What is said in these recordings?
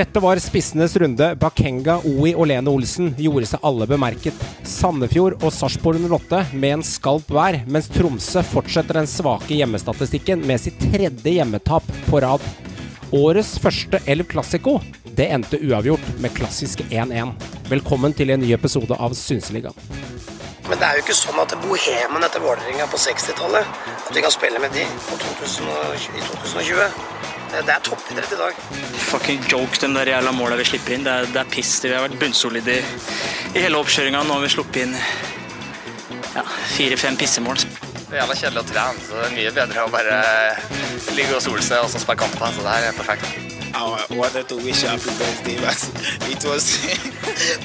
Dette var spissenes runde. Bakenga, Oi og Lene Olsen gjorde seg alle bemerket. Sandefjord og Sarpsborg 08 med en skalp hver, mens Tromsø fortsetter den svake hjemmestatistikken med sitt tredje hjemmetap på rad. Årets første Elv Classico det endte uavgjort med klassisk 1-1. Velkommen til en ny episode av Synseligaen. Men det er jo ikke sånn at bohemen etter Vålerenga på 60-tallet At vi kan spille med de 2020, i 2020. Det er toppidrett i dag. Fucking joke, de der jævla måla vi slipper inn. Det er, det er piss. Vi har vært bunnsolide i, i hele oppkjøringa. Nå har vi sluppet inn ja, fire-fem pissemål. Det er jævla kjedelig å trene, så det er mye bedre å bare ligge og sole seg og så spille kamper. Så det her er perfekt. I wanted to wish happy birthday, but it was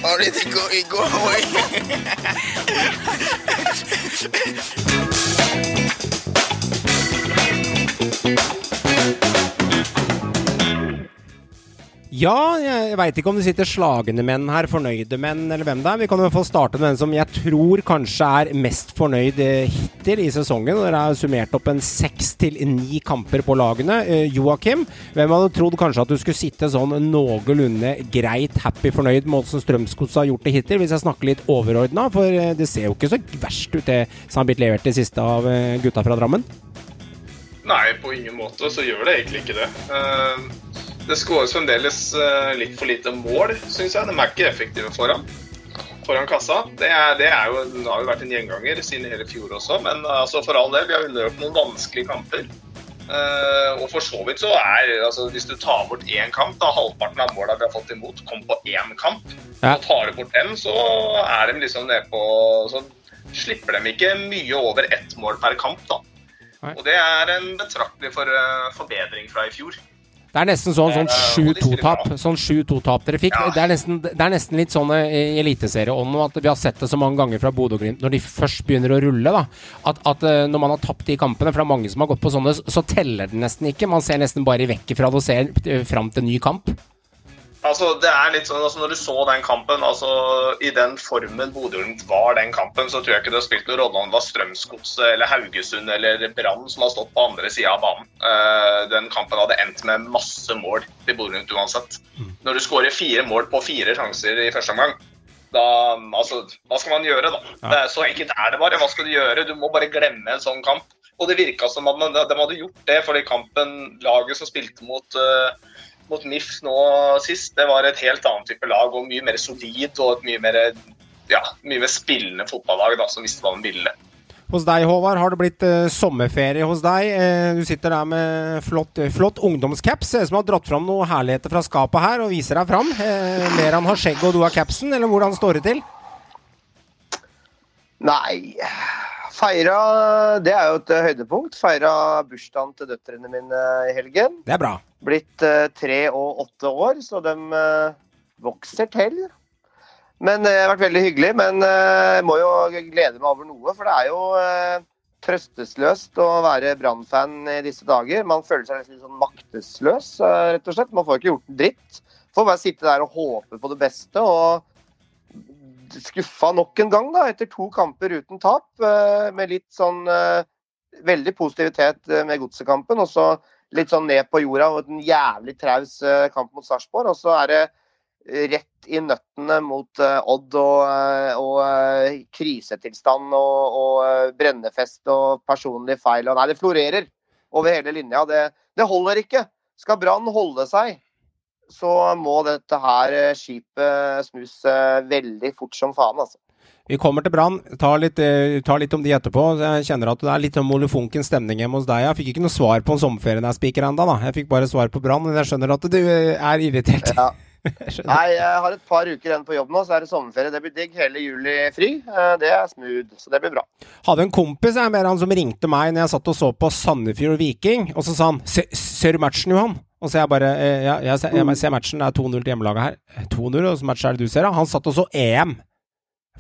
already going go away. Ja, jeg veit ikke om det sitter slagende menn her, fornøyde menn, eller hvem det er. Vi kan i hvert fall starte med den som jeg tror kanskje er mest fornøyd eh, hittil i sesongen. Dere har summert opp en seks til ni kamper på lagene. Eh, Joakim, hvem hadde trodd kanskje at du skulle sitte sånn noenlunde greit happy fornøyd med åssen Strømsgodset har gjort det hittil, hvis jeg snakker litt overordna? For eh, det ser jo ikke så verst ut, det som har blitt levert det siste av gutta fra Drammen? Nei, på ingen måte så gjør det egentlig ikke det. Uh det skåres fremdeles eh, litt for lite mål, syns jeg. De er ikke effektive foran, foran kassa. Det, er, det, er jo, det, har jo vært en gjenganger siden hele fjor også, men altså, for all del, vi har løpt noen vanskelige kamper. Uh, og for så vidt så er altså, Hvis du tar bort én kamp, da halvparten av måla vi har fått imot, kom på én kamp. Ja. Og tar du bort dem, så er de liksom nede på Så slipper de ikke mye over ett mål per kamp, da. Nei. Og det er en betraktelig for, uh, forbedring fra i fjor. Det er nesten sånn, sånn 7-2-tap sånn 7-2-tap dere fikk. Ja. Det, er nesten, det, er nesten, litt sånn i eliteserieånden at vi har sett det så mange ganger fra Bodø Glimt når de først begynner å rulle. da, At, at eh, når man har tapt de kampene, for det er mange som har gått på sånne, så teller det nesten ikke. Man ser nesten bare vekk fra det og ser eh, fram til ny kamp. Altså, det er litt sånn, altså Når du så den kampen, altså i den formen Bodø-Glimt var den kampen, så tror jeg ikke det har spilt noen rolle om det var Strømsgodset eller Haugesund eller Brann som har stått på andre sida av banen. Uh, den kampen hadde endt med masse mål til Bodø-Glimt uansett. Mm. Når du skårer fire mål på fire sjanser i første omgang, da Altså, hva skal man gjøre, da? Ja. Det er så enkelt er det bare. Hva skal du gjøre? Du må bare glemme en sånn kamp. Og det virka som at de hadde gjort det fordi kampen, laget som spilte mot uh, mot MIF nå sist, det var et helt annet type lag og mye mer solid og et mye mer, ja, mye mer spillende fotballag da, som visste hva de ville. Hos deg, Håvard, har det blitt eh, sommerferie hos deg. Eh, du sitter der med flott, flott ungdomscaps. Ser ut som du har dratt fram noen herligheter fra skapet her og viser deg fram. mer han har skjegg og du har capsen, eller hvordan står det til? Nei Feira Det er jo et høydepunkt. Feira bursdagen til døtrene mine i helgen. Det er bra. Blitt uh, tre og åtte år, så de uh, vokser til. Men det har vært veldig hyggelig. Men jeg må jo glede meg over noe, for det er jo trøstesløst å være Brann-fan i disse dager. Man føler seg litt sånn maktesløs, rett og slett. Man får ikke gjort en dritt. Får bare sitte der og håpe på det beste. og skuffa nok en gang, da, etter to kamper uten tap. Eh, med litt sånn eh, veldig positivitet eh, med godsekampen, og så litt sånn ned på jorda og en jævlig traus kamp mot Sarpsborg. Og så er det rett i nøttene mot Odd og, og krisetilstand og, og, brennefest og personlige feil. Og nei, det florerer over hele linja. Det, det holder ikke. Skal Brann holde seg, så må dette her eh, skipet snus eh, veldig fort som faen, altså. Vi kommer til Brann. Tar, tar, litt om de etterpå. Jeg kjenner at det er litt molefonken stemning hjemme hos deg. Jeg fikk ikke noe svar på om sommerferien er spiker ennå, da. Jeg fikk bare svar på Brann. Men jeg skjønner at du er irritert. Ja. Nei, jeg har et par uker igjen på jobb nå, så er det sommerferie. Det blir digg. Hele juli fri. Det er smooth, så det blir bra. Hadde en kompis jeg, mer han som ringte meg når jeg satt og så på Sandefjord Viking, og så sa han Ser du matchen, Johan? Og så jeg bare eh, ja, jeg, ser, jeg ser matchen, det er 2-0 til hjemmelaget her. 2-0, og så matcher det du ser, da? Han satt og så EM.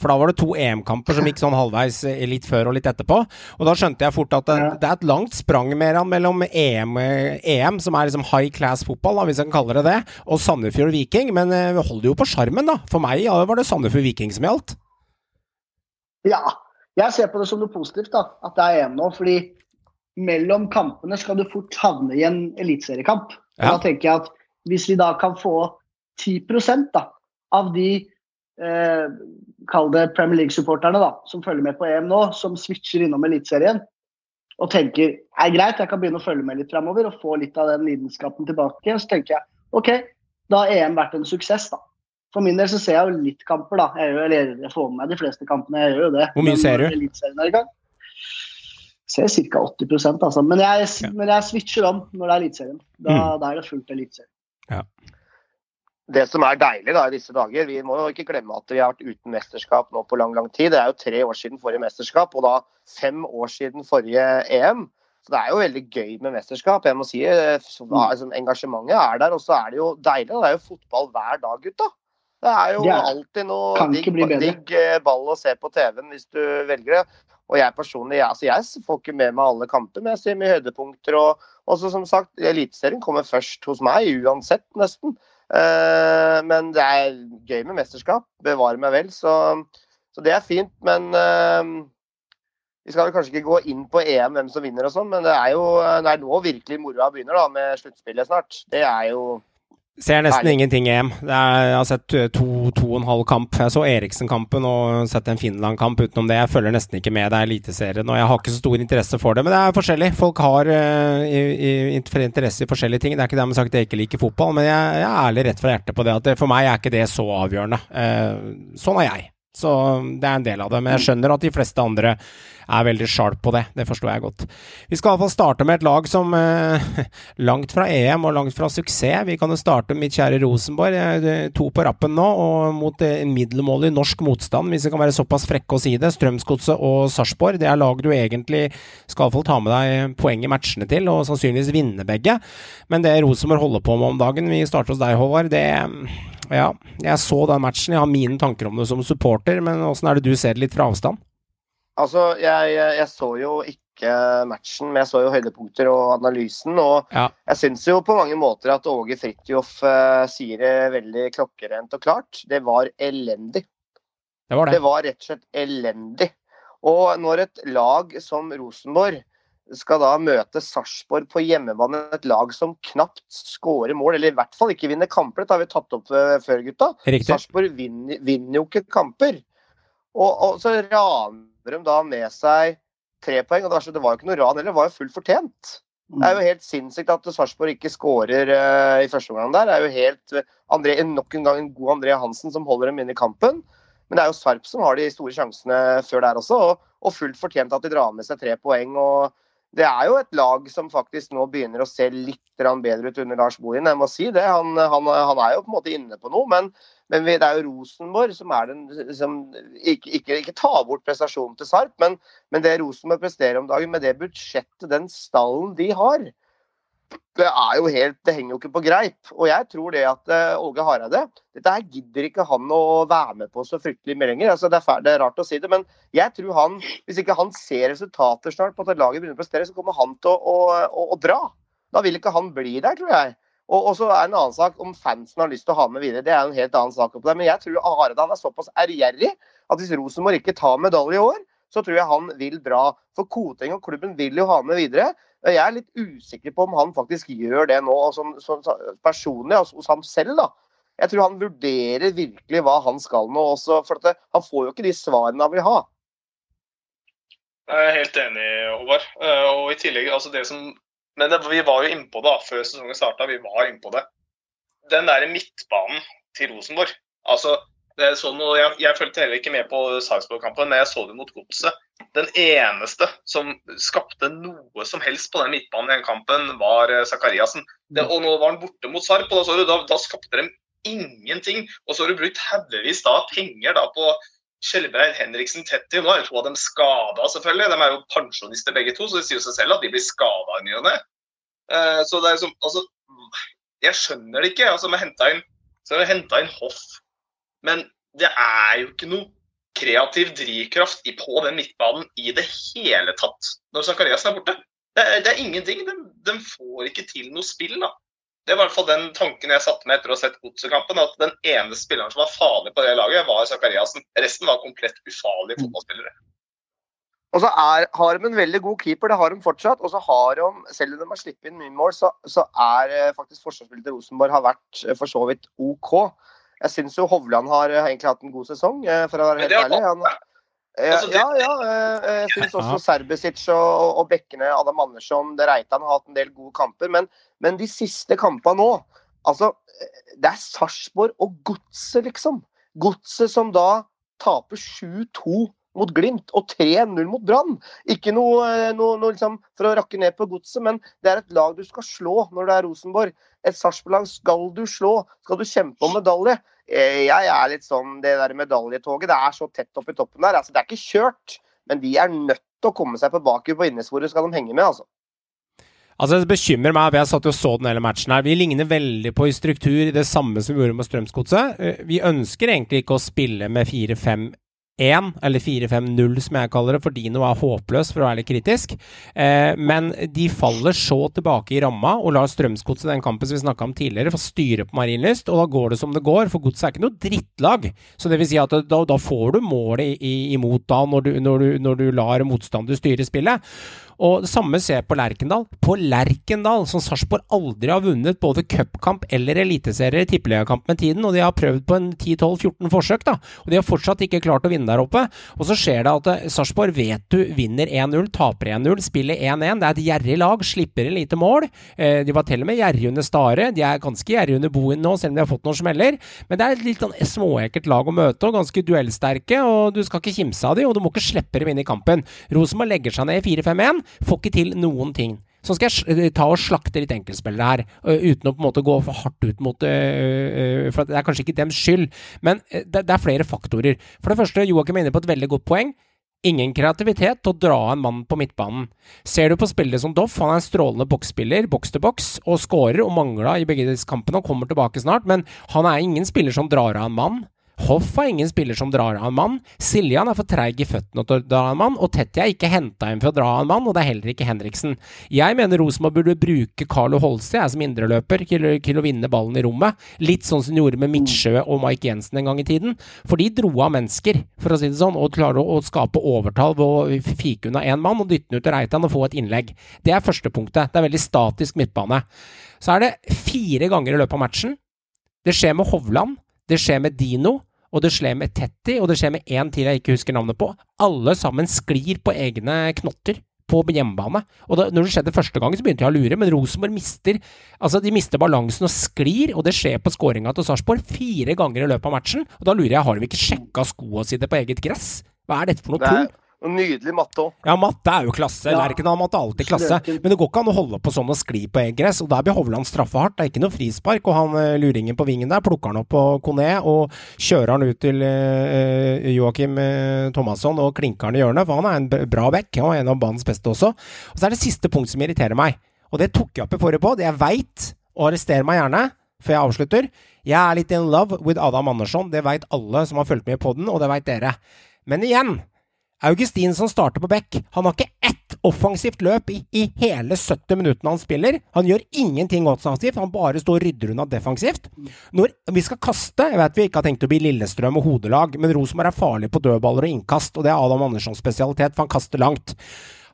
For da var det to EM-kamper som gikk sånn halvveis eh, litt før og litt etterpå. Og da skjønte jeg fort at det, det er et langt sprang mer mellom EM, EM, som er liksom high class fotball, da, hvis kan kalle det det, og Sandefjord Viking. Men eh, vi holder jo på sjarmen, da. For meg ja, var det Sandefjord Viking som gjaldt. Ja. Jeg ser på det som noe positivt, da, at det er EM nå. fordi mellom kampene skal du fort havne i en eliteseriekamp. Ja. Da tenker jeg at Hvis vi da kan få 10 da, av de eh, Kall det Premier League-supporterne da, som følger med på EM nå, som switcher innom Eliteserien og tenker er greit, jeg kan begynne å følge med litt framover og få litt av den lidenskapen tilbake. Så tenker jeg OK, da har EM vært en suksess, da. For min del så ser jeg jo litt kamper, da. Jeg, gjør, eller jeg får med meg de fleste kampene, jeg gjør jo det. Hvor mye ser du? Gang. Ser ca. 80% altså. Men jeg, Ja. men jeg switcher om når det er Eliteserien. Da, Mm. da er det fullt Eliteserien. Det som er deilig da i disse dager, vi må jo ikke glemme at vi har vært uten mesterskap nå på lang lang tid. Det er jo tre år siden forrige mesterskap, og da fem år siden forrige EM. Så det er jo veldig gøy med mesterskap. Jeg må si eh, så, altså, Engasjementet er der, og så er det jo deilig. Det er jo fotball hver dag, gutta. Det er jo Det er alltid noe digg, digg eh, ball å se på TV-en hvis du velger det. Og jeg personlig, jeg, altså jeg får ikke med meg alle kamper, men jeg ser mye høydepunkter. Og også som sagt, Eliteserien kommer først hos meg, uansett nesten. Eh, men det er gøy med mesterskap. Bevare meg vel. Så, så det er fint. Men eh, vi skal vel kanskje ikke gå inn på EM, hvem som vinner og sånn, men det er jo det er nå virkelig moroa begynner, da, med sluttspillet snart. Det er jo Ser nesten Herlig. ingenting EM. Er, jeg har sett eh, to, to og en halv kamp. Jeg så Eriksen-kampen og sett en Finland-kamp utenom det. Jeg følger nesten ikke med. Det er Eliteserien, og jeg har ikke så stor interesse for det. Men det er forskjellig. Folk har uh, i, i, interesse i forskjellige ting. Det er ikke dermed sagt at jeg ikke liker fotball, men jeg, jeg er ærlig rett fra hjertet på det at det, for meg er ikke det så avgjørende. Uh, sånn er jeg. Så det er en del av det. Men jeg skjønner at de fleste andre er veldig sharp på det. Det forstår jeg godt. Vi skal iallfall starte med et lag som eh, langt fra EM og langt fra suksess. Vi kan jo starte med mitt kjære Rosenborg. Eh, To på rappen nå, og mot eh, en middelmådig norsk motstand, hvis vi kan være såpass frekke å si det. Strømsgodset og Sarpsborg. Det er lag du egentlig skal iallfall ta med deg poeng i matchene til, og sannsynligvis vinne begge. Men det Rosenborg holder på med om dagen Vi starter hos deg, Håvard. Det Ja, jeg så den matchen. Jeg har mine tanker om det som supporter, men åssen er det du ser det litt fra avstand? Altså, jeg, jeg så jo ikke matchen, men jeg så jo høydepunkter og analysen. Og Ja. jeg syns jo på mange måter at Åge Fridtjof eh, sier det veldig klokkerent og klart. Det var elendig. Det var det. Det var rett og slett elendig. Og når et lag som Rosenborg skal da møte Sarpsborg på hjemmebane, et lag som knapt skårer mål, eller i hvert fall ikke vinner kamper, dette har vi tatt opp eh, før, gutta. Sarpsborg vinner, vinner jo ikke kamper. Og, og så raner de da med seg tre poeng. Og det, var så, det var jo ikke noe ran heller, det var jo fullt fortjent. Det er jo helt sinnssykt at Sarpsborg ikke skårer uh, i første omgang der. Det er jo helt eh, André, nok en gang en god André Hansen som holder dem inne i kampen. Men det er jo Sarp som har de store sjansene før der også, og, og fullt fortjent at de drar med seg tre poeng. og det er jo et lag som faktisk nå begynner å se litt bedre ut under Lars Bohin. Jeg må si det. Han, han, han er jo på en måte inne på noe, men, men det er jo Rosenborg som er den som ikke, ikke, ikke tar bort prestasjonen til Sarp, men, men det Rosenborg presterer om dagen, med det budsjettet, den stallen de har, det er jo helt, det henger jo ikke på greip. Og jeg tror det at Åge Hareide Dette her gidder ikke han å være med på så fryktelig mye lenger. Altså, det, er det er rart å si det, men jeg tror han, hvis ikke han ser resultater snart på at laget begynner å prestere, så kommer han til å, å, å, å dra. Da vil ikke han bli der, tror jeg. Og, og så er en annen sak om fansen har lyst til å ha med videre. Det er en helt annen sak. Det. Men jeg tror Hareide er såpass ærgjerrig at hvis Rosenborg ikke tar medalje i år, så tror jeg han vil dra. For Koteng og klubben vil jo ha med videre. Jeg er litt usikker på om han faktisk gjør det nå, som, som, personlig altså, hos ham selv. da. Jeg tror han vurderer virkelig hva han skal nå. Også, for det, Han får jo ikke de svarene han vil ha. Jeg er helt enig, Håvard. Eh, Og i tillegg, altså det som Men det, vi var jo innpå det da, før sesongen starta. Vi var innpå det. Den der midtbanen til Rosenborg. Altså, sånn, og jeg, jeg fulgte heller ikke med på Sarpsborg-kampen, men jeg så det mot Godset. Den eneste som skapte noe som helst på den midtbanen i den kampen, var eh, Zakariassen. Det, og nå var han borte mot Sarp, og da, så du, da, da skapte de ingenting. Og så har du brukt haugevis da penger da på Skjelbreid, Henriksen, Tetti. Nå er jo to av dem skada, selvfølgelig. De er jo pensjonister begge to, så det sier seg selv at de blir skada i ny og ne. Eh, Så det er som Altså, jeg skjønner det ikke. Altså, vi henta inn, så har vi hentet inn Hoff. Men det er jo ikke noe kreativ drivkraft på den midtbanen i det hele tatt når Zakariassen er borte. Det er, det er ingenting. De, de får ikke til noe spill, da. Det var i hvert fall den tanken jeg satte med etter å ha sett Godset-kampen. At den ene spilleren som var farlig på det laget, var Zakariassen. Resten var komplett ufarlige fotballspillere. Og så er, har de en veldig god keeper, det har de fortsatt. Og så har de, selv om de har sluppet inn mye mål, så, så er eh, faktisk forsvarsspillet til Rosenborg har vært eh, for så vidt OK. Jeg syns jo Hovland har eh, egentlig hatt en god sesong, eh, for å være helt ærlig. Han, eh, ja, ja. Jeg syns også Serbisic Serbesic og, og bekkene Adam Andersson, det Reitan har hatt en del gode kamper. Men, men de siste kampene nå Altså, det er Sarpsborg og Godset, liksom. Godset som da taper 7-2 mot Glimt og 3-0 mot Brann. Ikke noe, eh, noe, noe liksom for å rakke ned på Godset, men det er et lag du skal slå når det er Rosenborg. Et Sarpsborg-lag skal du slå. Skal du kjempe om medalje? Eh, Jeg er litt sånn Det der medaljetoget, det er så tett opp i toppen der. Altså, det er ikke kjørt, men de er nødt til å komme seg på bakhjul på innesporet, skal de henge med, altså. Altså, Det bekymrer meg, for jeg satt og så den hele matchen her. Vi ligner veldig på i struktur det samme som vi gjorde med Strømsgodset. Eh, Vi ønsker egentlig ikke å spille med 4-5-1, eller 4-5-0 som jeg kaller det, for Dino er håpløs, for å være litt kritisk. Eh, men de faller så tilbake i ramma og lar Strømsgodset, den kampen som vi snakka om tidligere, få styre på Marienlyst, og da går det som det går, for Godset er ikke noe drittlag. Så det vil si at da, da får du målet imot da, når du, når, du, når du lar motstander styre spillet. Og det samme ser jeg på Lerkendal. På Lerkendal, som Sarpsborg aldri har vunnet både cupkamp eller eliteserie i tippeligakamp med tiden, og de har prøvd på en 10-12-14 forsøk, da, og de har fortsatt ikke klart å vinne der oppe. Og så skjer det at eh, Sarpsborg vet du vinner 1-0, taper 1-0, spiller 1-1. Det er et gjerrig lag, slipper inn lite mål. Eh, de var til og med gjerrige under Stare. De er ganske gjerrige under Bohin nå, selv om de har fått noen smeller. Men det er et litt sånn småekkelt lag å møte, og ganske duellsterke, og du skal ikke kimse av dem, og du må ikke slippe dem inn i kampen. Rosenborg legger seg ned i 4-5-1, får ikke til noen ting. Så skal jeg ta og slakte litt enkeltspillere her, uten å på en måte gå for hardt ut mot ø, For det er kanskje ikke dems skyld, men det, er flere faktorer. For det første, Joakim er inne på et veldig godt poeng. Ingen kreativitet til å dra en mann på midtbanen. Ser du på spillere som Doff, han er en strålende boksspiller, boks til boks, og skårer og mangla i begge disse kampene og kommer tilbake snart, men han er ingen spiller som drar av en mann. Hoff er ingen spiller som drar av en mann. Siljan er for treig i føttene til å dra av en mann, og Tetty er ikke henta inn for å dra av en mann, og det er heller ikke Henriksen. Jeg mener Rosenborg burde bruke Carlo Holse, jeg som indreløper, til, til å vinne ballen i rommet. Litt sånn som de gjorde med Midtsjø og Mike Jensen en gang i tiden. For de dro av mennesker, for å si det sånn, og klarer å, å skape overtall ved å fike unna én mann og dytte den ut til Reitan og få et innlegg. Det er første punktet. Det er veldig statisk midtbane. Så er det fire ganger i løpet av matchen. Det skjer med Hovland, det skjer med Dino, og det skjer med Tetti, og det skjer med én til jeg ikke husker navnet på. Alle sammen sklir på egne knotter på hjemmebane. Og da, når det skjedde første gangen, så begynte jeg å lure, men Rosenborg mister altså de mister balansen og sklir, og det skjer på skåringa til Sarpsborg fire ganger i løpet av matchen. Og da lurer jeg, har de ikke sjekka skoa sine på eget gress? Hva er dette for noe tull? Noe nydelig matte òg. Ja, matte er jo klasse. Ja. Lerkendal matte er alltid klasse. Men det går ikke an å holde på sånn og skli på eget gress. Og der blir Hovland straffa hardt. Det er ikke noe frispark. Og han eh, luringen på vingen der plukker han opp på Kone og kjører han ut til uh, Joakim uh, Thomasson og klinker han i hjørnet, for han er en bra back. Er en av banens beste også. Og så er det siste punkt som irriterer meg. Og det tok jeg opp i forrige på. Det jeg veit, og arrester meg gjerne før jeg avslutter. Jeg er litt in love with Adam Andersson. Det veit alle som har fulgt med på den, og det veit dere. Men igjen, Augustin som starter på back, han har ikke ett offensivt løp i, i hele 70 minuttene han spiller. Han gjør ingenting offensivt, han bare står og rydder unna defensivt. Når vi skal kaste, jeg vet vi ikke har tenkt å bli Lillestrøm og hodelag, men Rosenborg er farlig på dødballer og innkast, og det er Adam Anderssons spesialitet, for han kaster langt.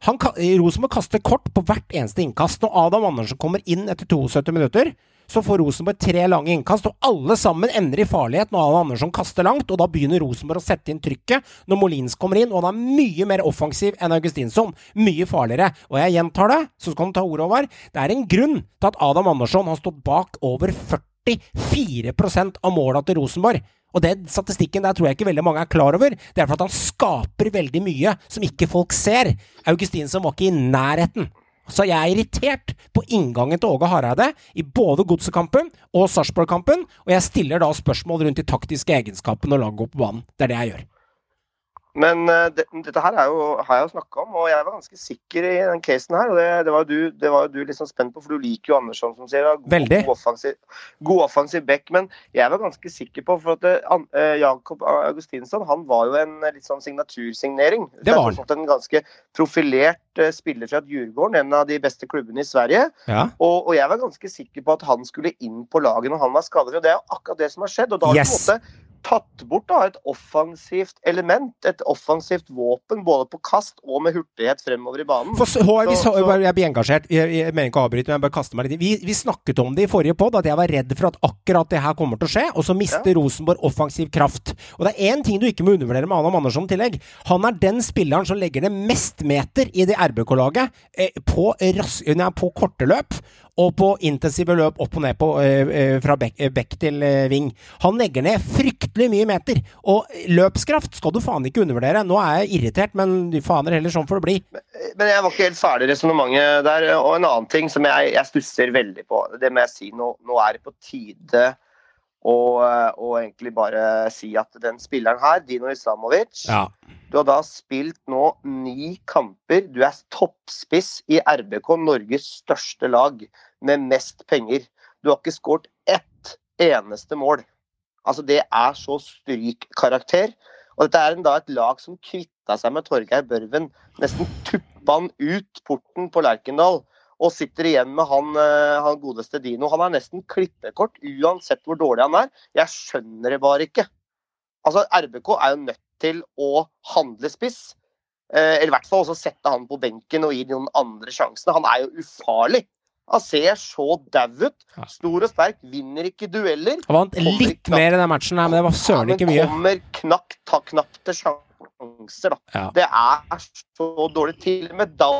Han, Rosenborg kaster kort på hvert eneste innkast. Når Adam Andersen kommer inn etter 72 minutter, så får Rosenborg tre lange innkast, og alle sammen ender i farlighet når Adam Andersson kaster langt, og da begynner Rosenborg å sette inn trykket når Molins kommer inn, og han er mye mer offensiv enn Augustinsson. Mye farligere. Og jeg gjentar det, så skal du ta ordet over. Det er en grunn til at Adam Andersson har stått bak over 44 av måla til Rosenborg. Og den statistikken der tror jeg ikke veldig mange er klar over. Det er for at han skaper veldig mye som ikke folk ser. Augustinsson var ikke i nærheten. Så jeg er irritert på inngangen til Åge Hareide i både Godsekampen og Sarpsborg-kampen, og jeg stiller da spørsmål rundt de taktiske egenskapene når laget på banen. Det er det jeg gjør. Men eh, det, dette her er jo, har jeg jo snakka om, og jeg var ganske sikker i den casen her. og Det, det var jo du, det var du liksom spent på, for du liker jo Andersson, som sier. God, Veldig. God offensiv, god offensiv back. Men jeg var ganske sikker på, for at eh, Jakob Augustinsson han var jo en litt sånn signatursignering. Det var han. En ganske profilert uh, spiller fra Djurgården, en av de beste klubbene i Sverige. Ja. Og, og jeg var ganske sikker på at han skulle inn på laget når han var skadet. Og det er jo akkurat det som har skjedd. Og da har Yes. på en måte tatt bort da, et offensivt element, et offensivt våpen, både på kast og med hurtighet fremover i banen. For, så, Så- så, jeg blir engasjert. Jeg, jeg mener ikke å avbryte, men jeg bare kaster meg litt inn. Vi, vi snakket om det i forrige pod, at jeg var redd for at akkurat det her kommer til å skje, og så mister Rosenborg offensiv kraft. Og det er én ting du ikke må undervurdere med Adam Andersson i tillegg. Han er den spilleren som legger ned mest meter i det RBK-laget eh, på, på korte løp. Og på intensive løp opp og ned på, eh, eh, fra bekk, eh, til ving. Han legger ned fryktelig mye meter. Og løpskraft skal du faen ikke undervurdere. Nå er jeg irritert, men faner heller sånn får det bli. Men jeg var ikke helt ferdig i resonnementet der. Og en annen ting som jeg, jeg stusser veldig på, det må jeg si nå, nå er det på tide å, og, egentlig bare si at den spilleren her, Dino Islamovic Ja. Du har da spilt nå ni kamper. Du er toppspiss i RBK, Norges største lag, med mest penger. Du har ikke skåret ett eneste mål. Altså, det er så strykkarakter. Og dette er en, da et lag som kvitta seg med Torgeir Børven. Nesten tuppa han ut porten på Lerkendal. Og sitter igjen med han, eh, han godeste Dino. Han er nesten klippekort, uansett hvor dårlig han er. Jeg skjønner det bare ikke. Altså, RBK er jo nødt til å handle spiss. Eh, eller i hvert fall også sette han på benken og gi noen andre sjansene. Han er jo ufarlig. Han ser så dau ut. Stor og sterk, vinner ikke dueller. Han vant litt knapt- mer i den matchen, her, men det var søren ikke mye. mye. kommer knapt, ta, knapt til sjanser, da. Ja. Det er så dårlig. Til og med da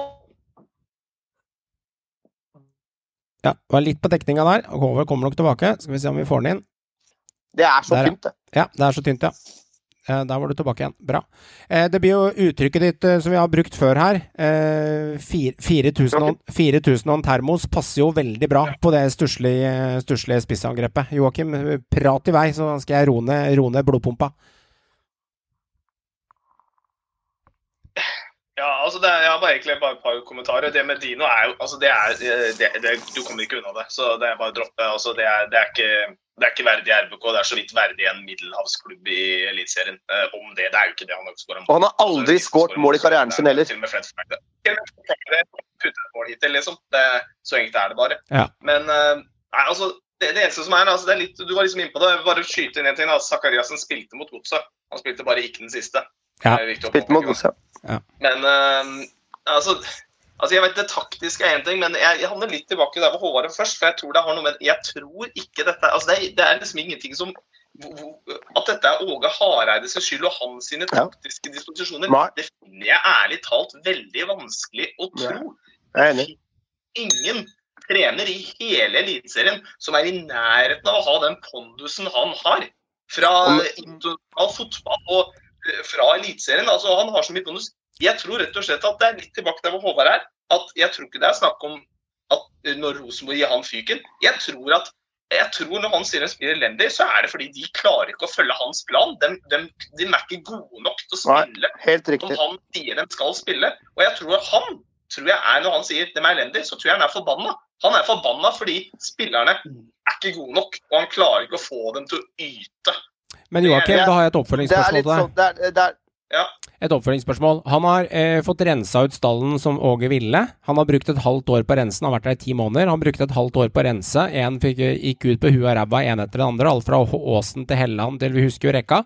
Ja, var litt på dekninga der. Håvard kommer nok tilbake. Skal vi se om vi får den inn. Det er så Der, tynt, det. Ja, det er så tynt, ja. Eh, Der var du tilbake igjen. Bra. Eh, Det blir jo uttrykket ditt eh, som vi har brukt før her. Eh, 4000 og- 4000 og en termos passer jo veldig bra på det stusslige spissangrepet. Joakim, prat i vei, så skal jeg roe ned blodpumpa. Ja, altså det er, jeg har bare egentlig bare et par kommentarer. Det med Dino er jo altså det er, det, det, Du kommer ikke unna det. Så det er bare å droppe. Altså det, er, det, er ikke, det er ikke verdig RBK. Det er så vidt verdig en middelhavsklubb i Eliteserien. Eh, om det. Det er jo ikke det. Han har skåret Og han har aldri skåret mål i karrieren sin heller. Til og med Fred mål hittil, liksom. Så enkelt er det bare. Ja. Men eh, nei, altså det, det eneste som er, altså det er litt, Du var liksom innpå det. jeg vil Bare skyte inn en ting. Zakariassen spilte mot Godset. Han spilte bare ikke den siste. Ja, Spilte mot påpeke. ja. Men eh, altså, altså jeg vet Det taktiske er én ting, men jeg, jeg handler litt tilbake der hvor Håvard er først. for Jeg tror det har noe med, jeg tror ikke dette altså det, det er liksom ingenting som At dette er Åge Hareides skyld og hans sine Ja. taktiske disposisjoner, Nei. det finner jeg ærlig talt veldig vanskelig å tro. Jeg er enig. Ingen trener i hele Eliteserien som er i nærheten av å ha den pondusen han har. Fra Om- internasjonal fotball og fra Eliteserien. Altså, han har så mye bonus. Jeg tror rett og slett at det er litt tilbake der hvor Håvard er. At jeg tror ikke det er snakk om at eh, når Rosenborg gir han fyken. Jeg tror at jeg tror når han sier de spiller elendig, så er det fordi de klarer ikke å følge hans plan. De, de, de er ikke gode nok til å spille Nei, som han sier de skal spille. Og jeg tror han tror jeg er, Når han sier de er elendige, så tror jeg han er forbanna. Han er forbanna fordi spillerne er ikke gode nok, og han klarer ikke å få dem til å yte. Men Joakim, da har jeg et oppfølgingsspørsmål til deg. sånn er, Et oppfølgingsspørsmål. Han har eh, fått rensa ut stallen som Åge ville. Han har brukt et halvt år på rensen, rense har vært der i ti måneder. Han brukte et halvt år på å rense. Én gikk ut på huet og ræva, én etter den andre. Alt fra Åsen til Helland til vi husker jo rekka.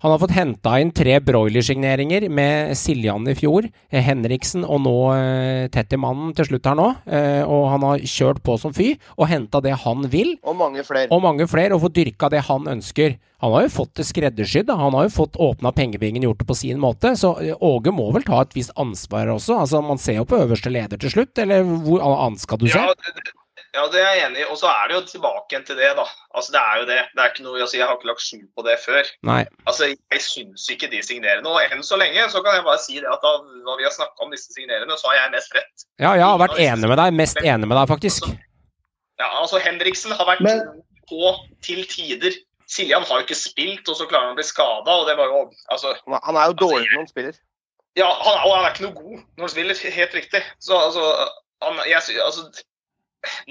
Han har fått henta inn tre broilersigneringer med Siljan i fjor, eh, Henriksen og nå eh, Tettimannen til slutt her nå. Eh, og han har kjørt på som fy og henta det han vil og mange flere. og mange flere, og få dyrka det han ønsker. Han har jo fått det skreddersydd, han har jo fått åpna pengebingen, gjort det på sin måte. Så Åge må vel ta et visst ansvar også. Altså, Man ser jo på øverste leder til slutt, eller hvor annet skal du se? Ja, det, det- ja, det er jeg enig i. Og så er det jo tilbake igjen til det, da. Altså, Det er jo det. Det er ikke noe, altså, Jeg har ikke lagt skjul på det før. Nei. Altså, Jeg syns ikke de signerer noe. Enn så lenge så kan jeg bare si det at da, når vi har snakka om disse signerene, så har jeg mest rett. Ja, jeg har vært enig med deg. Mest enig med deg, faktisk. Ja, altså Henriksen har vært Men- på til tider. Siljan har jo ikke spilt, og så klarer han å bli skada. Og det var jo altså, Han er jo dårlig når han spiller. Ja, han, og han er ikke noe god når han spiller. Helt riktig. Så altså, han, jeg, altså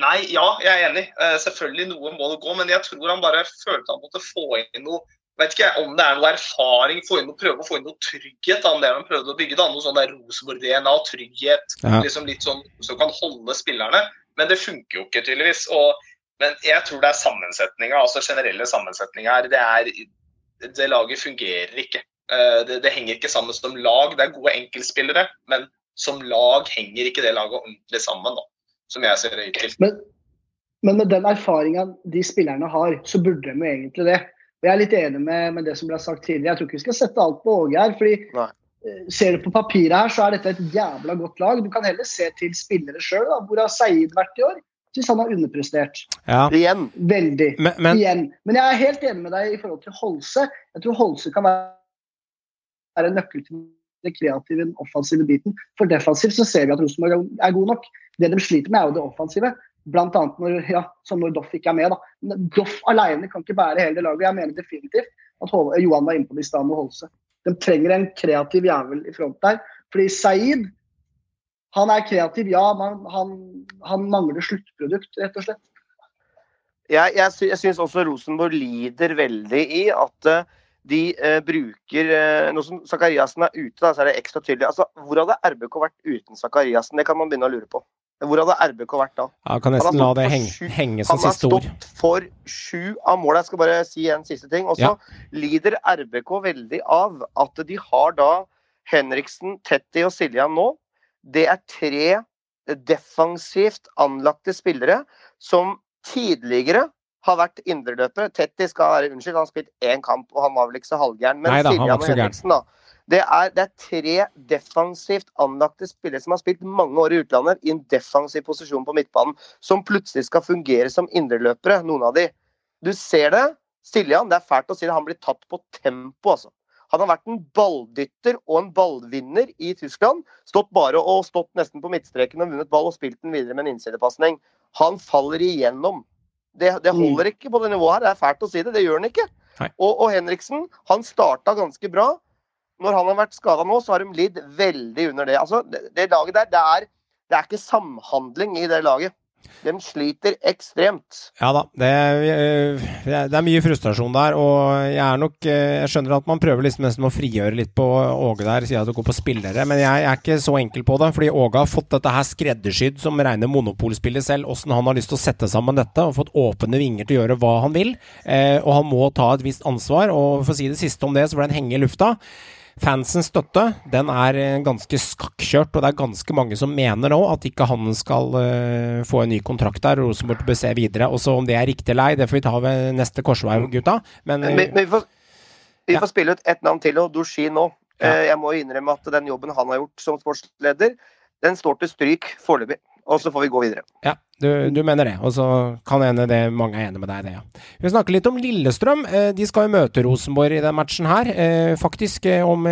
Nei, ja, jeg er enig. Eh, selvfølgelig noe må det gå, men jeg tror han bare følte han måtte få inn noe vet ikke om det er noe erfaring, få inn noe, prøve å få inn noe trygghet. Da, det han prøvde å bygge da, Noe sånn der Rosenborg-DNA, trygghet, Ja. liksom litt sånn som kan holde spillerne. Men det funker jo ikke, tydeligvis. Og, men jeg tror det er sammensetninga, altså generelle sammensetninga her. Det er det laget fungerer ikke. Eh, det, det, henger ikke sammen som lag. Det er gode enkeltspillere, men som lag henger ikke det laget ordentlig sammen, da, som jeg ser det ut til. Men, men med den erfaringa de spillerne har, så burde de jo egentlig det. Og Jeg er litt enig med, med, det som ble sagt tidligere. Jeg tror ikke vi skal sette alt på Åge her. fordi Nei. Eh, ser du på papiret her, så er dette et jævla godt lag. Du kan heller se til spillere sjøl. Hvor har Seid vært i år? Syns han har underprestert. Ja. Igjen. Veldig. Men, men... Igjen. Men jeg er helt enig med deg i forhold til Holse. Jeg tror Holse kan være en nøkkel til den kreative, den offensive biten. For defensivt så ser vi at Rosenborg er god nok. Det de sliter med, er jo det offensive. Blant annet når, ja, som når Doff ikke er med. da. Doff alene kan ikke bære hele det laget. Jeg mener definitivt at Johan var inne på det i stad med Holse. De trenger en kreativ jævel i front der. Fordi Saeed han er kreativ, ja, men han, han mangler sluttprodukt, rett og slett. Jeg, jeg, jeg syns også Rosenborg lider veldig i at uh, de eh, bruker eh, Nå som Zakariassen er ute, da, så er det ekstra tydelig. Altså, hvor hadde RBK vært uten Zakariassen? Det kan man begynne å lure på. Hvor hadde RBK vært da? Ja, kan nesten la det henge, sju, henge som siste ord. Han har stått for sju av måla. Jeg skal bare si en siste ting. Og så ja. lider RBK veldig av at de har da Henriksen, Tetti og Siljan nå det er tre defensivt anlagte spillere som tidligere har vært indreløpere. Tetti skal være unnskyld, han har spilt én kamp, og han var vel ikke så halvgæren. Men Neida, Siljan og Henriksen, da. Det er, det er, tre defensivt anlagte spillere som har spilt mange år i utlandet i en defensiv posisjon på midtbanen, som plutselig skal fungere som indreløpere, noen av de. Du ser det. Siljan, det er fælt å si det, han blir tatt på tempo, altså. Han har vært en balldytter og en ballvinner i Tyskland. Stått bare og stått nesten på midtstreken og vunnet ball og spilt den videre med en innsidepasning. Han faller igjennom. Det, det, mm. holder ikke på det nivået her. Det er fælt å si det. Det gjør han ikke. Og, og, Henriksen han starta ganske bra. Når han har vært skada nå, så har de lidd veldig under det. Altså, det, det laget der, det er, det er ikke samhandling i det laget. De sliter ekstremt. Ja da, det, det, er mye frustrasjon der. Og jeg er nok eh, Jeg skjønner at man prøver liksom nesten å frigjøre litt på Åge der, at det går på spillere. Men jeg, er ikke så enkel på det. Fordi Åge har fått dette her skreddersydd som rene monopolspillet selv. Åssen han har lyst til å sette sammen dette. Og fått åpne vinger til å gjøre hva han vil. Eh, og han må ta et visst ansvar. Og for å si det siste om det, så ble den henge i lufta. Fansens støtte den er eh, ganske skakkjørt, og det er ganske mange som mener nå at ikke han skal uh, få en ny kontrakt der. Rosenborg bør se videre. Og så om det er riktig eller ei, det får vi ta ved neste korsvei, mm. gutta. Men, men, men vi, får, vi ja. får, spille ut ett navn til, og Doshi nå. Ja. Uh, jeg må innrømme at den jobben han har gjort som sportsleder, den står til stryk foreløpig. Og så får vi gå videre. Ja, du, du, mener det. Og så kan hende det mange er enig med deg i det, ja. Vi snakker litt om Lillestrøm. Eh, de skal jo møte Rosenborg i den matchen her. Eh, faktisk om om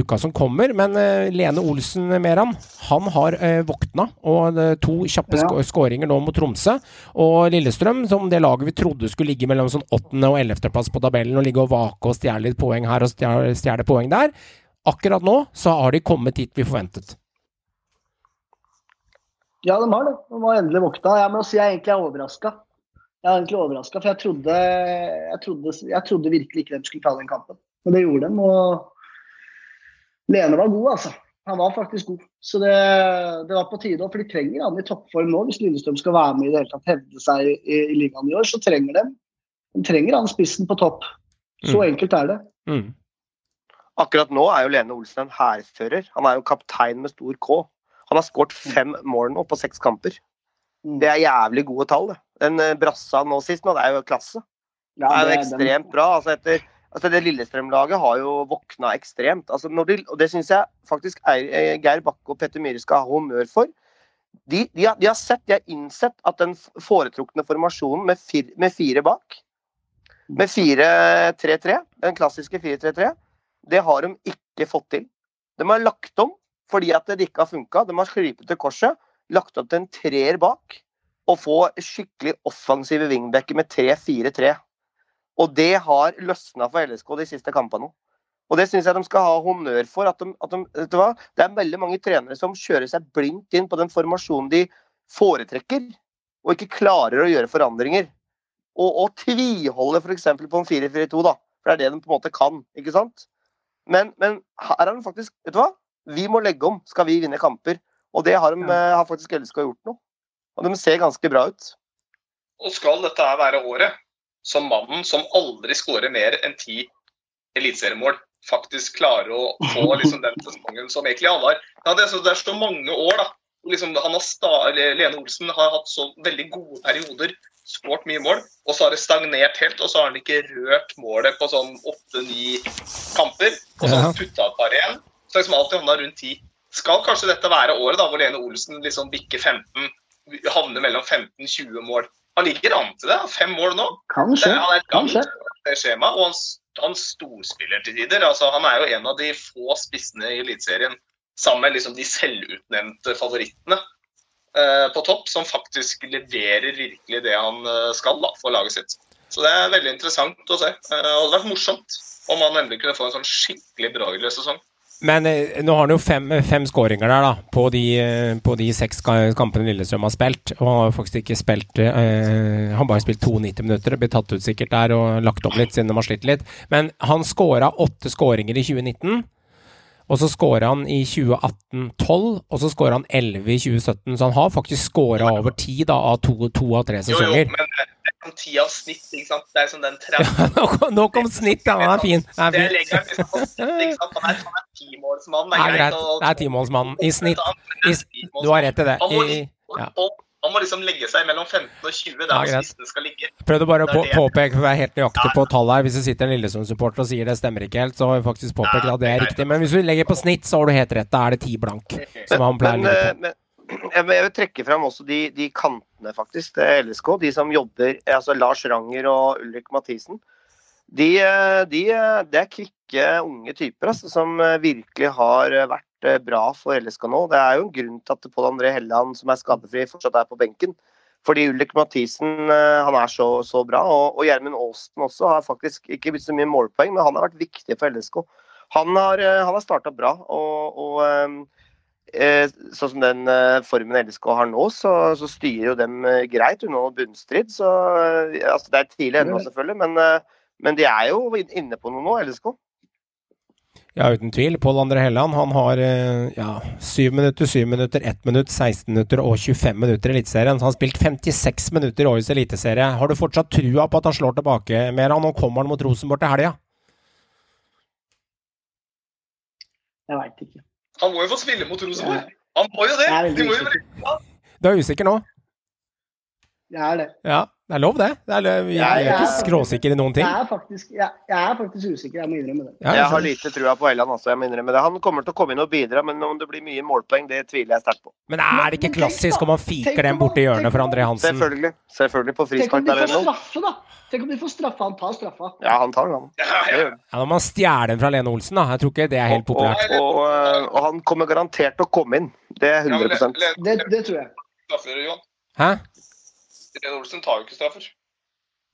uka som kommer. Men Lene Olsen Meran, han har våkna. Og to kjappe ja. skåringer nå mot Tromsø. Og Lillestrøm, som det laget vi trodde skulle ligge mellom sånn åttende- og ellevteplass på tabellen, og ligge og vake og stjele litt poeng her og stjele poeng der. Akkurat nå så har de kommet hit vi forventet. Ja, de har det. De har endelig våkna. Jeg må si jeg egentlig er overraska. Jeg er egentlig overraska, for jeg trodde, jeg, trodde, jeg trodde, virkelig ikke de skulle ta den kampen. Men det gjorde de. Og Lene var god, altså. Han var faktisk god. Så det, det var på tide. For de trenger han i toppform nå. Hvis Lillestrøm skal være med i det hele tatt, hevde seg i, i ligaen i år, så trenger de De trenger han spissen på topp. Så mm. enkelt er det. Mm. Akkurat nå er jo Lene Olsen en hærfører. Han er jo kaptein med stor K. Han har skåret fem mål nå på seks kamper. Mm. Det er jævlig gode tall. det. Den eh, brassa nå sist nå, det er jo klasse. Det er jo ekstremt bra. altså etter altså Det Lillestrøm-laget har jo våkna ekstremt. altså de, og Det syns jeg faktisk er, eh, Geir Bakke og Petter Myhre skal ha honnør for. De, de, har, de, har, sett, de har innsett at den foretrukne formasjonen med, fir, med fire bak, med 4-3-3, den klassiske 4-3-3, det har de ikke fått til. De har lagt om fordi at det ikke har funka. De har sklypet til korset, lagt opp til en treer bak og få skikkelig offensive wingbacker med 3-4-3. Og det har løsna for LSK de siste kampene. Og det syns jeg de skal ha honnør for. At de, at de? Det er veldig mange trenere som kjører seg blindt inn på den formasjonen de foretrekker, og ikke klarer å gjøre forandringer. Og, og tviholder f.eks. på en 4-4-2, da. For det er det de på en måte kan. ikke sant? Men, men her har de faktisk Vet du hva? Vi må legge om, skal vi vinne kamper. Og det har, de, ja. Eh, har faktisk LSK gjort nå. Og de ser ganske bra ut. Og skal dette være året som mannen som aldri skårer mer enn ti eliteseriemål, faktisk klarer å få liksom, den sesongen som egentlig alle har. Ja, det, er så, det er så mange år, da. Liksom, han har sta, Lene Olsen har hatt så veldig gode perioder, skåret mye mål, og så har det stagnert helt. Og så har han ikke rørt målet på sånn åtte-ni kamper, og så har han putta et par igjen. Så liksom alltid havna rundt 10. Skal kanskje dette være året da hvor Lene Olsen liksom bikker 15, havner mellom 15-20 mål? Han ligger an til det. Fem mål nå. Kanskje. Det, han er Kanskje. skjema, og han, han storspiller til tider. Altså, han er jo en av de få spissene i Eliteserien, sammen med liksom de selvutnevnte favorittene eh, på topp, som faktisk leverer virkelig det han eh, skal da, for laget sitt. Så det er veldig interessant å se. Eh, og det hadde vært morsomt om han endelig kunne få en sånn skikkelig broilersesong. Men eh, nå har han jo fem, fem skåringer der, da, på de, eh, på de seks kampene Lillestrøm har spilt. Og har faktisk ikke spilt eh, Han bare spilt 92 minutter, og blitt tatt ut sikkert der og lagt opp litt siden de har slitt litt. Men han skåra åtte skåringer i 2019. Og så skåra han i 2018 12, og så skåra han 11 i 2017. Så han har faktisk skåra over ti da, av to, to av tre Jo, jo, men det det ti av snitt, ikke sant. Det er som den 30 nå, kom, nå kom snitt, ja. Han er fin. Han er fin. legger han liksom på snitt, ikke sant. Han er, han er timålsmann. Det er greit. Det er timålsmannen. I snitt. I, du har rett i det. I, ja. han må liksom legge seg mellom 15 og 20, der Ja, greit. skal ligge. Prøvde bare å Det på, påpeke, for jeg er helt nøyaktig på tallet her. Hvis det sitter en Lillesund-supporter og sier det stemmer ikke helt, så har vi faktisk påpekt at det er riktig. Men hvis du legger på snitt, så har du helt rett. Da er det ti blank, som han pleier å Men, ligge eh, på. men jeg vil trekke fram også de, de kantene, faktisk, til LSK. De som jobber, altså Lars Ranger og Ulrik Mathisen. De, eh, de, eh, det er kvikke, unge typer altså, som eh, virkelig har vært bra for LSK nå. Det er jo en grunn til at Pål André Helleland, som er skadefri, fortsatt er på benken. Fordi Ulrik Mathisen han er så, så bra. Og, og Gjermund Aasten også har faktisk ikke blitt så mye målpoeng, men han har vært viktig for LSK. Han har, han har starta bra. og, og sånn som den eh, formen LSK har nå, så, så styrer jo dem eh, greit unna noe bunnstrid. Så eh, altså, Det er tidlig ennå, selvfølgelig, men, eh, men de er jo inne på noe nå, LSK. Ja, uten tvil. Pål André Helland han har eh, ja, 7 minutter, 7 minutter, 1 minutt, 16 minutter og 25 minutter i Eliteserien. Så han har spilt 56 minutter i årets eliteserie. Har du fortsatt trua på at han slår tilbake mer? Nå kommer han mot Rosenborg til helga. Jeg veit ikke. Han må jo få spille mot Rosenborg. Han må jo det! De må jo usikker. Du er usikker nå? Jeg er det. Ja, det er lov, det. det er, lov. vi er ikke skråsikre i noen ting. Jeg er faktisk, jeg, jeg er faktisk usikker, jeg må innrømme det. Ja, Jeg har lite trua på Eiland også, jeg må innrømme det. Han kommer til å komme inn og bidra, men om det blir mye målpoeng, det tviler jeg sterkt på. Men er det ikke klassisk om man fiker den borti hjørnet for André Hansen? Selvfølgelig. Selvfølgelig på Tenk om frispark de der får straffe, da! Tenk om de får straffe. Han tar straffa. Ja, han tar den. Ja, ja. Ja, Når man stjeler den fra Lene Olsen, da. Jeg tror ikke det er helt populært. og, og, og han kommer garantert til å komme inn. Det er Ja, men 100 Le- Le- Det, det tror jeg. Hæ? Sten Olsen tar jo ikke straffer.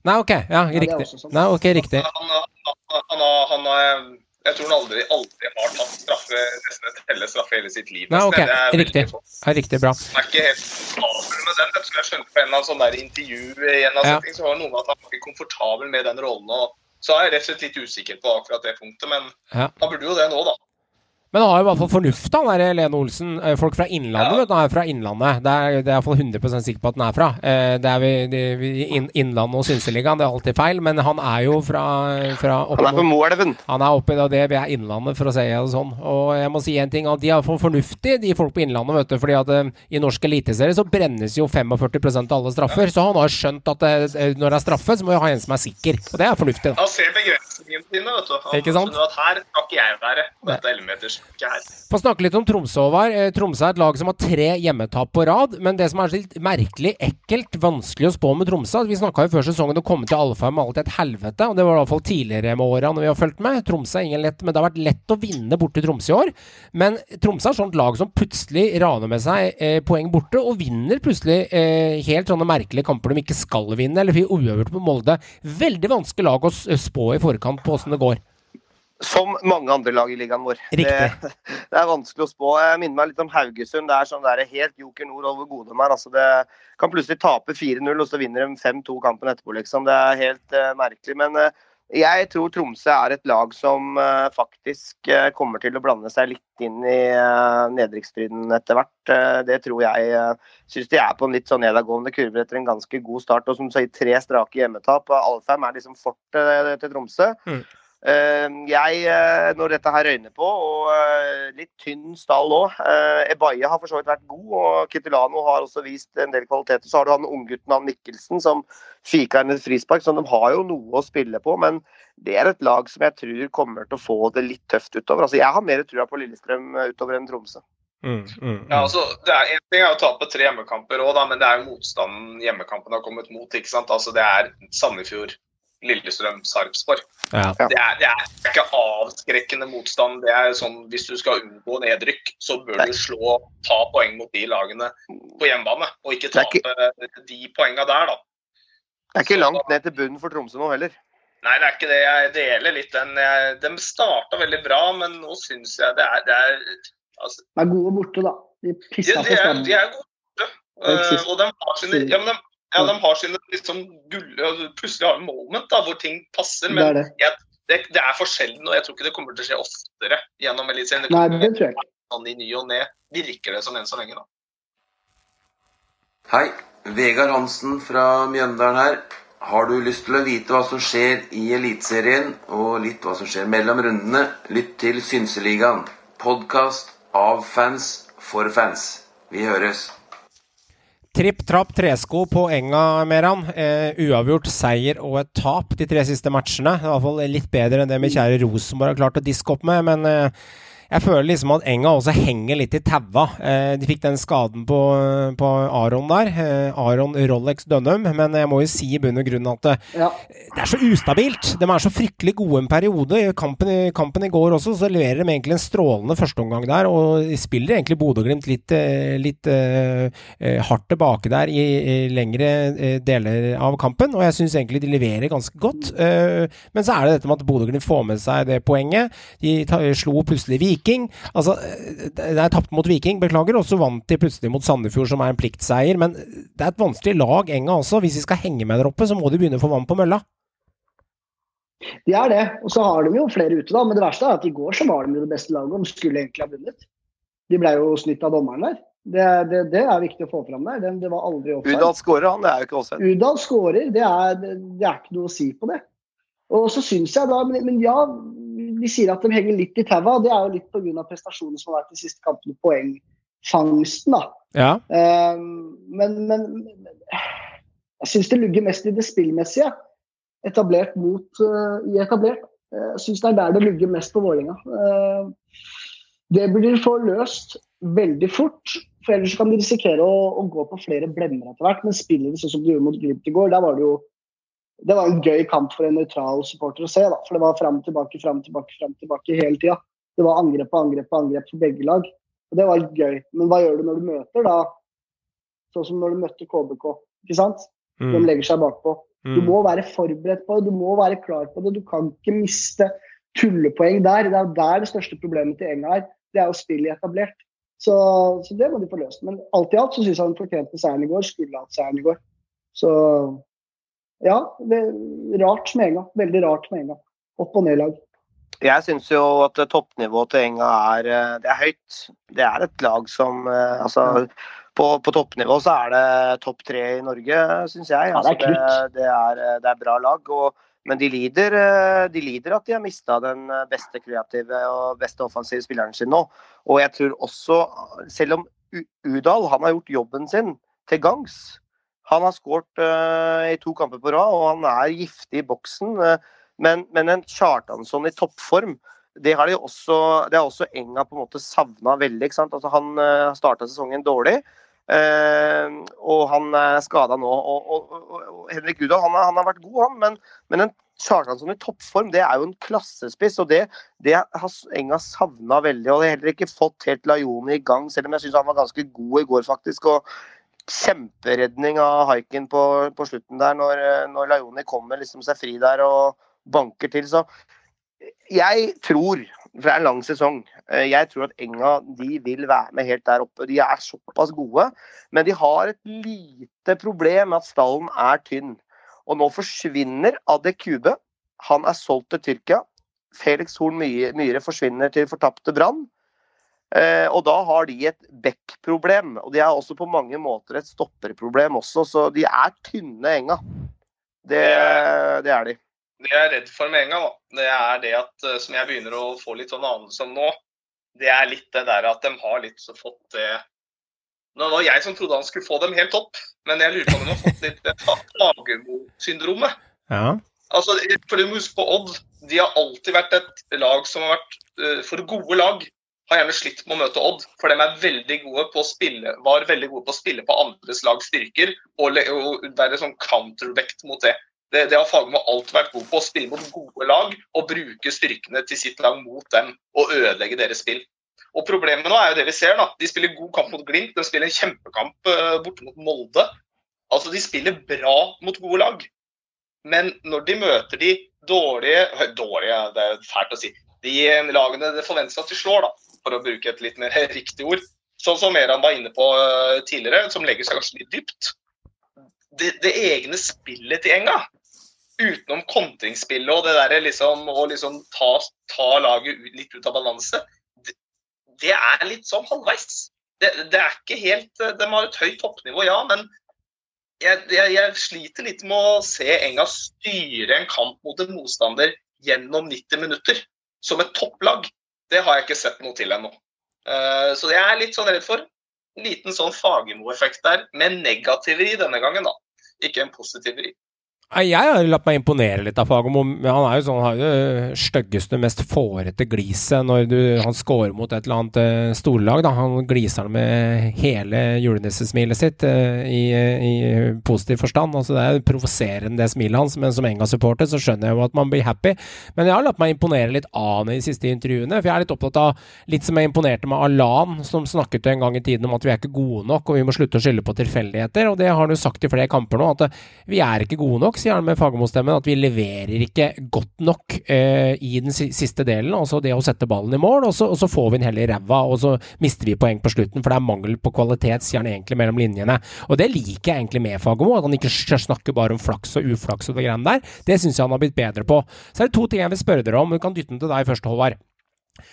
Nei, ok. Ja, det riktig. sånn. Nei, ok, riktig. Han, han, han, har- han, har- jeg tror han aldri, aldri har tatt straffe, nesten et telle straffe hele sitt liv. Nei, ok. Det er Riktig. Ja, riktig bra. Han er ikke helt komfortabel med den. Jeg jeg skjønte på en eller annen sånn intervju i en av Ja. setting, så var det noe med at han var ikke komfortabel med den rollen. og så er jeg rett og slett litt usikker på akkurat det punktet, men Ja. han burde jo det nå, da. Men han har jo i hvert fall fornuft, han der Lene Olsen. Eh, Folk fra Innlandet, Ja. vet du. Han er fra Innlandet. Det er, det er jeg iallfall 100% sikker på at han er fra. Eh, Det er vi, det, vi inn, Innlandet og Synseligaen, det er alltid feil, men han er jo fra, fra Han er på Moelven. Han er oppe i det, det vi er Innlandet, for å si det sånn. Og jeg må si en ting, at de er for fornuftige, de folk på Innlandet, vet du. fordi at eh, i norsk eliteserie så brennes jo 45% av alle straffer. Så han har skjønt at når det er straffe, så må vi ha en som er sikker. Og det er fornuftig, da. Han ser begrensningene sine, vet du. Han Ikke sant? skjønner at her skal ikke jeg være dette 11-meters. Ikke her. Få snakke litt om Tromsø, Håvard. Eh, Tromsø er et lag som har tre hjemmetap på rad. Men det som er så litt merkelig, ekkelt, vanskelig å spå med Tromsø Vi snakka jo før sesongen å komme til Alfheim med alt et helvete. Og det var i hvert fall tidligere med åra når vi har fulgt med. Tromsø er ingen lett, men det har vært lett å vinne borte i Tromsø i år. Men Tromsø er et sånt lag som plutselig raner med seg eh, poeng borte, og vinner plutselig eh, helt sånne merkelige kamper de ikke skal vinne, eller fikk uavgjort på Molde. Veldig vanskelig lag å spå i forkant på åssen det går. Som mange andre lag i ligaen vår. Riktig. Det, det er vanskelig å spå. Jeg minner meg litt om Haugesund. Det er sånn der helt joker nord over Godum her. Altså det kan plutselig tape 4-0, og så vinner de 5-2 kampen etterpå, liksom. Det er helt uh, merkelig. Men eh, jeg tror Tromsø er et lag som eh, faktisk eh, kommer til å blande seg litt inn i uh, nedrykksstriden etter hvert. Eh, det tror jeg. Syns de er på en litt sånn nedadgående kurve etter en ganske god start. Og som sier, tre strake hjemmetap. Alfheim er liksom fortet til Tromsø. Mm. Eh, jeg, eh, når dette her røyner på, og eh, litt tynn stall òg Ebaye har for så vidt vært god, og Kitulano har også vist en del kvaliteter. Så har du han unggutten av Mikkelsen som fiker inn et frispark, så de har jo noe å spille på. Men det er et lag som jeg tror kommer til å få det litt tøft utover. Altså, jeg har mer trua på Lillestrøm utover enn Tromsø. Mm, mm, Ja, altså, det er En ting er å tape tre hjemmekamper òg, men det er jo motstanden hjemmekampen har kommet mot. ikke sant? Altså, Det er Sandefjord, Lillestrøm, Sarpsborg. Ja. Det, er, det er ikke avskrekkende motstand. det er sånn, Hvis du skal unngå nedrykk, så bør du slå, ta poeng mot de lagene på hjemmebane. Og ikke tape ikke, de poengene der, da. Det er ikke langt ned til bunnen for Tromsø nå heller. Nei, det er ikke det. Jeg deler litt den. Jeg, de starta veldig bra, men nå syns jeg det er, det er altså, De er gode borte, da. De pissa på Stabæk. de er gode. borte. Eh, og de har sine, ja, men de, ja, de har sine liksom gull, Plutselig har de moment da, hvor ting passer. Det Men er det. det, det er for sjelden, og jeg tror ikke det kommer til å skje oftere gjennom Eliteserien. Det Nei, det tror jeg ikke. sånn i ny og ne, virker det som enn så lenge. da. Hei, Vegard Hansen fra Mjøndalen her. Har du lyst til å vite hva som skjer i Eliteserien, og litt hva som skjer mellom rundene, lytt til Synseligaen. Podkast av fans for fans. Vi høres. Tripp trapp tresko på enga, Meran. Eh, uavgjort seier og et tap de tre siste matchene. I hvert fall litt bedre enn det med kjære Rosenborg har klart å diske opp med, men eh, jeg føler liksom at enga også henger litt i taua. Eh, de fikk den skaden på, på Aron der. Eh, Aron Rolex Dønnum, men jeg må jo si i bunn og grunn at det, Ja. det er så ustabilt. De er så fryktelig gode en periode. I kampen, i kampen i går også, så leverer de egentlig en strålende førsteomgang der, og de spiller egentlig Bodø-Glimt litt, eh, litt eh, eh, hardt tilbake der i, i lengre eh, deler av kampen, og jeg syns egentlig de leverer ganske godt. Uh, men så er det dette med at Bodø-Glimt får med seg det poenget. De ta, slo plutselig Viking. Altså, eh, det er tapt mot Viking, beklager, og så vant de plutselig mot Sandefjord, som er en pliktseier. Men det er et vanskelig lag, Enga også. Hvis de skal henge med der oppe, så må de begynne å få vann på mølla. De er det. Og så har de jo flere ute, da. Men det verste er at i går så var de jo det beste laget. De skulle egentlig ha vunnet. De ble jo snytt av dommeren der. Det, det, det er viktig å få fram der. Det, det var aldri offside. Udal skårer, han. Det er jo ikke offside. Udal skårer, det er, det, det er ikke noe å si på det. Og så syns jeg da, men, men ja, de sier at de henger litt i taua. Det er jo litt pga. prestasjonene som har vært de siste kampene. Poengfangsten, da. Ja. Um, men, men men jeg syns det lugger mest i det spillmessige. Etablert mot uh, i etablert. Eh, Jeg syns det er der det lugger mest på Vålerenga. Uh, det burde de få løst veldig fort. For ellers kan de risikere å, å gå på flere blemmer etter hvert. Men spiller de sånn som de gjorde mot Glimt i går, der var det jo det var en gøy kamp for en nøytral supporter å se. da, For det var fram tilbake, fram tilbake, fram tilbake hele tida. Det var angrep på angrep på angrep for begge lag. Og det var gøy. Men hva gjør du når du møter da Sånn som når du møtte KBK. ikke sant? De Mm. legger seg bakpå. Du Mm. må være forberedt på det, du må være klar på det. Du kan ikke miste tullepoeng der. Det er der det største problemet til Enga er. Det er å spille etablert. Så, så det må de få løst. Men alt i alt så syns jeg han fortjente seieren i går. Skulle hatt seieren i går. Så ja, det rart med Enga. Veldig rart med Enga. Opp- og nedlag. Jeg syns jo at toppnivået til Enga er, eh, det er høyt. Det er et lag som eh, Altså, på, på toppnivå så er det topp tre i Norge, syns jeg. Er Altså, det, det, er, eh, det er bra lag. Og, men de lider, de lider at de har mista den beste kreative og beste offensive spilleren sin nå. Og jeg tror også, selv om Udal han har gjort jobben sin til gangs Han har skåret eh, i to kamper på rad, og han er giftig i boksen. eh, men, men en Kjartansson i toppform, det har de også, det har også Enga på en måte savna veldig. ikke sant? Altså, han uh, starta sesongen dårlig, uh, og han er skada nå. Og, og, og, og Henrik Gudal han, han har vært god, han, men, men en Kjartansson i toppform, det er jo en klassespiss. og Det, det har Enga savna veldig. og det har heller ikke fått helt Lajoni i gang, selv om jeg syns han var ganske god i går, faktisk. og Kjemperedning av haiken på, på slutten der, når, når Lajoni kommer liksom seg fri der og banker til. Så jeg tror, for det er en lang sesong, eh, jeg tror at Enga de vil være med helt der oppe. De er såpass gode, men de har et lite problem med at stallen er tynn. Og nå forsvinner Adekube. Han er solgt til Tyrkia. Felix Horn Myhre forsvinner til fortapte Brann. Eh, og da har de et back-problem. Og de er også på mange måter et stopperproblem også, så de er tynne Enga. Det, det er de. det jeg er redd for med enga, da, det er det at eh, som jeg begynner å få litt sånn anelse om nå, det er litt det der at de har litt så fått det Nå var jeg som trodde han skulle få dem helt opp, men jeg lurer på om de har fått litt Fagermo-syndromet. Ja. Altså, for du må huske på Odd. De har alltid vært et lag som har vært eh, For gode lag har gjerne slitt med å møte Odd. For de er veldig gode på å spille, var veldig gode på å spille på andres lags styrker og, og være sånn countervekt mot det. Det, det har Fagermo alltid vært god på. Å spille mot gode lag og bruke styrkene til sitt lag mot dem og ødelegge deres spill. Og Problemet nå er jo det vi ser. da. De spiller god kamp mot Glimt, de spiller en kjempekamp uh, borte mot Molde. Altså, De spiller bra mot gode lag. Men når de møter de dårlige Dårlige, det er fælt å si. De eh, lagene det forventes at de slår, da, for å bruke et litt mer riktig ord. Sånn som Meran var inne på eh, tidligere, som legger seg kanskje litt dypt. Det, det egne spillet til Enga, utenom kontringsspillet og det der liksom, å liksom ta, ta laget litt ut av balanse, det, det er litt sånn halvveis. Det, det er ikke helt De har et høyt toppnivå, ja, men jeg, jeg, jeg sliter litt med å se Enga styre en kamp mot en motstander gjennom 90 minutter som et topplag. Det har jeg ikke sett noe til ennå. Eh, så det er jeg litt sånn redd for. En liten sånn Fagermo-effekt der, med negativ i denne gangen, da. Ikke en positiv i. Jeg har latt meg imponere litt av Fagermo. Han er jo sånn, har jo det styggeste, mest fårete gliset når du, han scorer mot et eller annet uh, storlag. Da. Han gliser med hele julenissesmilet sitt eh, i, i positiv forstand. Altså, det er provoserende, det smilet hans, men som Enga-supporter så skjønner jeg jo at man blir happy. Men jeg har latt meg imponere litt av ham i de siste intervjuene. For jeg er litt opptatt av, litt som jeg imponerte med Alan, som snakket en gang i tiden om at vi er ikke gode nok, og vi må slutte å skylde på tilfeldigheter. Og det har han jo sagt i flere kamper nå, at vi er ikke gode nok sier han med Fagermo-stemmen, at vi leverer ikke godt nok eh, i den siste delen. Altså det å sette ballen i mål, og så, og så får vi den hele i ræva, og så mister vi poeng på slutten, for det er mangel på kvalitet, sier han egentlig mellom linjene. Og det liker jeg egentlig med Fagermo, at han ikke snakker bare om flaks og uflaks og de greiene der. Det syns jeg han har blitt bedre på. Så er det to ting jeg vil spørre dere om, Du kan dytte den til deg først, Håvard.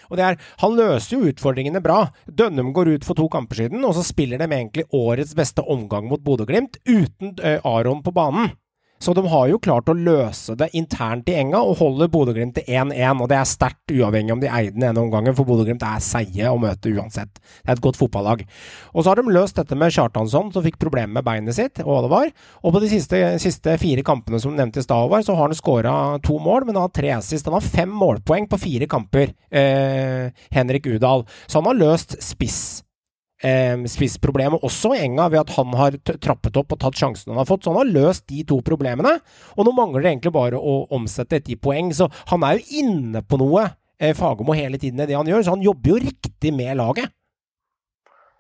Og det er, Han løser jo utfordringene bra. Dønnum går ut for to kamper siden, og så spiller de egentlig årets beste omgang mot Bodø-Glimt uten eh, Aron på banen. Så de har jo klart å løse det internt i enga og holder Bodø-Glimt til 1-1. Og det er sterkt uavhengig om de eide den ene omgangen, for Bodø-Glimt er seige å møte uansett. Det er et godt fotballag. Og så har de løst dette med Kjartansson, som fikk problemer med beinet sitt, og hva det var. Og på de siste, siste fire kampene som nevnte i stad, så har han skåra to mål, men han har tre assist. Han har fem målpoeng på fire kamper, eh, Henrik Udal. Så han har løst spiss eh, spissproblemet også i Enga ved at han har trappet opp og tatt sjansen han har fått. Så han har løst de to problemene. Og nå mangler det egentlig bare å omsette dette i poeng. Så han er jo inne på noe, eh, Fagermo, hele tiden i det han gjør. Så han jobber jo riktig med laget.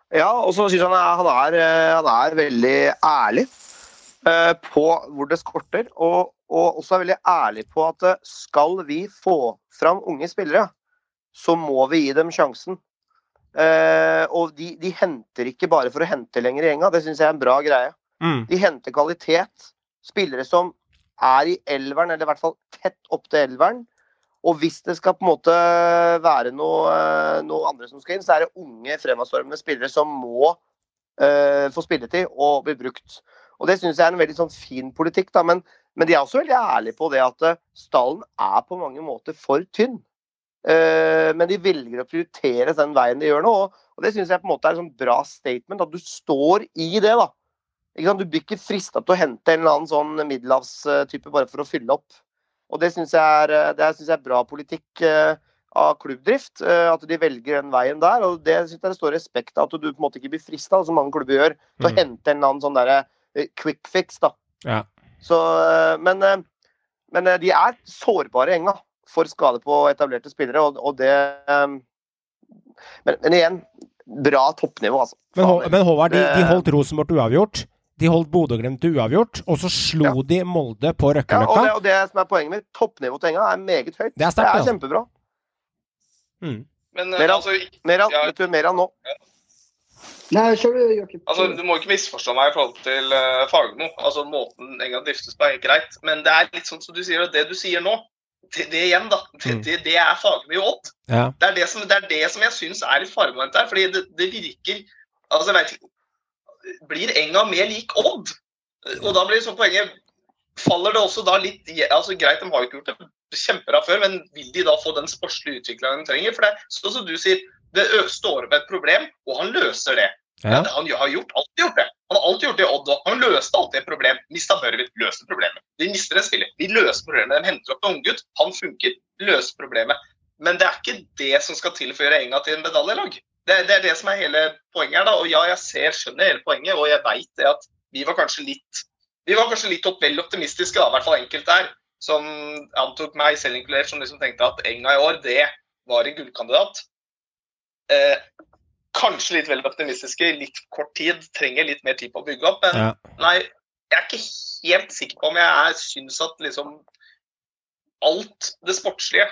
Ja, og så syns han han, er, eh, han er veldig ærlig eh, på hvor det skorter. Og, og også er veldig ærlig på at eh, skal vi få fram unge spillere, så må vi gi dem sjansen. Eh, og de, de henter ikke bare for å hente lenger i gjenga, det syns jeg er en bra greie. Mm. De henter kvalitet. Spillere som er i elveren, eller i hvert fall tett opp til elveren. Og hvis det skal på en måte være noe, eh, noe andre som skal inn, så er det unge, fremadstormende spillere som må uh, få spilletid og bli brukt. Og Det syns jeg er en veldig sånn fin politikk. da, men, men de er også veldig ærlige på det at stallen er på mange måter for tynn. Eh, men de velger å prioritere den veien de gjør nå. Og, det syns jeg på en måte er et sånn bra statement. At du står i det. da. Ikke sant? Du blir ikke frista til å hente en eller annen sånn middelhavstype bare for å fylle opp. Og det syns jeg, eh, jeg er bra politikk eh, av klubbdrift. eh, At de velger den veien der. Og det syns jeg det står respekt av. At du på en måte ikke blir frista, som mange klubber gjør, til å Mm. hente en eller annen sånn derre eh, quick fix. da. Ja. Så, eh, men, eh, men eh, de er sårbare i enga for skade på etablerte spillere, og, og det um, men, men igjen, bra toppnivå, altså. Men, men Håvard, de, de holdt Rosenborg uavgjort. De holdt Bodø-Glimt uavgjort, og så slo de Molde på Ja, og, det, og det som er poenget mitt, toppnivået til enga er meget høyt. Det er sterkt, altså. kjempebra. Mm. Men eh, Mer altså, Mer Ja. vet du, mer av nå. Nei, kjør du, Joakim. altså, du må ikke misforstå meg i forhold til uh, Fagermo. Altså, måten Enga driftes på er greit. Men det er litt sånn som du sier, og det du sier nå, det, det igjen, da. Det, Mm. det, det er faglig Odd. Ja. Det er det som, det er det som jeg syns er litt faremoment her. Fordi det, det virker Altså, jeg vet ikke Blir Enga mer lik Odd? Og da blir liksom poenget faller det også da litt altså Greit, de har jo ikke gjort det kjempebra før, men vil de da få den sportslige utviklingen de trenger? For det er sånn som du sier, det står opp et problem, og han løser det. Ja. Han har gjort, alltid gjort det. Han har alltid gjort det Odd. Han løste alltid et problem. Mista Børvid, løste problemet. De mister et spiller. De løser problemet. De henter opp en unggutt. Han funker. Løser problemet. Men det er ikke det som skal til for å gjøre Enga til en medaljelag. Det, det er det som er hele poenget her. da, og Ja, jeg ser, skjønner hele poenget, og jeg veit at vi var kanskje litt vi var kanskje litt vel optimistiske, da, i hvert fall enkelte her, som antok meg selv inkludert, som liksom tenkte at Enga i år, det var en gullkandidat. Eh, kanskje litt vel optimistiske, litt kort tid, trenger litt mer tid på å bygge opp. Men Ja. nei, jeg er ikke helt sikker på om jeg syns at liksom alt det sportslige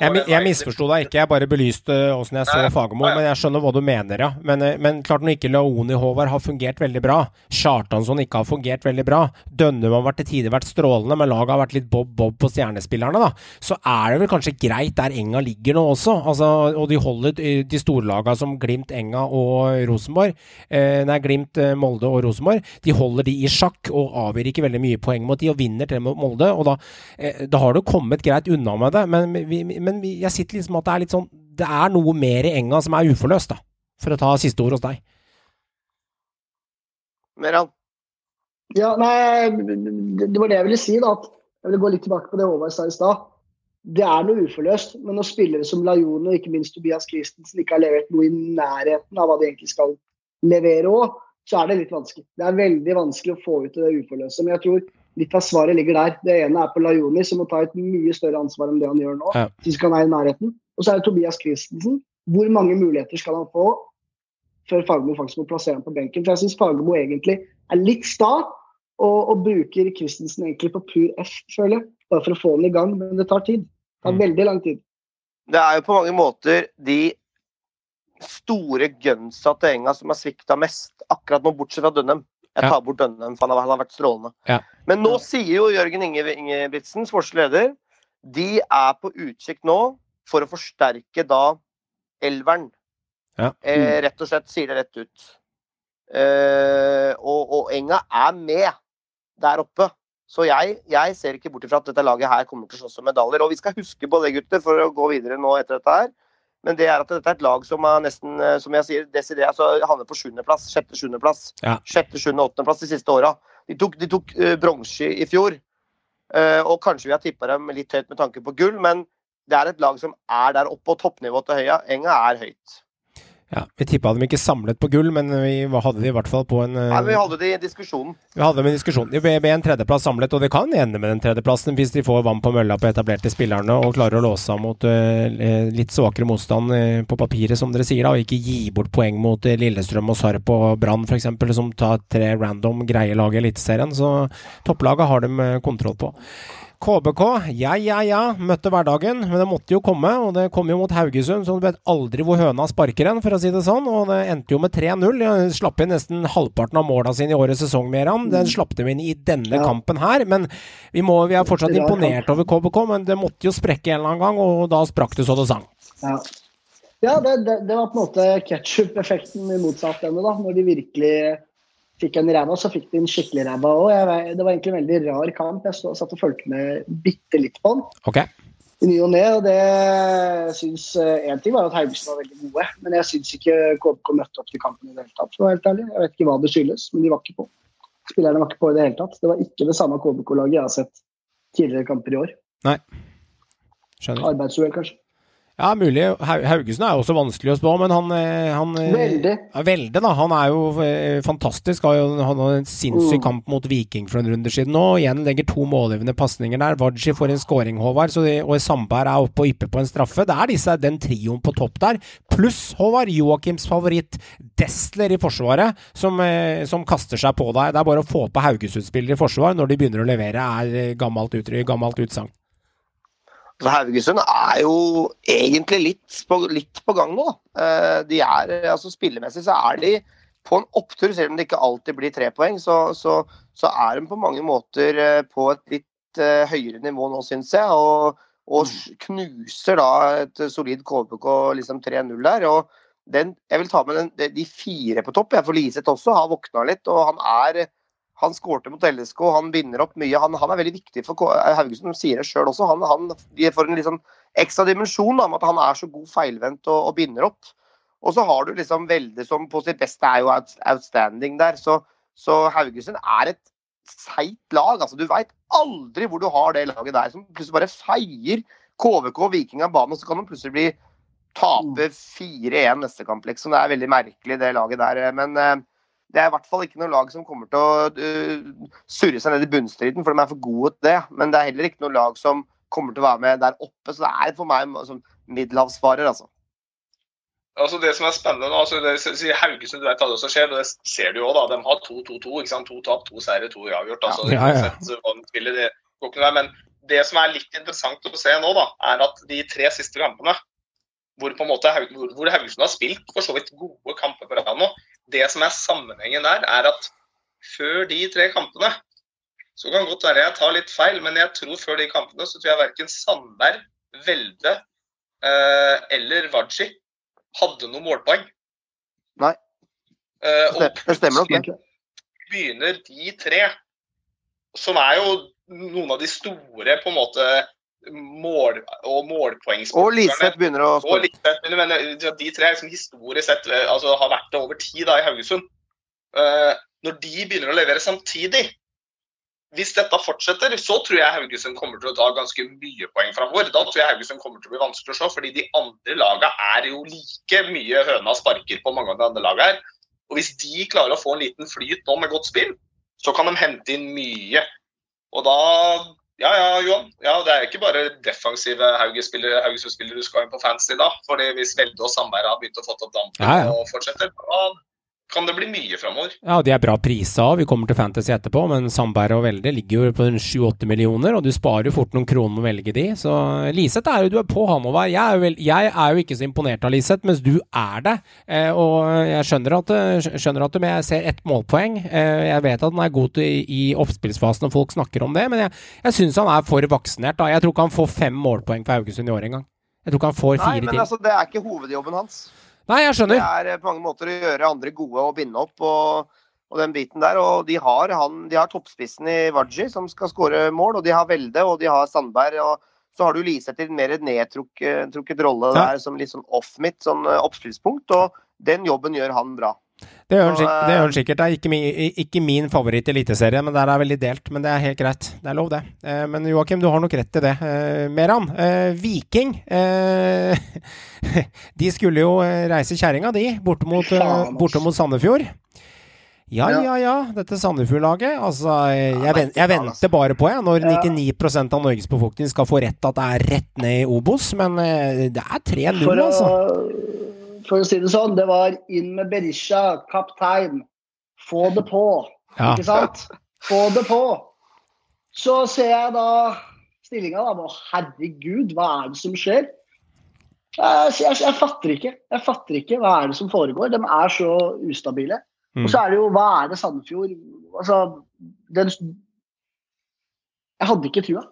Jeg, jeg misforsto deg ikke, jeg bare belyste åssen jeg så Fagermo. Men jeg skjønner hva du mener, ja. Men, eh, men klart når ikke Laoni Håvard har fungert veldig bra, Kjartansson ikke har fungert veldig bra, Dønnum har vært til tider vært strålende, men laget har vært litt bob-bob på stjernespillerne, da, så er det vel kanskje greit der Enga ligger nå også. Altså, og de holder eh, de storlagene som Glimt, Enga og Rosenborg, eh, nei, Glimt, eh, Molde og Rosenborg, de holder de i sjakk og avgir ikke veldig mye poeng mot de og vinner til Molde. og da, eh, da har du kommet greit unna med det, men, vi, men jeg sitter liksom at det er litt sånn Det er noe mer i enga som er uforløst, da. For å ta siste ord hos deg. Meran? Ja, nei, det var det jeg ville si. da, at Jeg ville gå litt tilbake på det Håvard sa i stad. Det er noe uforløst, men når spillere som Lajone og ikke minst Tobias Christensen ikke har levert noe i nærheten av hva de egentlig skal levere òg, så er det litt vanskelig. Det er veldig vanskelig å få ut det uforløse. Men jeg tror litt av svaret ligger der. Det ene er på Lajoni, som må ta et mye større ansvar enn det han gjør nå. Ja. Hvis han er i nærheten. Og så er det Tobias Christensen. Hvor mange muligheter skal han få før Fagermo faktisk må plassere ham på benken? For jeg syns Fagermo egentlig er litt sta og, og bruker Christensen egentlig på pur F, føler jeg. Bare for å få ham i gang, men det tar tid. Det tar Mm. veldig lang tid. Det er jo på mange måter de store gunsa til Enga som har svikta mest akkurat nå, bortsett fra Dønnem. Jeg Ja. tar bort Dønnem, for han har, vært strålende. Ja. Men nå sier jo Jørgen Inge, Ingebrigtsen, sportslig leder, de er på utkikk nå for å forsterke da elveren. Ja. Eh, rett og slett sier det rett ut. Eh, og, og Enga er med der oppe. Så jeg, jeg ser ikke bort ifra at dette laget her kommer til å slåss om medaljer. Og vi skal huske på det, gutter, for å gå videre nå etter dette her. Men det er at dette er et lag som er nesten, eh, som jeg sier, desidert, altså, havner på sjuendeplass. Sjette-sjuendeplass. Ja. Sjette, sjuende, åttendeplass de siste åra. De tok, de tok uh, bronse i fjor. Uh, og kanskje vi har tippa dem litt høyt med tanke på gull, men det er et lag som er der oppe, og toppnivået til Høya. Enga er høyt. Ja, Vi tippa dem ikke samlet på gull, men vi hadde de i hvert fall på en Nei, vi hadde det i diskusjonen. Vi hadde med i diskusjonen. De ble, en tredjeplass samlet, og det kan ende med den tredjeplassen hvis de får vann på mølla på etablerte spillerne og klarer å låse av mot eh, litt svakere motstand eh, på papiret, som dere sier, da, og ikke gi bort poeng mot eh, Lillestrøm og Sarp og Brann f.eks., som tar tre random greie lag i Eliteserien. Så topplaget har de kontroll på. KBK, ja, ja, ja, møtte hverdagen, men det måtte jo komme. Og det kom jo mot Haugesund, så du vet aldri hvor høna sparker en, for å si det sånn. Og det endte jo med 3-0. De slapp inn nesten halvparten av måla sine i årets sesong, Meran. Den slapp de inn i denne Ja. kampen her. Men vi, må, vi er fortsatt imponert over KBK, men det måtte jo sprekke en eller annen gang, og da sprakk det så det sang. Ja, ja det, det, det var på en måte ketsjup-effekten i motsatt ende, da. Når de virkelig fikk en ræva, så fikk de en skikkelig ræva òg. Det var egentlig en veldig rar kamp. Jeg stod, satt og fulgte med bitte litt på den. Ok? i ny og ne. Og det syns Én ting var at Haugesund var veldig gode, men jeg syns ikke KBK møtte opp til kampen i det hele tatt. For å være helt ærlig. Jeg vet ikke hva det skyldes, men de var ikke på. Spillerne var ikke på i det hele tatt. Det var ikke det samme KBK-laget jeg har sett tidligere kamper i år. Nei. Skjønner. Arbeidsuhell, kanskje. Ja, mulig. Hau- Haugesund er jo også vanskelig å spå, men han, eh, han eh, Veldig. Ja, veldig, da. Han er jo eh, fantastisk. Har jo, han har en sinnssyk Mm. kamp mot Viking for en runde siden nå. Igjen legger to målgivende pasninger der. Wadji får en scoring, Håvard, så de, og Sandberg er oppe og ypper på en straffe. Det er disse, den trioen på topp der. Pluss, Håvard, Joakims favoritt Destler i forsvaret, som, som kaster seg på deg. Det er bare å få på Haugesund-spillere i forsvar når de begynner å levere, er gammelt uttrykk, gammelt utsagn. Så Haugesund er jo egentlig litt på, litt på gang nå. Eh, De er, altså Spillemessig så er de på en opptur, selv om det ikke alltid blir tre poeng. Så, så, så er de på mange måter eh, på et litt eh, høyere nivå nå, syns jeg. Og, og knuser da et solid KBK liksom 3-0 der. og den, jeg vil ta med den, de- de fire på topp. Jeg får Liseth også har våkna litt. og han er Han skårte mot LSK, han binder opp mye. Han, han er veldig viktig for K- Haugesund, de sier det sjøl også. Han, han de får en liksom ekstra dimensjon da, med at han er så god feilvendt og, og binder opp. Og så har du liksom Velde som på sitt beste er jo out, outstanding der. Så, så Haugesund er et seigt lag. altså Du veit aldri hvor du har det laget der som plutselig bare feier KVK og Viking av banen, og så kan de plutselig bli tape 4-1 neste kamp, liksom. Det er veldig merkelig, det laget der. Men eh, det er i hvert fall ikke noe lag som kommer til å eh, surre seg ned i bunnstriden, for de er for gode til det. Men det er heller ikke noe lag som kommer til å være med der oppe, så det er for meg sånn middelhavsfarer, altså. Altså Det som er spennende nå, altså det sier Haugesund, du vet hva som skjer, og det ser du jo da. De har 2-2-2. ikke sant? To tap, to seire, to uavgjort. altså Ja, ja, ja. uansett hva de spiller, det går ikke noe der. Men det som er litt interessant å se nå, da, er at de tre siste kampene hvor på en måte hvor, hvor Haugesund har spilt for så vidt gode kamper på rad nå, det som er sammenhengen der, er at før de tre kampene så kan godt være jeg tar litt feil, men jeg tror før de kampene så tror jeg verken Sandberg, Velde eh, eller Waji hadde noen målpoeng. Nei. Eh, og det stemmer nok, det. begynner de tre, som er jo noen av de store på en måte mål- og målpoengsporterne Og Liseth begynner å og men men, eh, de tre liksom historisk sett eh, altså, har vært det over tid da, i Haugesund. Uh, når de begynner å levere samtidig, hvis dette fortsetter, så tror jeg Haugesund kommer til å ta ganske mye poeng framover. Da tror jeg Haugesund kommer til å bli vanskelig å slå, fordi de andre lagene er jo like mye høna sparker på mange av de andre lagene her. Og hvis de klarer å få en liten flyt nå med godt spill, så kan de hente inn mye. Og da Ja ja, Johan. Ja, det er ikke bare defensive Haugesund-spillere du skal inn på fancy da. fordi hvis Velde og Sandberg har begynt å få opp dampen Ja, ja. og fortsetter, da kan det bli mye framover. Ja, de er bra prisa òg. Vi kommer til Fantasy etterpå, men Sandberg og Velde ligger jo på 7-8 millioner, og du sparer jo fort noen kroner med å velge de. Så Liseth er jo du er på han over. Jeg er jo, vel, jeg er jo ikke så imponert av Liseth, mens du er det. Eh, og jeg skjønner at, eh, skjønner at du, men jeg ser ett målpoeng. Eh, jeg vet at han er god til, i, i oppspillsfasen og folk snakker om det, men jeg, jeg syns han er for vaksinert. da. Jeg tror ikke han får fem målpoeng for Haugesund i år engang. Jeg tror ikke han får Nei, fire men til. altså, det er ikke hovedjobben hans. Nei, jeg skjønner. Det er eh, på mange måter å gjøre andre gode og binde opp og, og den biten der. Og de har, han, de har toppspissen i Waji som skal skåre mål, og de har Velde og de har Sandberg. og så har du Liseth i en mer nedtrukket trukket rolle Ja. der som litt sånn off-mitt, sånn eh, oppspillspunkt. Og den jobben gjør han bra. Det gjør han, det eh, sikkert. Det er ikke, min, ikke min favoritt i Eliteserien, men der er veldig delt. Men det er helt greit. Det er lov, det. Eh, men Joakim, du har nok rett i det. Eh, Meran, Viking De skulle jo reise kjerringa, de, borte mot, borte Sandefjord. Ja, Ja. ja. Dette Sandefjord-laget. Altså, jeg, jeg venter bare på, jeg, når Ja. 99 av Norges befolkning skal få rett at det er rett ned i Obos. Men det er 3-0, altså. For å si det sånn, det var inn med Berisha, kaptein. Få det på. Ja. Ikke sant? Få det på. Så ser jeg da stillinga, da. Å, herregud, hva er det som skjer? Jeg, jeg, jeg fatter ikke. Jeg fatter ikke hva er det som foregår. De er så ustabile. Mm. Og så er det jo Hva er det Sandefjord Altså den, Jeg hadde ikke trua.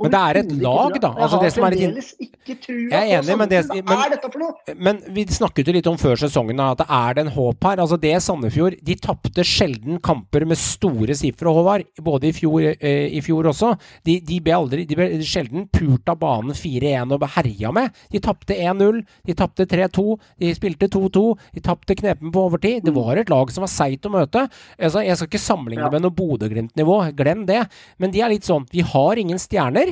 Men det er et lag, da. da. Jeg Altså, har fremdeles ikke trua på enig, men det- Sandefjord. men- Hva er dette for noe? Men vi snakket jo litt om før sesongen at det er det en håp her. Altså det Sandefjord De tapte sjelden kamper med store sifre, Håvard. Både i fjor, eh, i fjor også. De, de ble aldri De ble sjelden pult av banen 4-1 og herja med. De tapte 1-0, de tapte 3-2, de spilte 2-2, de tapte knepen på overtid. Det var et lag som var seigt å møte. Altså, jeg skal ikke sammenligne Ja. med noe Bodø-Glimt-nivå, glem det. Men de er litt sånn Vi har ingen stjerner.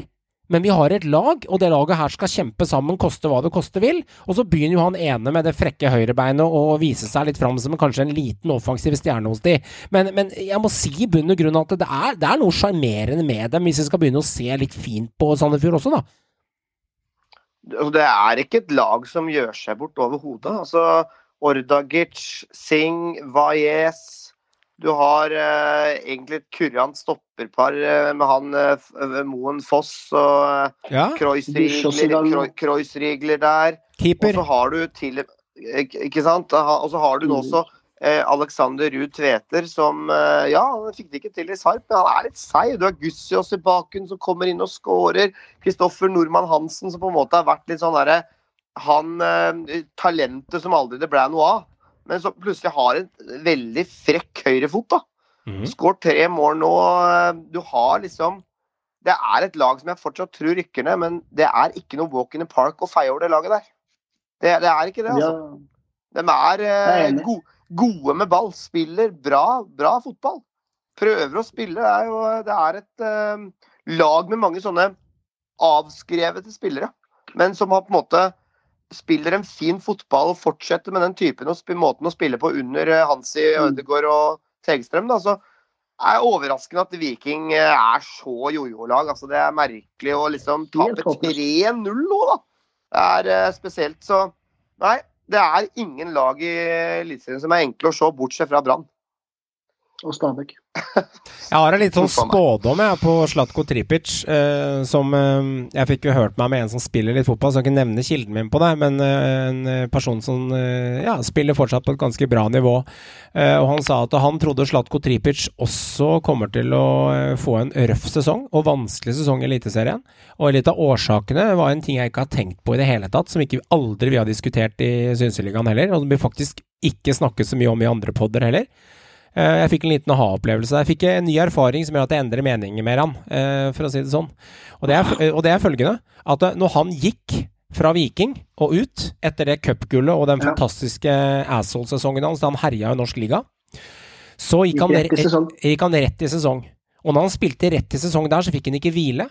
Men vi har et lag, og det laget her skal kjempe sammen, koste hva det koste vil. Og så begynner jo han ene med det frekke høyrebeinet å vise seg litt fram som kanskje en liten offensiv stjerne hos de. Men, men jeg må si i bunn og grunn at det er, det er noe sjarmerende med dem, hvis vi skal begynne å se litt fint på Sandefjord også, da. Altså, Det er ikke et lag som gjør seg bort overhodet. Altså, Ordagic, Singh, Valles Du har eh, egentlig et kurant stopperpar eh, med han eh, eh, Moen Foss og eh, Ja. Kreuzrigler, der. Og så har du til Ikke sant? Og så har du nå også eh, Alexander Ruud Tveter som Ja, han fikk det ikke til i Sarp, men han er litt seig. Du har Gussiås i baken som kommer inn og scorer. Kristoffer Nordmann Hansen som på en måte har vært litt sånn derre Han talentet som aldri det ble noe av. Men som plutselig har en veldig frekk høyrefot, da. Mhm. Skåret tre mål nå. eh, Du har liksom Det er et lag som jeg fortsatt tror rykker ned, men det er ikke noe walk in the park å feie over det laget der. Det, det er ikke det, altså. Ja, De er er eh, go gode med ball. Spiller bra, bra fotball. Prøver å spille. Det er, jo, det er et uh, lag med mange sånne avskrevete spillere, men som har på en måte spiller en fin fotball og fortsetter med den typen og måten å spille på under eh, Hansi, Mm. Ødegaard og Tegstrøm. Da. Så er det overraskende at Viking eh, er så jojo-lag. Altså, det er merkelig å liksom tape 3-0 nå, da. Det er eh, spesielt. Så nei, det er ingen lag i Eliteserien som er enkle å se, bortsett fra Brann. Og Stabæk. Jeg har en litt sånn spådom jeg, på Slatko Tripic, eh, som eh, Jeg fikk jo hørt meg med en som spiller litt fotball, så jeg kan ikke nevne kilden min på det, men eh, en eh, person som eh, ja, spiller fortsatt på et ganske bra nivå. Eh, og han sa at han trodde Slatko Tripic også kommer til å eh, få en røff sesong, og vanskelig sesong i Eliteserien. Og litt av årsakene var en ting jeg ikke har tenkt på i det hele tatt, som ikke aldri vi har diskutert i Synseligaen heller, og som vi faktisk ikke snakket så mye om i andre podder heller. Eh, Jeg fikk en liten aha-opplevelse. Jeg fikk en ny erfaring som gjør at jeg endrer mening med han, eh, for å si det sånn. Og det er, og det er følgende, at eh, når han gikk fra Viking og ut etter det cupgullet og den fantastiske asshole-sesongen hans da han herja i norsk liga, så gikk han, gikk han rett i sesong. Og når han spilte rett i sesong der, så fikk han ikke hvile.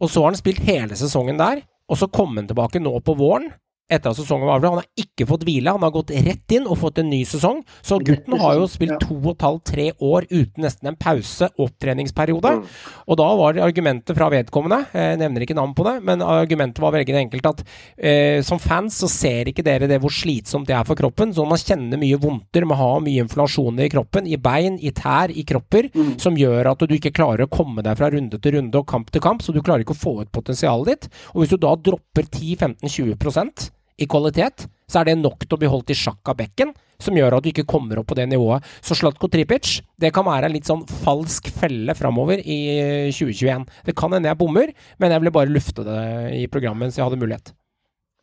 Og så har han spilt hele sesongen der, og så kom han tilbake nå på våren. Etter at sesongen var over. Han har ikke fått hvile, han har gått rett inn og fått en ny sesong. Så gutten har jo spilt to og et halvt, tre år uten nesten en pause, opptreningsperiode. Mm. Og da var det argumentet fra vedkommende, jeg nevner ikke navn på det, men argumentet var veldig enkelt at eh, som fans så ser ikke dere det hvor slitsomt det er for kroppen. Så man kjenner mye vondter, man har mye inflasjoner i kroppen, i bein, i tær, i kropper, Mm. som gjør at du ikke klarer å komme deg fra runde til runde og kamp til kamp, så du klarer ikke å få ut potensialet ditt. Og hvis du da dropper 10-15-20 i kvalitet, så er det nok til å bli holdt i sjakk av bekken, som gjør at du ikke kommer opp på det nivået. Så Slatko Tripic, det kan være en litt sånn falsk felle framover i 2021. Det kan hende jeg bommer, men jeg ville bare lufte det i programmet mens jeg hadde mulighet.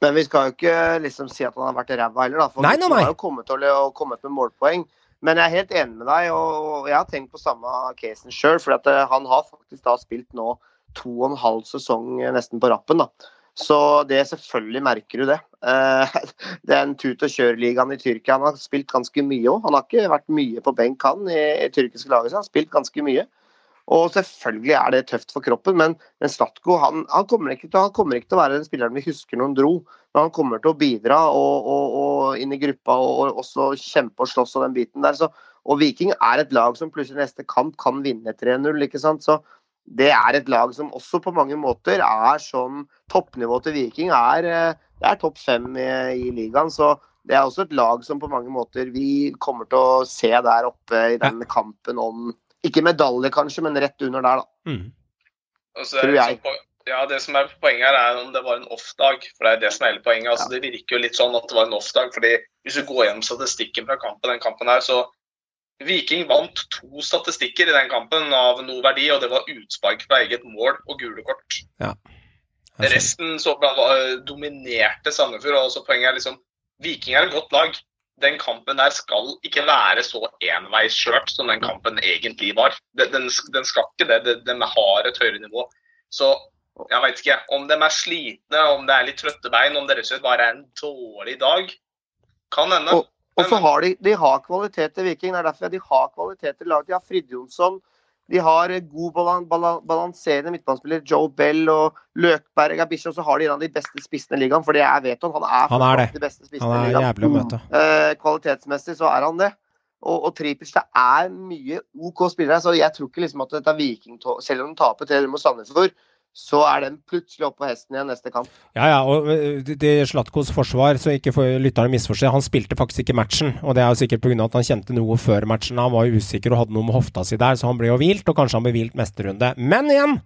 Men vi skal jo ikke liksom si at han har vært ræva heller, da. For Nei, nei, nei. han har jo kommet, og kommet med målpoeng. Men jeg er helt enig med deg, og jeg har tenkt på samme casen sjøl. For eh, han har faktisk da spilt nå to og en halv sesong eh, nesten på rappen. da. Så det selvfølgelig merker du det. Eh, Det er en tut og kjør-ligaen i Tyrkia. Han har spilt ganske mye òg. Han har ikke vært mye på benk, han, i, tyrkiske laget. Så han har spilt ganske mye. Og selvfølgelig er det tøft for kroppen, men, men Slatko han, han, kommer til, han kommer ikke til å være den spilleren vi husker når han dro. Men han kommer til å bidra og, og, og inn i gruppa og, og også kjempe og slåss og den biten der. Så, og Viking er et lag som plutselig neste kamp kan vinne 3-0. ikke sant? Så det er et lag som også på mange måter er sånn Toppnivået til Viking er, eh, det er topp fem i, i ligaen. Så det er også et lag som på mange måter vi kommer til å se der oppe i den kampen om Ikke medalje, kanskje, men rett under der, da. Mm. Altså, Tror jeg. så Ja, Det som er poenget her, er om det var en off-dag. For Det er det som er hele poenget. Altså, Det virker jo litt sånn at det var en off-dag. fordi Hvis du går gjennom statistikken fra kampen, den kampen her, så Viking vant to statistikker i den kampen av noe verdi, og det var utspark fra eget mål og gule kort. Ja. Resten så dominerte Sandefjord. og så Poenget er liksom Viking er et godt lag. Den kampen der skal ikke være så enveiskjørt som den kampen egentlig var. Den, den, skal ikke det. Den, den har et høyere nivå. Så jeg veit ikke om de er slitne, om det er litt trøtte bein, om det rett og slett bare er en dårlig dag. Kan hende. Og- Og så har de, de har kvalitet til Viking. Det er derfor de har kvalitet til laget. De har Fridtjonsson. De har god balan, balan, balanserende midtbanespiller. Joe Bell og Løkberg er bikkje. Og så har de en av de beste spissene i ligaen, for det er Veton. Han er, Han er det. de beste Han er jævlig å møte. Eh, kvalitetsmessig så er han det. Og, og Tripic, det er mye OK spillere. Så jeg tror ikke liksom at dette er Viking Selv om de taper 3 mot Sandefjord, så er den plutselig oppe på hesten igjen neste kamp. Ja, ja, og det Slatkos forsvar, så ikke for lytterne misforstå, han spilte faktisk ikke matchen. Og det er jo sikkert pga. at han kjente noe før matchen. Han var jo usikker og hadde noe med hofta si der, så han ble jo hvilt, og kanskje han ble hvilt neste runde. Men igjen!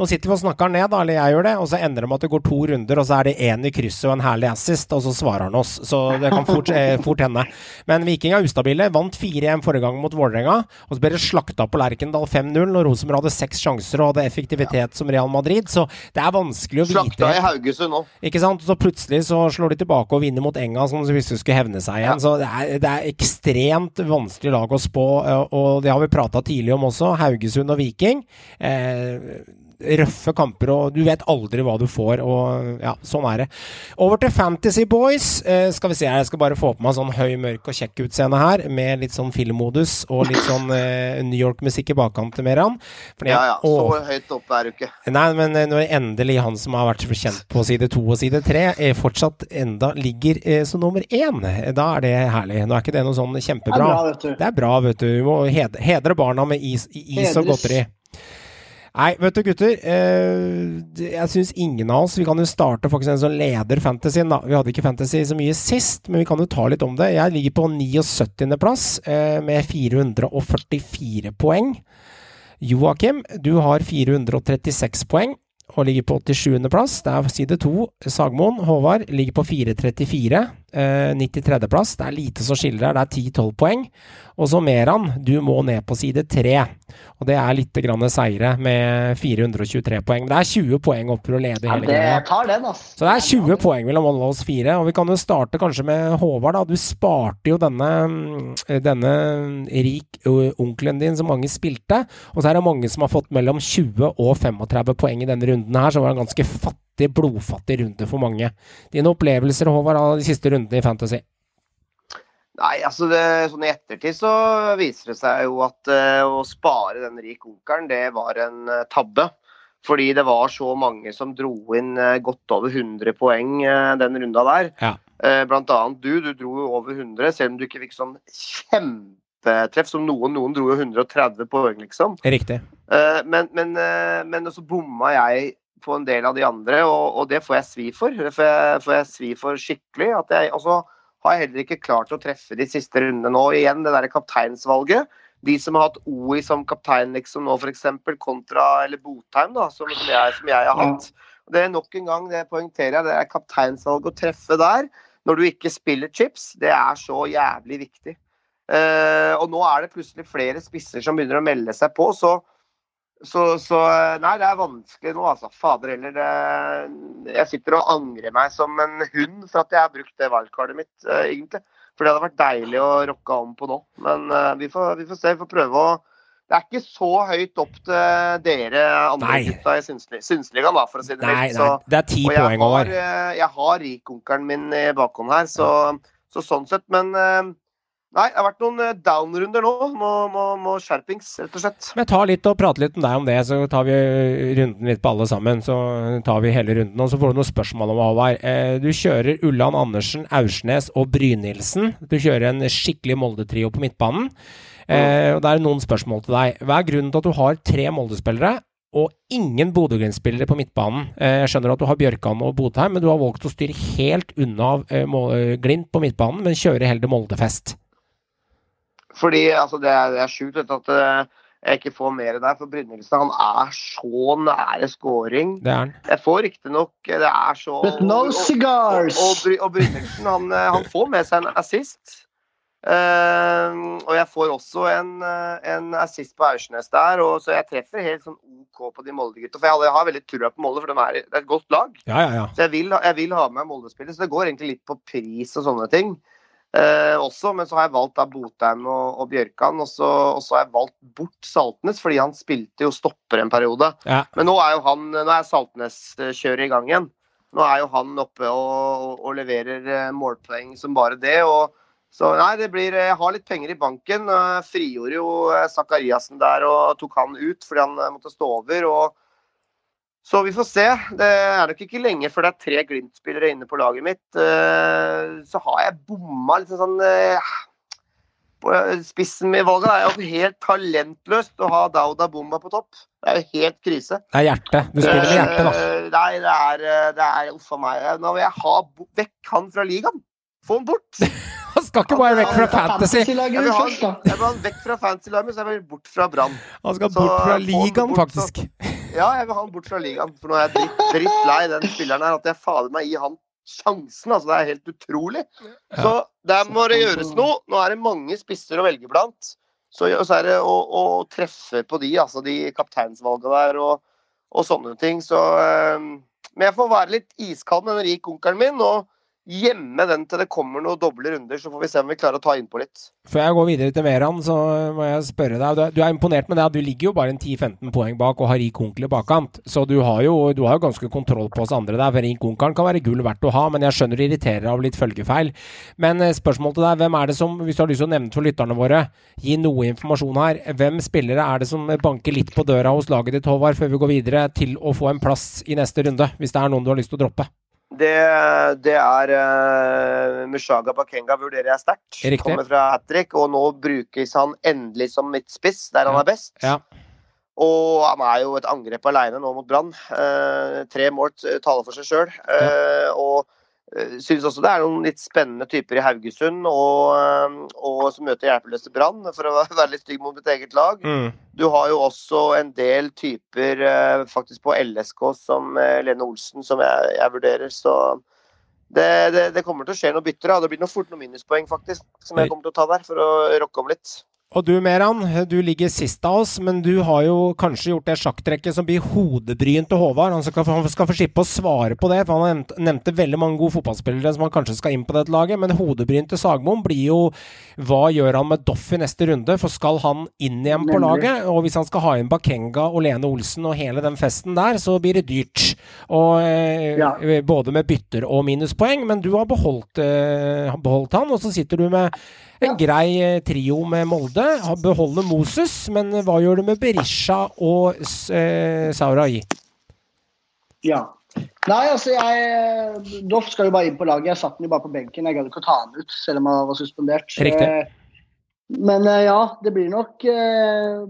Nå sitter vi og snakker ned, da, eller jeg gjør det, og så ender det med at det går to runder, og så er det én i krysset og en herlig assist, og så svarer han oss. Så det kan fort, eh, fort hende. Men Viking er ustabile. Vant 4-1 forrige gang mot Vålerenga, og så ble det slakta på Lerkendal 5-0 når Rosenborg hadde seks sjanser og hadde effektivitet som Real Madrid, så det er vanskelig å vite Slakta i Haugesund òg. ikke sant? Så plutselig så slår de tilbake og vinner mot Enga, som hvis de skulle hevne seg igjen. Så det er, det er ekstremt vanskelig lag å spå, og det har vi prata tidlig om også. Haugesund og Viking. Eh, røffe kamper, og du vet aldri hva du får, og ja, sånn er det. Over til Fantasy Boys. Eh, skal vi se jeg skal bare få på meg sånn høy, mørk og kjekk utseende her, med litt sånn filmmodus og litt sånn eh, New York-musikk i bakkant til Meran. Fordi- Ja ja, så å, høyt oppe er du ikke. Nei, men eh, når endelig han som har vært kjent på side to og side tre, eh, fortsatt enda ligger eh, som nummer én, eh, da er det herlig. Nå er ikke det noe sånn kjempebra. Det er bra, vet du. Det er bra, vet du. Vi må hed hedre barna med is, is og godteri. Nei, vet du gutter. Eh, jeg syns ingen av oss Vi kan jo starte faktisk en sånn leder fantasyen, da. Vi hadde ikke fantasy så mye sist, men vi kan jo ta litt om det. Jeg ligger på 79.-plass eh, med 444 poeng. Joakim, du har 436 poeng og ligger på 87.-plass. Det er side to. Sagmoen, Håvard, ligger på 434. Eh, 93.-plass. Det er lite som skiller her, det er 10-12 poeng. Og så Meran, du må ned på side 3. Og det er litt grann seire med 423 poeng. Det er 20 poeng opp til å lede Ja, hele det greia. tar den, ass. Så det er 20 poeng mellom alle oss fire, og vi kan jo starte kanskje med Håvard. da. Du sparte jo denne, mm, denne rik onkelen din som mange spilte, og så er det mange som har fått mellom 20 og 35 poeng i denne runden her, så var han ganske fattig, blodfattig runde for mange. Dine opplevelser, Håvard, av de siste rundene i Fantasy? Nei, altså det, sånn i ettertid så viser det seg jo at uh, å spare den rik onkelen, det var en uh, tabbe. Fordi det var så mange som dro inn uh, godt over 100 poeng den runda der. Ja. Blant annet du, du dro jo over 100, selv om du ikke fikk sånn kjempetreff som noen. Noen dro jo 130 poeng, liksom. Riktig. Men, men, men så bomma jeg på en del av de andre, og, og det får jeg svi for. Det får jeg, får jeg svi for skikkelig. At jeg, og så har jeg heller ikke klart å treffe de siste rundene nå. Igjen det der kapteinsvalget. De som har hatt OI som kaptein liksom nå, f.eks., kontra eller Botheim, da, som, som, jeg, som jeg har hatt. Det er nok en gang, det poengterer jeg, det er kapteinsvalg å treffe der. Når du ikke spiller chips, det er så jævlig viktig. Uh, og nå er det plutselig flere spisser som begynner å melde seg på, så så, så Nei, det er vanskelig nå, altså. Fader heller. Det, jeg sitter og angrer meg som en hund for at jeg har brukt det wildcardet mitt, uh, egentlig. For det hadde vært deilig å rocke om på nå. Men uh, vi, får, vi får se. Vi får prøve å Det er ikke så høyt opp til dere andre Nei. gutta i Synsligaen, da, for å si det Nei, nei, det er ti poeng, over. Eh, jeg har rikonkelen min i bakhånd her, så, så sånn sett. Men eh, nei, det har vært noen eh, down-runder nå. Må, må, må skjerpings, rett og slett. Men ta litt og prate litt med deg om det, så tar vi runden litt på alle sammen. Så tar vi hele runden, og så får du noen spørsmål om Håvard. Eh, du kjører Ulland Andersen, Aursnes og Brynildsen. Du kjører en skikkelig Molde-trio på midtbanen. Eh, og Det er noen spørsmål til deg. Hva er grunnen til at du har tre Molde-spillere? Og ingen Bodø-Glimt-spillere på midtbanen. Eh, Jeg skjønner at du har Bjørkan og Botheim, men du har valgt å styre helt unna eh, eh, Glimt på midtbanen, men kjøre heller Molde-fest. Fordi altså, det er, det er sjukt vet at eh, jeg ikke får mer der. For Brynildsen han er så nære scoring. Det er han. Jeg får riktignok Det er så But no og- og- cigars! Og, og, og Brynildsen han, eh, han får med seg en assist. Uh, og jeg får også en, eh, en assist på Aursnes der, og, så jeg treffer helt sånn OK på de Molde-gutta. For jeg jeg har veldig trua på Molde, for de er, det er et godt lag. Ja, ja, ja. Så jeg vil, jeg vil ha med meg Molde-spillet. Så det går egentlig litt på pris og sånne ting. Eh, også, men så har jeg valgt da Botheim og, og Bjørkan, og så, og så har jeg valgt bort Saltnes, fordi han spilte jo stopper en periode. Ja. Men nå er jo han, nå er Saltnes-kjøret i gang igjen. Nå er jo han oppe og, og, og leverer eh, målpoeng som bare det. og så nei, det blir, Jeg har litt penger i banken. eh, Frigjorde jo Sakariassen der og tok han ut fordi han eh, måtte stå over. og så vi får se. Det er nok ikke lenge før det er tre Glimt-spillere inne på laget mitt. Eh, Så har jeg bomma litt sånn eh, på Spissen med valget er jo helt talentløst å ha Dauda Bomba på topp. Det er jo helt krise. Det er hjertet. Du spiller med hjertet, da. Eh, Nei, det er, det er Uff a meg. Nå vil jeg ha vekk han fra ligaen. Få han bort. Han skal ikke bare vekk fra fantasy! Jeg vil ha han vekk fra fantasy-laget, så jeg vil bort fra Brann. Han skal Så bort fra ligaen, faktisk. Ja, jeg vil ha han bort fra ligaen. For nå er jeg dritt, dritt lei den spilleren her. At jeg fader meg i han sjansen. Altså, det er helt utrolig. Så der må det gjøres noe. Nå er det mange spisser å velge blant. Så, så er det å, å treffe på de, altså de kapteinsvalgene der og, og sånne ting. Så øh, Men jeg får være litt iskald med den rike onkelen min. og gjemme den til det kommer noen doble runder, så får vi se om vi klarer å ta innpå litt. Før jeg går videre til Meran, så må jeg spørre deg. Du er, er imponert med det at du ligger jo bare en 10-15 poeng bak og har rik onkel i bakkant. Så du har, jo, du har jo ganske kontroll på oss andre der. For rik onkelen kan være gull verdt å ha, men jeg skjønner det irriterer av litt følgefeil. Men spørsmålet spørsmål til deg, hvem er det som, hvis du har lyst til å nevne for lytterne våre, gi noe informasjon her. Hvem spillere er det som banker litt på døra hos laget ditt, Håvard, før vi går videre til å få en plass i neste runde? Hvis det er noen du har lyst til å droppe? Det, det er uh, Mushaga Bakenga vurderer jeg sterkt. Kommer fra hat trick, og nå brukes han endelig som midtspiss, der han er best. Ja. Og han er jo et angrep alene nå mot Brann. Uh, tre mål taler for seg sjøl. Uh, og uh, syns også det er noen litt spennende typer i Haugesund og, uh, og som møter hjelpeløse Brann, for å være litt stygg mot mitt eget lag. Mm. Du har jo også en del typer eh, faktisk på LSK som eh, Lene Olsen, som jeg, jeg vurderer. Så det, det, det kommer til å skje noe bytter. Da. Det blir noe fort noen minuspoeng faktisk, som jeg kommer til å ta der, for å rocke om litt. Og du Meran, du ligger sist av oss, men du har jo kanskje gjort det sjakktrekket som blir hodebryn til Håvard. Han skal, han skal få slippe å svare på det, for han nevnte, veldig mange gode fotballspillere som han kanskje skal inn på dette laget. Men hodebryn til Sagmoen blir jo hva gjør han med Doff i neste runde? For skal han inn igjen på laget? Og hvis han skal ha inn Bakenga og Lene Olsen og hele den festen der, så blir det dyrt. Og eh, Ja. Både med bytter og minuspoeng, men du har beholdt, eh, beholdt han, og så sitter du med en grei eh, trio med Molde. Har Beholder Moses, men hva gjør du med Berisha og eh, Saurai? Ja. Nei, altså jeg Doff skal jo bare inn på laget. Jeg satt den jo bare på benken. Jeg gadd ikke å ta den ut, selv om han var suspendert. Riktig. Eh, Men eh, ja, det blir nok eh,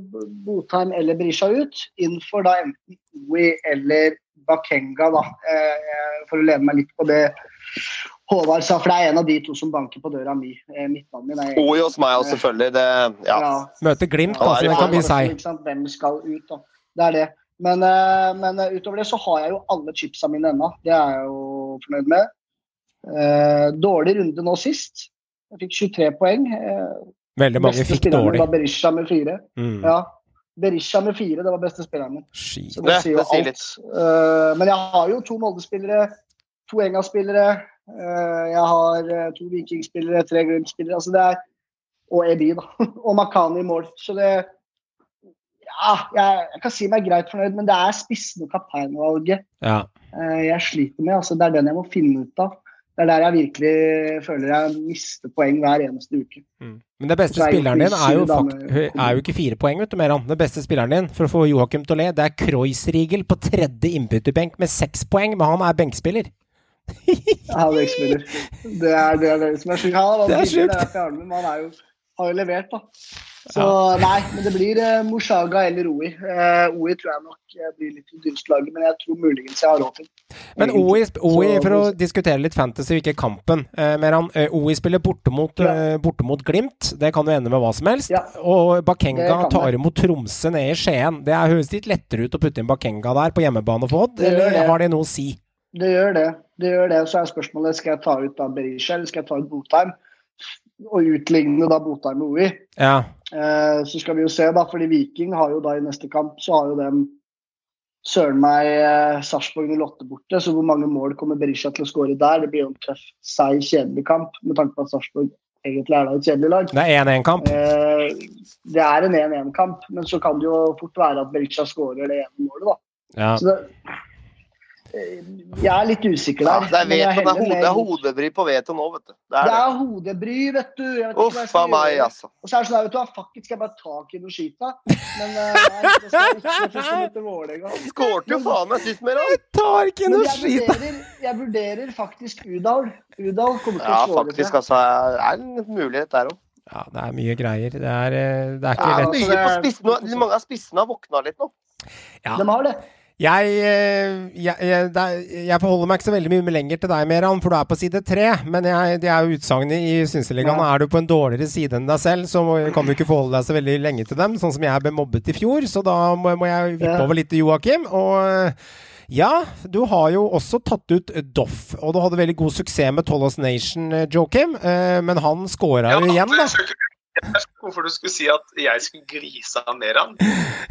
Botheim eller Berisha ut. Innenfor da enten Oui eller Bakenga, da. Eh, for å lene meg litt på det Håvard sa, for det er en av de to som banker på døra mi. Eh, Midtbanen min er Oi hos meg også, selvfølgelig. Det, ja. Møter Glimt, Ja, da, så det det kan bli seig. Hvem skal ut, da. Det er det. Men, eh, men eh, utover det så har jeg jo alle chipsa mine ennå. Det er jeg jo fornøyd med. Eh, dårlig runde nå sist. Jeg fikk 23 poeng. Eh, Veldig mange beste fikk dårlig. var Berisha med fire. Mm. Ja. Berisha med fire, det var beste spilleren min. Så det, Det- sier jo det sier alt. Eh, men jeg har jo to Molde-spillere, to Enga-spillere, jeg har eh, to Viking-spillere, tre Glimt-spillere. Altså det er, og Ebi, da. og Makani i mål. Så det Ja, jeg, jeg kan si meg greit fornøyd, men det er spissen og kapteinvalget Ja. eh, jeg sliter med. Altså, det er den jeg må finne ut av. Det er der jeg virkelig føler jeg mister poeng hver eneste uke. Men det beste er spilleren din er jo, fakt er jo ikke fire poeng, vet du, Meran. Det beste spilleren din for å få Joakim til å le, det er Kreuzriegel på tredje innbytterbenk med seks poeng, men han er benkspiller. Han er spiller. Det er det, er det som er sjukt. Han men han er jo, har jo levert, da. Så nei, men det blir eh, Mushaga eller Oi. Eh, Oi tror jeg nok eh, blir litt dyreste men jeg tror muligens jeg har råd til. Men OI, for å diskutere litt fantasy, ikke kampen, eh, Meran. Eh, OI spiller borte mot, Ja. eh, borte mot Glimt. Det kan jo ende med hva som helst. Ja. Og Bakenga tar imot Tromsø nede i Skien. Det høres litt lettere ut å putte inn Bakenga der på hjemmebane for Odd, eller det. har det noe å si? Det gjør det. Det gjør det. Så er spørsmålet skal jeg ta ut da Berisha eller skal jeg ta ut Botheim. Og utligne da Botheim med Oi. Ja. Eh, så skal vi jo se, da, fordi Viking har jo da i neste kamp så har jo dem søren meg eh, Sarpsborg 08 borte. Så hvor mange mål kommer Berisha til å skåre der? Det blir jo en tøff, seig, kjedelig kamp med tanke på at Sarpsborg egentlig er da et kjedelig lag. Det er 1-1-kamp. Eh, det er en 1-1-kamp, men så kan det jo fort være at Berisha skårer det ene målet, da. Ja. Så det, jeg er litt usikker Ja, det er, veto, det er, hodebry på veto nå, vet du. Det Det er det. er hodebry, vet du. Ikke Uff a meg, altså. Og så er det sånn der, vet du hva, fuck it, skal jeg bare ta Kinoshita? Men eh, nei, det skal ikke, Vålerenga. Skårte jo faen meg sist med Jeg Tar ikke Men noe jeg vurderer, jeg vurderer faktisk Udal. Udal kommer til Ja, å slå faktisk, det. altså. Det er en mulighet der òg. Ja, det er mye greier. Det er, eh, det er Ja, lett. mye på spissen. Mange av spissene har våkna litt nå. Ja. De har det. Jeg, eh, jeg, jeg, jeg forholder meg ikke så veldig mye lenger til deg, Meran, for du er på side tre. Men jeg, det er jo utsagnet i Synseligaen. Ja. Er du på en dårligere side enn deg selv, så kan du ikke forholde deg så veldig lenge til dem. Sånn som jeg ble mobbet i fjor, så da må, må jeg vippe Ja. over litt til Joakim. Og eh, ja, du har jo også tatt ut Doff, og du hadde veldig god suksess med Tollos Nation, eh, Joakim. Men han scora jo igjen, da. Hvorfor du skulle si at jeg skulle glise av Meran.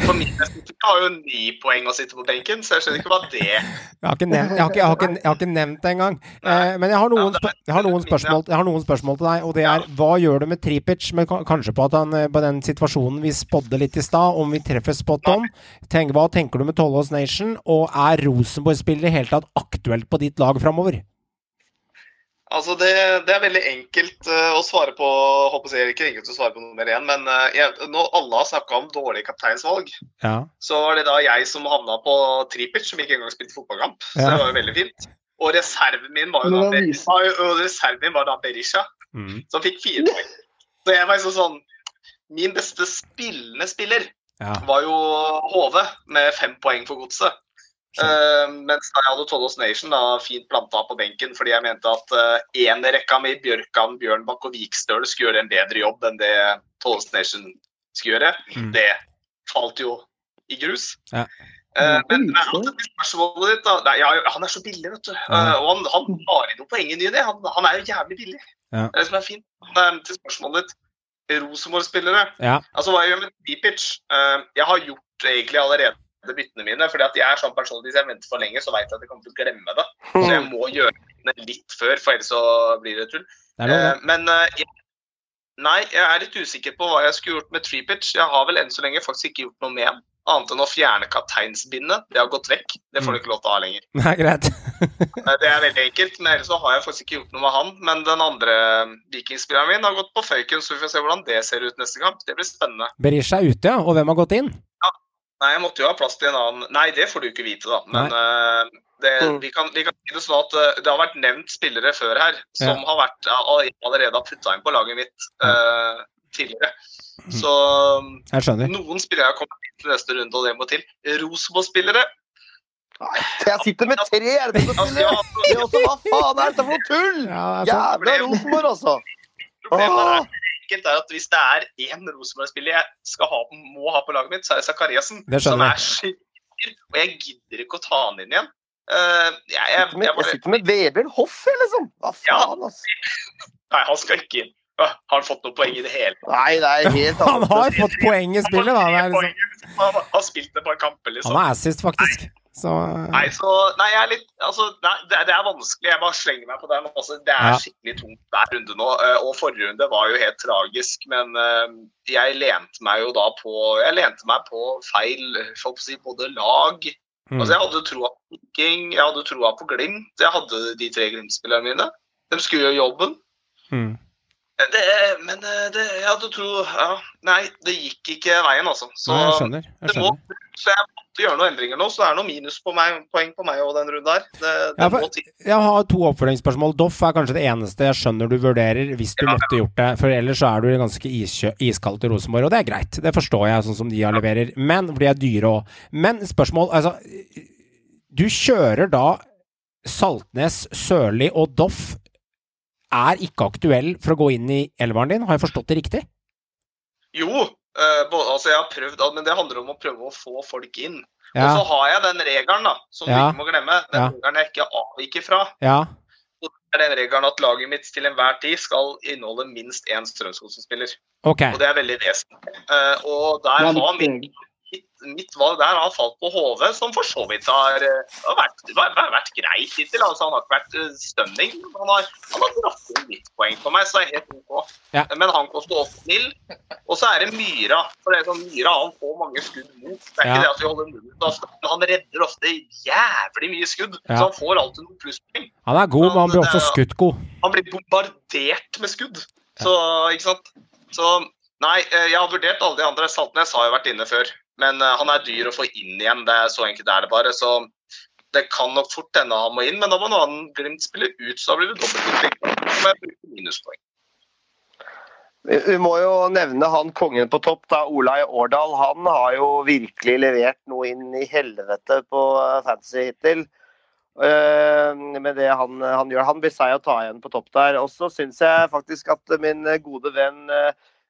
For min del har jo ni poeng å sitte på benken, så jeg skjønner ikke hva det Jeg har ikke nevnt, jeg har ikke, jeg har ikke, jeg har ikke nevnt det engang. Eh, men jeg har, noen, jeg, har noen spørsmål, jeg har noen spørsmål til deg, og det er hva gjør du med Tripic? Men kanskje på, at han, eh, på den situasjonen vi spådde litt i stad, om vi treffer spot on. Tenk, hva tenker du med Tollås Nation, og er Rosenborg-spiller i hele tatt aktuelt på ditt lag framover? Altså, det, det er veldig enkelt eh, å svare på håper jeg ikke enkelt å svare på nummer én, men eh, jeg, når alle har snakka om dårlig kapteinsvalg, Ja. så var det da jeg som havna på Tripic, som ikke engang spilte fotballkamp. Så Ja. det var jo veldig fint. Og reserven min var jo da, det Ber- viser- var jo- og reserven min var da Berisha, Mm. som fikk fire poeng. Så jeg var liksom sånn Min beste spillende spiller ja. var jo HV, med fem poeng for godset. Eh, mens da jeg hadde Tollos Nation da, fint planta på benken fordi jeg mente at uh, rekka mi, Bjørkan, Bjørnbakk og Vikstøl skulle gjøre en bedre jobb enn det Tollos Nation skulle gjøre. Mm. Det falt jo i grus. Ja. Uh, men, men spørsmålet ditt, da nei, ja, Han er så billig, vet du. Eh, og han, han har inn noen poeng i ny og ne. Han, han er jo jævlig billig. Ja. Det er det som er fint. Men til spørsmålet ditt. Rosenborg-spillere. Ja. Altså, hva jeg gjør med? Uh, jeg har gjort egentlig allerede byttene mine. fordi at jeg er sånn person Hvis jeg venter for lenge, så vet jeg at jeg kommer til å glemme det. Så jeg må gjøre byttene litt før, for ellers så blir det tull. Det det. Eh, men eh, nei, jeg er litt usikker på hva jeg skulle gjort med Treepitch. Jeg har vel enn så lenge faktisk ikke gjort noe med. Annet enn å fjerne kapteinsbindet. Det har gått vekk. Det får du ikke lov til å ha lenger. Nei, greit. Eh, Det er veldig enkelt, men ellers så har jeg faktisk ikke gjort noe med han. Men den andre vikingspilleren min har gått på føyken, så vi får se hvordan det ser ut neste kamp. Det blir spennende. Berisha er ute. Og hvem har gått inn? Nei, jeg måtte jo ha plass til en annen Nei, det får du ikke vite, da. Men uh, det, vi, kan, vi kan si det sånn at uh, det har vært nevnt spillere før her som har vært ja, allerede har putta inn på laget mitt uh, tidligere. Så Jeg skjønner. noen spillere har kommet inn til neste runde, og det må til. Rosenborg-spillere Nei, Jeg sitter med tre også, Hva faen er dette for noe tull?! Ja, er. Jævla Rosenborg, altså! Problemet Åh. er enkelt er at hvis det er én Rosenborg-spiller jeg skal ha, må ha på laget mitt, så er det Sakariassen. Som er skikkelig. Og jeg gidder ikke å ta han inn igjen. Uh, jeg, jeg, Jeg sitter med, jeg jeg sitter med Vebjørn Hoff, jeg, liksom! Hva faen, altså? nei, han skal ikke inn. Har han fått noe poeng i det hele Nei, det er helt Han har fått poeng i spillet, da. Det er liksom, Han har spilt et par kamper, liksom. han er assist, faktisk. Så Nei, så, nei, jeg er litt altså, nei, det, det er vanskelig. Jeg bare slenger meg på den. Altså, det er Ja. skikkelig tungt hver runde nå. eh, Og forrige runde var jo helt tragisk. Men eh, jeg lente meg jo da på Jeg lente meg på feil for å si, både lag Mm. Altså, Jeg hadde troa på Viking, jeg hadde troa på Glimt. Jeg hadde de tre Glimt-spillerne mine. De skulle gjøre jobben. mm. Det, men eh, det, jeg hadde tro ja, Nei, det gikk ikke veien, altså. Så, Nei, jeg skjønner. Jeg det må, så jeg måtte gjøre noen endringer nå, så det er noen minuspoeng på meg, og den runden her. Det, det Ja, for- Jeg har to oppfølgingsspørsmål. Doff er kanskje det eneste jeg skjønner du vurderer hvis du måtte gjort det, for ellers så er du ganske iskjø iskaldt i Rosenborg, og det er greit. Det forstår jeg, sånn som de har leverer. Men, for de er dyre òg. Men spørsmål Altså, du kjører da Saltnes, Sørli og Doff er ikke aktuell for å gå inn i elveren din, har jeg forstått det riktig? Jo, eh, både, altså jeg har prøvd, men det handler om å prøve å få folk inn. Og så har jeg den regelen, da, som du ikke må glemme. Den Ja. regelen jeg ikke avviker fra. ja, Og det er den regelen at laget mitt til enhver tid skal inneholde minst én Strømsgodset-spiller. Okay. Og det er veldig vesentlig. Eh, og der er har litt mitt, valg der har falt på HV, som for så vidt har, eh, har vært, vært, vært greit hittil. Altså, han har ikke vært eh, stunning. Han har, han har dratt inn litt poeng på meg, så det er helt OK. Ja. Men han koster 8 mil. Og så er det Myra. For det er sånn, Myra han får mange skudd mot. Det er Ja. ikke det at vi holder nullen ofte, men han redder ofte jævlig mye skudd. Ja. Så han får alltid noen plusspoeng. Han er god, men han blir også skutt god. Han blir bombardert med skudd. Så, ikke sant? Så nei, eh, jeg har vurdert alle de andre. Saltnes har jo vært inne før. Men eh, han er dyr å få inn igjen. Det er så enkelt er det bare. Så det kan nok fort hende han må inn, men da må noen Glimt spille ut, så da blir det dobbelt inntrykk. Så må jeg bruke minuspoeng. Vi må jo nevne han kongen på topp, da, Olai Årdal. Han har jo virkelig levert noe inn i helvete på eh, fantasy hittil. Eh, med det han, han gjør. Han blir seig å ta igjen på topp der. Og så syns jeg faktisk at min gode venn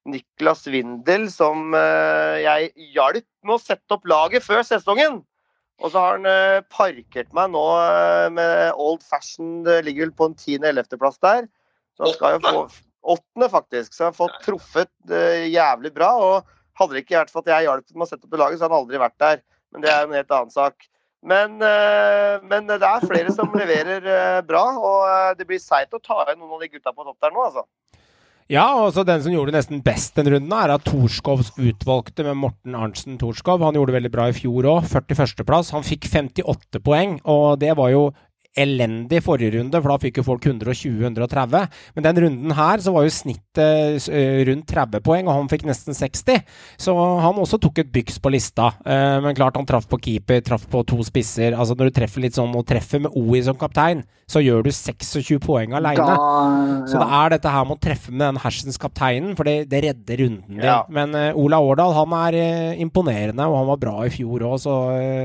Niklas Windel, som eh, jeg hjalp med å sette opp laget før sesongen og så har han eh, parkert meg nå eh, med old fashion Det ligger vel på en 10.-11.-plass der. Så han skal jo få Åttende, faktisk. Så han har fått truffet jævlig bra. Og hadde det ikke vært for at jeg hjalp med å sette opp det laget, så hadde han aldri vært der. Men det er en helt annen sak. Men, men det er flere som leverer bra, og det blir seigt å ta igjen noen av de gutta på topp der nå, altså. Ja, og så den som gjorde det nesten best den runden, er at Torskovs utvalgte med Morten Arntzen Torskov. Han gjorde det veldig bra i fjor òg. 41.-plass. Han fikk 58 poeng, og det var jo elendig forrige runde, for da fikk jo folk 120-130. Men den runden her så var jo snittet rundt 30 poeng, og han fikk nesten 60. Så han også tok et byks på lista. Eh, Men klart han traff på keeper, traff på to spisser. Altså Når du treffer litt sånn, og treffer med OI som kaptein, så gjør du 26 poeng aleine. Så det er dette her med å treffe med den hersens kapteinen, for det, det redder runden din. Ja. Men Ola Årdal han er imponerende, og han var bra i fjor òg, så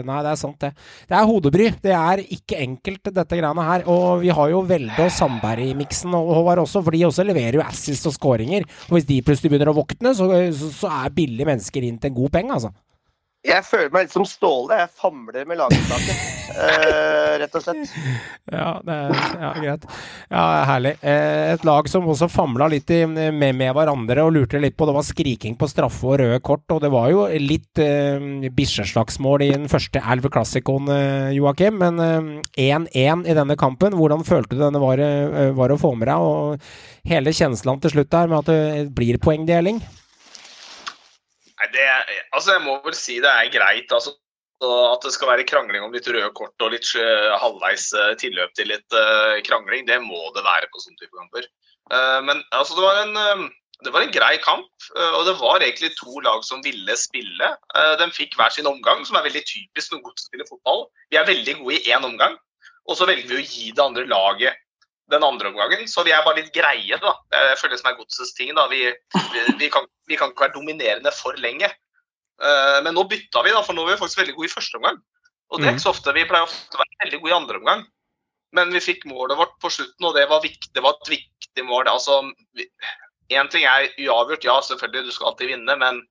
nei, det er sant, det. Det er hodebry. Det er ikke enkelt, dette greiene her. Og vi har jo Velde og Sandberg i miksen, og Håvard også, for de også leverer jo assist og skåringer. Og hvis de plutselig begynner å våkne, så, så, så er billige mennesker inn til en god penge, altså. Jeg føler meg litt som Ståle. Jeg famler med laguttaket, eh, rett og slett. Ja, det er ja, greit. Ja, herlig. Eh, et lag som også famla litt i, med, med hverandre og lurte litt på Det var skriking på straffe og røde kort, og det var jo litt eh, bikkjeslagsmål i den første Elve Classicoen, eh, Joakim. Men eh, 1-1 i denne kampen, hvordan følte du denne var, eh, var å få med deg? Og hele kjenslen til slutt der med at det blir poengdeling? Nei, det, altså jeg må vel si det er greit. altså At det skal være krangling om litt røde kort og litt eh, halvveis eh, tilløp til litt eh, krangling, det må det være på sånne type kamper. Men altså, det var en det var en grei kamp, og det var egentlig to lag som ville spille. De fikk hver sin omgang, som er veldig typisk når Godset spiller fotball. Vi er veldig gode i én omgang, og så velger vi å gi det andre laget den andre omgangen. Så vi er bare litt greie, da. Jeg føler det som er Godsets ting. da. Vi, vi, vi, kan, vi kan ikke være dominerende for lenge. Uh, Men nå bytta vi, da, for nå var vi faktisk veldig gode i første omgang. Og det er ikke så ofte. Vi pleier ofte å være veldig gode i andre omgang. Men vi fikk målet vårt på slutten, og det var, viktig, det var et viktig mål. Altså, Én ting er uavgjort, ja selvfølgelig, du skal alltid vinne, men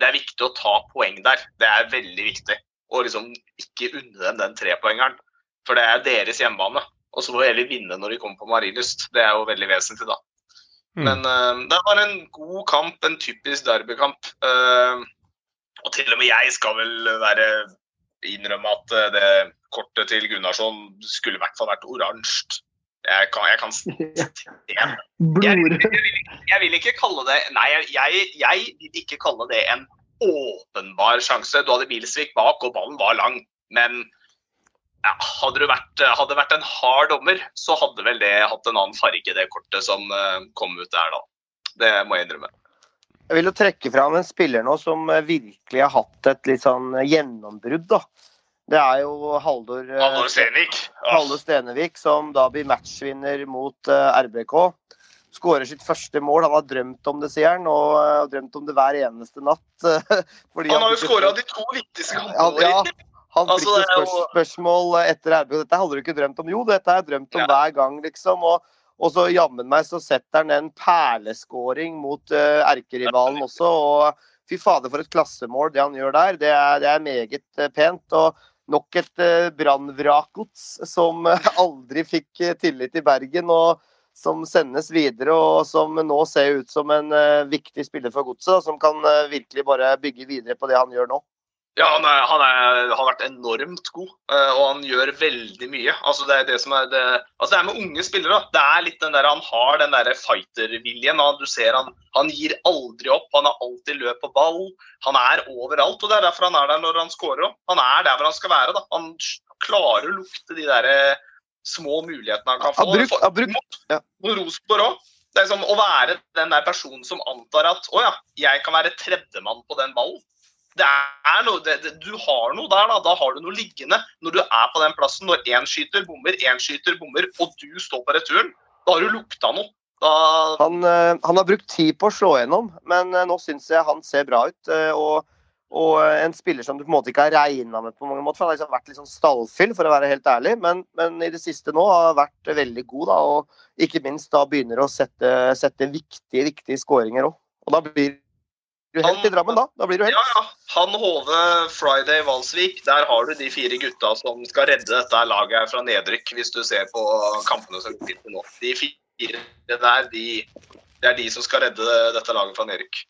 det er viktig å ta poeng der. Det er veldig viktig. Og liksom ikke unne dem den trepoengeren. For det er deres hjemmebane. Og så må vi heller vinne når de kommer på Marienlyst. Det er jo veldig vesentlig, da. Mm. Men uh, det var en god kamp, en typisk derbykamp. Uh, og til og med jeg skal vel være innrømme at eh, det kortet til Gunnarsson skulle i hvert fall vært oransje. Jeg kan, jeg kan jeg, Blod. jeg vil ikke kalle det Nei, jeg, jeg, jeg vil ikke kalle det en åpenbar sjanse. Du hadde Bilsvik bak, og ballen var lang. Men ja, hadde, du vært, hadde det vært en hard dommer, så hadde vel det hatt en annen farge, det kortet som eh, kom ut der da. Det må jeg innrømme. Jeg vil jo trekke fram en spiller nå som eh, virkelig har hatt et litt sånn gjennombrudd, da. Det er jo Haldor Stenevik. Stenvik. Ah, Stenevik, som da blir matchvinner mot eh, RBK. Skårer sitt første mål. Han har drømt om det, sier han, og eh, drømt om det hver eneste natt. fordi Han har jo skåra de to viktigste Ja, kampene. ja. Han fikk Altså, jo spørs spørsmål etter RBK. Dette hadde du ikke drømt om. Jo, dette har jeg drømt om Ja. hver gang, liksom. Og, og så jammen meg så setter han en perleskåring mot uh, erkerivalen også. Og fy fader, for et klassemål det han gjør der. Det er, det er meget uh, pent. Og nok et uh, brannvrakgods som uh, aldri fikk tillit i Bergen. og som sendes videre, og som nå ser ut som en viktig spiller for godset. Som kan virkelig bare bygge videre på det han gjør nå. Ja, han, er, han er, har vært enormt god, eh, og han gjør veldig mye. Altså det er det som er det Altså det er med unge spillere. Det er litt den der, Han har den der fighterviljen. Du ser han, han gir aldri opp. Han har alltid løp på ball. Han er overalt. og Det er derfor han er der når han scorer òg. Han er der hvor han skal være. da. Han klarer å lukte de der eh, små mulighetene han kan få. Har brukt, ja. Rosenborg òg. Det er som å være den der personen som antar at å ja, jeg kan være tredjemann på den ballen. Det er noe, det, det, du har noe der, da. Da har du noe liggende. Når du er på den plassen, når én skyter, bommer, én skyter, bommer, og du står på returen, da har du lukta noe. Da, Han, eh, han har brukt tid på å slå gjennom, men eh, nå syns jeg han ser bra ut. eh, Og, og en spiller som du på en måte ikke har regna med på mange måter. for Han har liksom vært litt sånn stallfyll, for å være helt ærlig, men, men i det siste nå har vært veldig god. da, Og ikke minst da begynner å sette, sette viktige, viktige skåringer òg. Og da blir du helt i Drammen, da. Da blir du helt. ja, ja. Han Hove, Friday, Valsvik, der har du de fire gutta som skal redde dette laget fra nedrykk, hvis du ser på kampene som går nå. De fire der, de, det er de som skal redde dette laget fra nedrykk.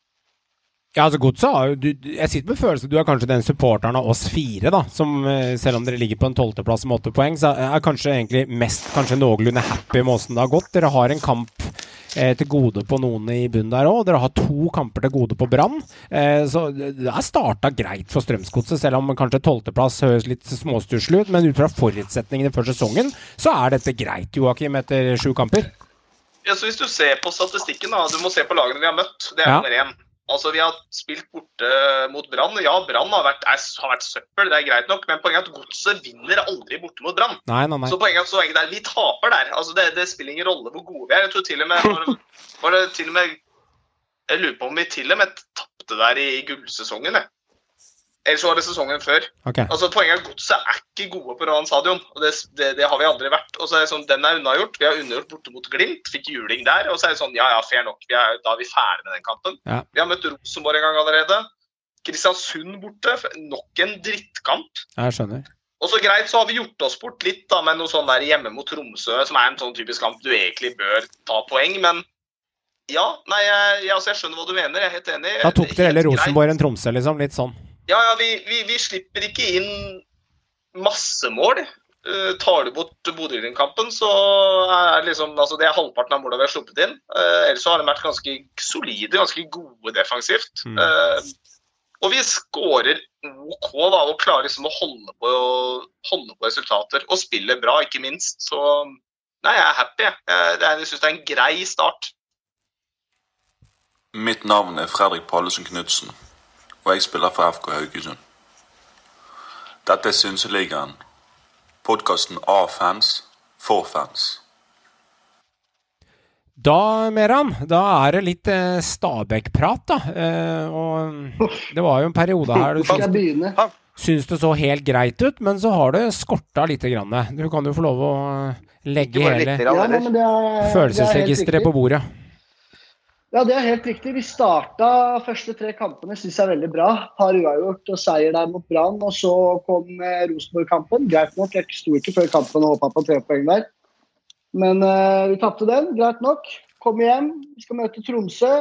Ja, altså Godset har jo Jeg sitter med følelsen du er kanskje den supporteren av oss fire, da. Som eh, selv om dere ligger på en tolvteplass med åtte poeng, så er kanskje egentlig mest kanskje noenlunde happy med åssen det har gått. Dere har en kamp til gode på noen i bunnen der òg. Dere har to kamper til gode på Brann. Eh, så det det er starta greit for Strømsgodset, selv om kanskje tolvteplass høres litt småstusslig ut. Men ut fra forutsetningene før sesongen, så er dette greit, Joakim, etter sju kamper. Ja, så Hvis du ser på statistikken, da, du må se på lagene vi har møtt. Det er Ja. nummer én. Altså, Vi har spilt borte mot Brann. Ja, Brann har, har vært søppel, det er greit nok, men poenget er at Godset vinner aldri borte mot Brann. Nei, nei, nei. Så poenget, så poenget er vi taper der. Altså, det, det spiller ingen rolle hvor gode vi er. Jeg tror til og med, var det, var det til og med Jeg lurer på om vi til og med tapte der i gullsesongen. jeg. Eller så var det sesongen før. Okay. Altså Poenget er at Godset er ikke gode på Rohan stadion. og det, det, det har vi aldri vært. Og så er det sånn, Den er unnagjort. Vi har unnagjort borte mot Glimt, fikk juling der. Og så er det sånn, ja ja, fair nok. Vi er, da er vi ferdig med den kampen. Ja. Vi har møtt Rosenborg en gang allerede. Kristiansund borte. Nok en drittkamp. Jeg skjønner. Og så greit, så har vi gjort oss bort litt da, med noe sånn der hjemme mot Tromsø, som er en sånn typisk kamp du egentlig bør ta poeng. Men ja, nei, jeg, jeg, altså, jeg skjønner hva du mener. Jeg er helt enig. Da tok dere heller Rosenborg enn Tromsø, liksom. Litt sånn. Ja, ja, vi, vi, vi slipper ikke inn massemål. Uh, tar du bort Bodø-Glimt-kampen, så er liksom, altså det er halvparten av målene vi har sluppet inn. Uh, ellers så har de vært ganske solide, ganske gode defensivt. Mm. Uh, og vi skårer OK da, og klarer liksom å holde på, holde på resultater. Og spiller bra, ikke minst. Så nei, jeg er happy. jeg. Er- jeg syns det er en grei start. Mitt navn er Fredrik Pallesen Knutsen, og jeg spiller for FK Haugesund. Dette er Synseligaen, podkasten av fans, for fans. Da, Meran, da er det litt eh, Stabæk-prat, da. Eh, og det var jo en periode her du syns, syns det så helt greit ut, men så har det skorta lite grann. Du kan jo få lov å eh, legge hele Ja, er, er følelsesregisteret på bordet. Ja, det er helt riktig. Vi starta første tre kampene synes jeg er veldig bra. Har uavgjort og seier der mot Brann. Og så kom eh, Rosenborg-kampen. Greit nok, jeg sto ikke før kampen og håpa på tre poeng der. Men uh, vi tapte den, greit nok. Kom hjem, vi skal møte Tromsø.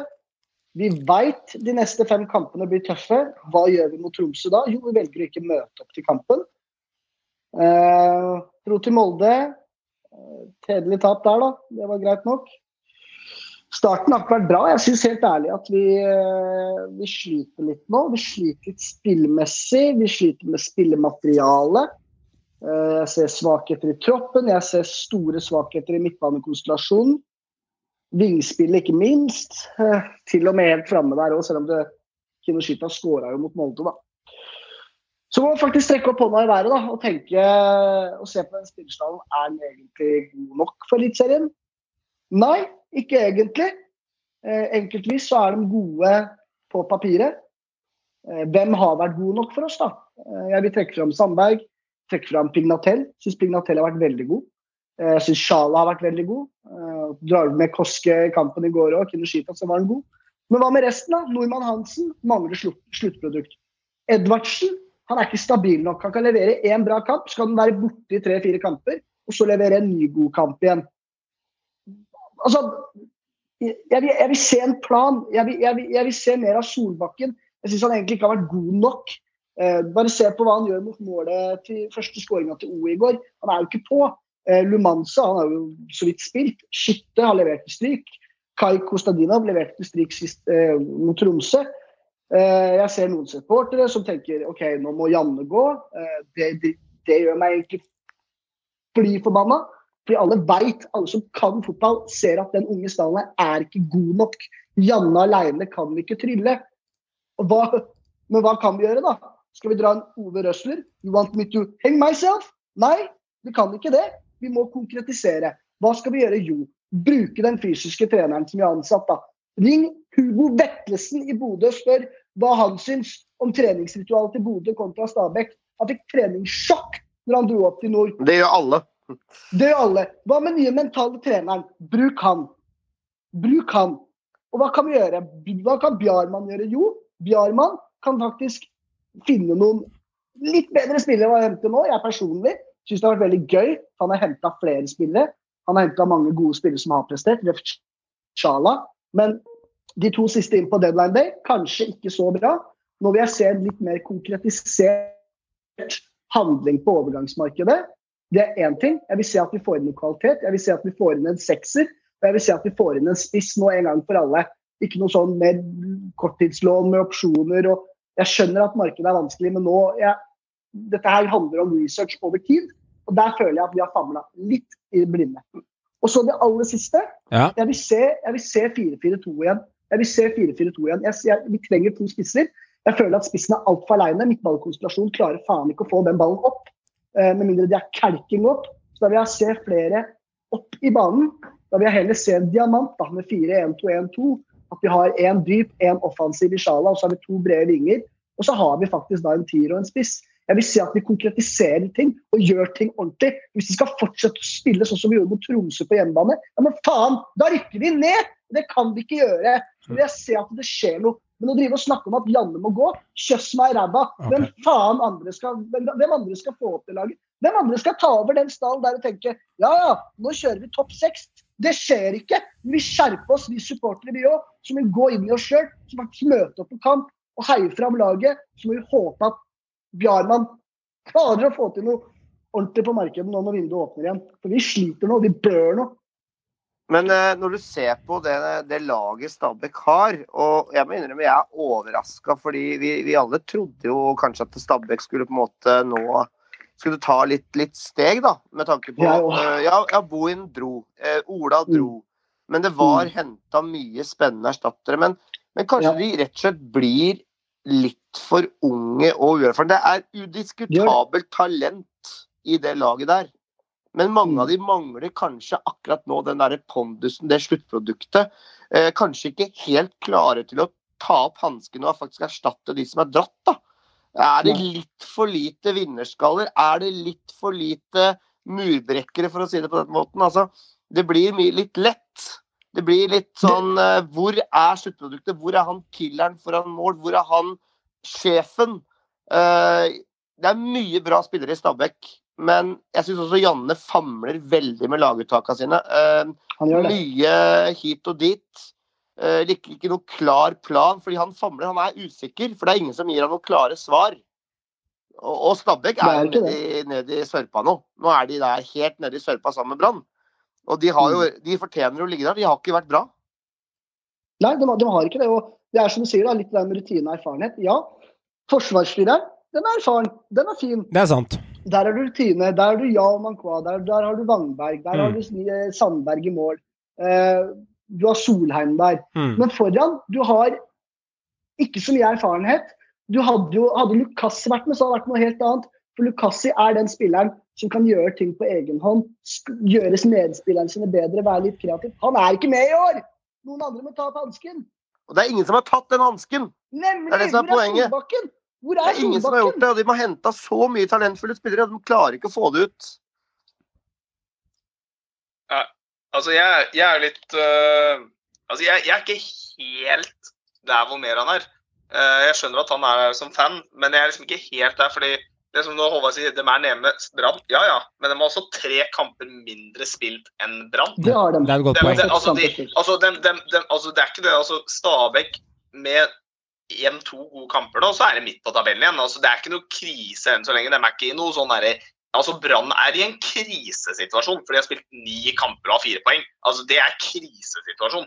Vi veit de neste fem kampene blir tøffe. Hva gjør vi mot Tromsø da? Jo, vi velger å ikke møte opp til kampen. Uh, dro til Molde. Tedelig tap der, da. Det var greit nok. Starten har ikke vært bra. Jeg syns helt ærlig at vi, eh, vi sliter litt nå. Vi sliter litt spillmessig. Vi sliter med spillemateriale. Eh, Jeg ser svakheter i troppen. Jeg ser store svakheter i midtbanekonstellasjonen. Vingspillet, ikke minst. Eh, Til og med helt framme der òg, selv om det Kinoshita skåra jo mot Molde, da. Så må man faktisk strekke opp hånda i været da, og tenke og se på den spillerstallen. Er den egentlig god nok for Eliteserien? Nei, ikke egentlig. Eh, enkeltvis så er de gode på papiret. Eh, hvem har vært god nok for oss, da? Eh, jeg vil trekke fram Sandberg, trekke fram Pignatel. Syns Pignatel har vært veldig god. Jeg syns Sjala har vært veldig god. Drar med Koske i kampen i går òg, Kinoshita, så var han god. Men hva med resten, da? Nordmann Hansen mangler slutt, sluttprodukt. Edvardsen han er ikke stabil nok. Han kan levere én bra kamp, så kan han være borte i tre-fire kamper, og så levere en ny god kamp igjen. Altså, jeg vil, jeg vil se en plan. Jeg vil, jeg, vil, vil se mer av Solbakken. Jeg syns han egentlig ikke har vært god nok. Eh, bare se på hva han gjør mot målet til første skåringa til O i går. Han er jo ikke på. Eh, Lumanza han har jo så vidt spilt. Skytte har levert til stryk. Kai Kostadinov leverte til stryk sist eh, mot Tromsø. Eh, jeg ser noen supportere som tenker OK, nå må Janne gå. Eh, det, det, det gjør meg egentlig bli forbanna. Fordi alle veit, alle som kan fotball, ser at den unge stallen er ikke god nok. Janne alene kan vi ikke trylle. Hva, men hva kan vi gjøre, da? Skal vi dra en Ove Røsler? You want me to hang myself? Nei, vi kan ikke det. Vi må konkretisere. Hva skal vi gjøre? Jo, bruke den fysiske treneren som vi har ansatt. da. Ring Hugo Vetlesen i Bodø og spør hva han syns om treningsritualet til Bodø kontra Stabæk. Han fikk treningssjokk når han dro opp til nord. Det gjør alle. Gjør alle. Hva med nye mentale treneren? Bruk han. Bruk han. Og hva kan vi gjøre? Hva kan Bjarmann gjøre? Jo, Bjarmann kan faktisk finne noen litt bedre spillere enn hente nå. Jeg personlig syns det har vært veldig gøy. Han har henta flere spillere. Han har henta mange gode spillere som har prestert. Ref Men de to siste inn på deadline day, kanskje ikke så bra. Nå vil jeg se en litt mer konkretisert handling på overgangsmarkedet. Det er én ting. Jeg vil se at vi får inn noe kvalitet. Jeg vil se at vi får inn en sekser. Og jeg vil se at vi får inn en spiss nå en gang for alle. Ikke noe sånn med korttidslån med opsjoner. og Jeg skjønner at markedet er vanskelig, men nå jeg, Dette her handler om research over tid. Og der føler jeg at vi har famla litt i blinde. Og så det aller siste. Ja. Jeg vil se, jeg vil se 4-4-2 igjen. Jeg vil se 4-4-2 igjen. Jeg, jeg, vi trenger to spisser. Jeg føler at spissen er altfor aleine. Midtballkonsentrasjon klarer faen ikke å få den ballen opp. Eh, med mindre de er kalking opp. Så da vil jeg se flere opp i banen. Da vil jeg heller se en diamant da, med 4-1-2-1-2. At vi har én dyp, én offensiv i sjala, og så har vi to brede vinger. Og så har vi faktisk da en tier og en spiss. Jeg vil si at vi konkretiserer ting og gjør ting ordentlig. Hvis vi skal fortsette å spille sånn som vi gjorde mot Tromsø på hjemmebane, ja men faen, da rykker vi ned! Det kan vi ikke gjøre. Så vil jeg se at det skjer noe. Men å drive og snakke om at Janne må gå, kjøss meg i ræva. Hvem faen andre skal, hvem andre skal få opp det laget? Hvem andre skal ta over den stallen der og tenke ja ja, nå kjører vi topp seks? Det skjer ikke. Vi skjerper oss, vi supportere, vi òg, som vil gå inn i oss sjøl, som faktisk møter opp på kamp og heier fram laget. Så må vi håpe at Bjarmann klarer å få til noe ordentlig på markedet nå når vinduet åpner igjen. For vi sliter nå, vi blør nå. Men eh, når du ser på det, det laget Stabæk har, og jeg må innrømme jeg er overraska, fordi vi, vi, alle trodde jo kanskje at Stabæk skulle på en måte nå skulle ta litt, litt steg, da, med tanke på Ja, eh, Ja, Bohin dro. Eh, Ola dro. Men det var mm. henta mye spennende erstattere. Men, men kanskje Ja. de rett og slett blir litt for unge og uerfarne. Det er udiskutabelt talent i det laget der. Men mange av de mangler kanskje akkurat nå den der pondusen, det sluttproduktet. Eh, kanskje ikke helt klare til å ta opp hanskene og faktisk erstatte de som er dratt. da. Er det litt for lite vinnerskaller? Er det litt for lite murbrekkere, for å si det på den måten? Altså, det blir litt lett. Det blir litt sånn eh, Hvor er sluttproduktet? Hvor er han killeren foran mål? Hvor er han sjefen? Eh, det er mye bra spillere i Stabæk, men jeg syns også Janne famler veldig med laguttakene sine. Eh, mye hit og dit. Eh, ikke, ikke noe klar plan, fordi han famler. Han er usikker, for det er ingen som gir ham noen klare svar. Og, og Stabæk er er nede i, nede i Sørpa nå. Nå er de der helt nede i Sørpa sammen med Brann. Og de, har jo, de fortjener å ligge der. De har ikke vært bra. Nei, de, de har ikke det. Og det er som du sier, da, litt det med rutine og erfarenhet. Ja, forsvarsstyreren, den er erfaren. Den er fin. Det er sant. Der har du Tine, Der har du Jao Mankwa, der, der har du Wangberg, der Mm. har du eh, Sandberg i mål. Uh, du har Solheim der. Mm. Men foran, du har ikke så mye erfarenhet. Du hadde jo, hadde Lukassi vært med, så hadde det vært noe helt annet. For Lukassi er den spilleren som kan gjøre ting på egen hånd. Gjøre medspillerne sine bedre, være litt kreativ. Han er ikke med i år! Noen andre må ta opp hansken. Og det er ingen som har tatt den hansken! Nemlig! Det er det som er Hvor er poenget. Solbakken? Hvor Det er er ingen som har gjort det, og de må hente så mye talentfulle spillere, og de klarer ikke å få det ut. Altså, jeg, jeg er litt uh, Altså, jeg, jeg er ikke helt der hvor mer han er. Uh, jeg skjønner at han er som fan, men jeg er liksom ikke helt der. fordi det som nå Håvard sier, de er nede med Brann. Ja ja, men de har også tre kamper mindre spilt enn Brann. Det har de. Det er et godt poeng. altså, de, altså, dem- dem- dem- altså, det er ikke det. altså Stabæk med én-to gode kamper nå, så er det midt på tabellen igjen. altså Det er ikke noe krise enn så lenge. De er ikke i noe sånn derre Altså, Brann er i en krisesituasjon, for de har spilt ni kamper og har fire poeng. Altså, Det er krisesituasjon.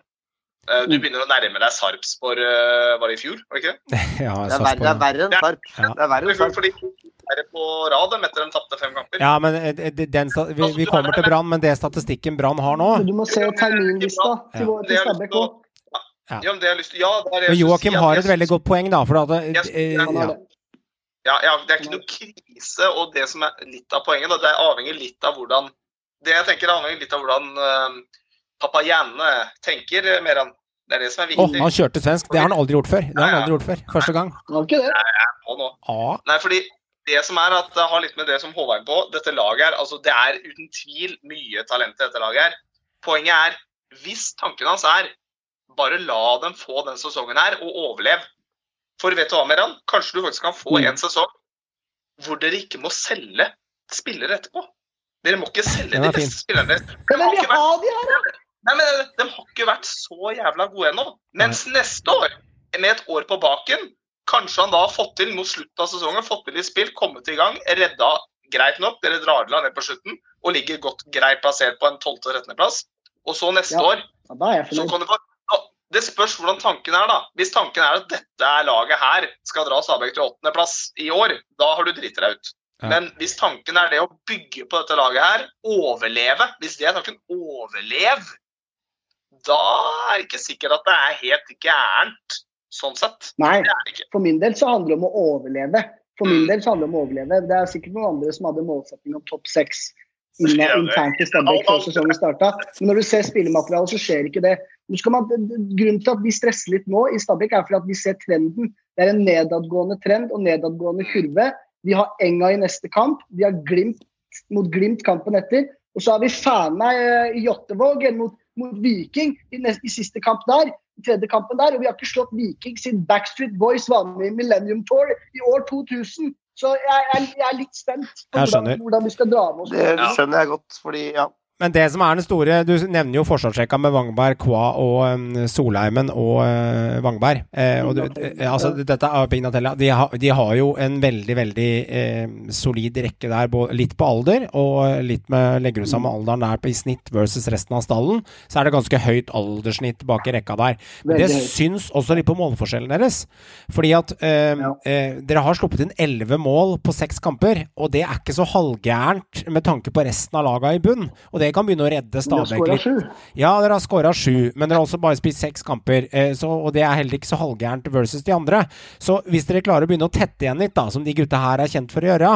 Eh, Du begynner å nærme deg Sarpsborg uh, var det i fjor, var det ikke det? Ja, Det er verre, det er verre enn Sarp. Ja. Det er verre enn Sarp. Fordi de på rad etter de tapte fem kamper. Ja, men eh, den, vi, vi kommer til Brann, men det statistikken Brann har nå Du må se terminlista til, vår- til Stabæk òg. Ja. Ja, men det jeg lyst til, ja, det er det jeg Joakim si, har et veldig godt poeng, da. For at, eh, Jeg- eh, har ja. det. Ja, ja, det er ikke noe krise, og det som er litt av poenget, da, det avhenger litt av hvordan Det jeg tenker avhenger litt av hvordan eh, Papajanne tenker, eh, Meran. Det er det som er viktig. Oh, han kjørte svensk. Det har han aldri gjort før. Det har han aldri gjort før. Første gang. Nei, ikke det? Jeg er på nå. Ja. Nei, fordi det som er at det har litt med det som Håvard er på, dette laget her, altså det er uten tvil mye talent i dette laget her. Poenget er, hvis tanken hans er, bare la dem få den sesongen her og overlev. For vet du hva, Meran? Kanskje du faktisk kan få Mm. en sesong hvor dere ikke må selge spillere etterpå. Dere må ikke selge de er beste spillerne. Men har, ikke vært, de? Nei, men De har ikke vært så jævla gode ennå. Mens neste år, med et år på baken, kanskje han da har fått til mot slutten av sesongen, fått til i spill, kommet i gang, redda greit nok. Dere drar til han ned på slutten og ligger godt greit plassert på en 12.-13.-plass. Og så neste Ja. år Ja, da er jeg så kan du Det spørs hvordan tanken er, da. Hvis tanken er at dette er laget her skal dra Stabæk til åttendeplass i år, da har du driti deg ut. Ja. Men hvis tanken er det å bygge på dette laget her, overleve Hvis det er tanken overlev, da er det ikke sikkert at det er helt gærent sånn sett. Nei, Det er det ikke. for min del så handler det om å overleve. For min Mm. del så handler det om å overleve. Det er sikkert noen andre som hadde målsetting om topp seks internt i Stabæk før sesongen starta. Men når du ser spillematerialet, så skjer ikke det. Man, grunnen til at vi stresser litt nå i Stabæk, er fordi at vi ser trenden. Det er en nedadgående trend og nedadgående kurve. Vi har Enga i neste kamp. Vi har Glimt mot Glimt kampen etter. Og så har vi Fana eh, i Jottevåg mot, mot Viking i, neste, i siste kamp der. i tredje kampen der, og Vi har ikke slått Viking siden Backstreet Boys var med i Millennium Tour i år 2000. Så jeg, jeg, jeg er litt spent på hvordan, hvordan vi skal dra med oss. Det skjønner jeg godt, fordi ja. Men det som er den store Du nevner jo forsvarsrekka med Wangberg, Kva og um, Solheimen og uh, Wangberg. Eh, og du, eh, altså, dette er Pignatella. De, har- de har jo en veldig, veldig eh, solid rekke der, både, litt på alder og litt med Legger du sammen alderen der på, i snitt versus resten av stallen, så er det ganske høyt alderssnitt bak i rekka der. Men det syns også litt på målforskjellen deres. Fordi at eh, Ja. eh, dere har sluppet inn elleve mål på seks kamper, og det er ikke så halvgærent med tanke på resten av laga i bunn. Og det kan begynne å redde Stabæk litt. Ja, dere har skåra sju, men dere har også bare spist seks kamper. Eh, så, og det er heller ikke så halvgærent versus de andre. Så hvis dere klarer å begynne å tette igjen litt, da, som de gutta her er kjent for å gjøre,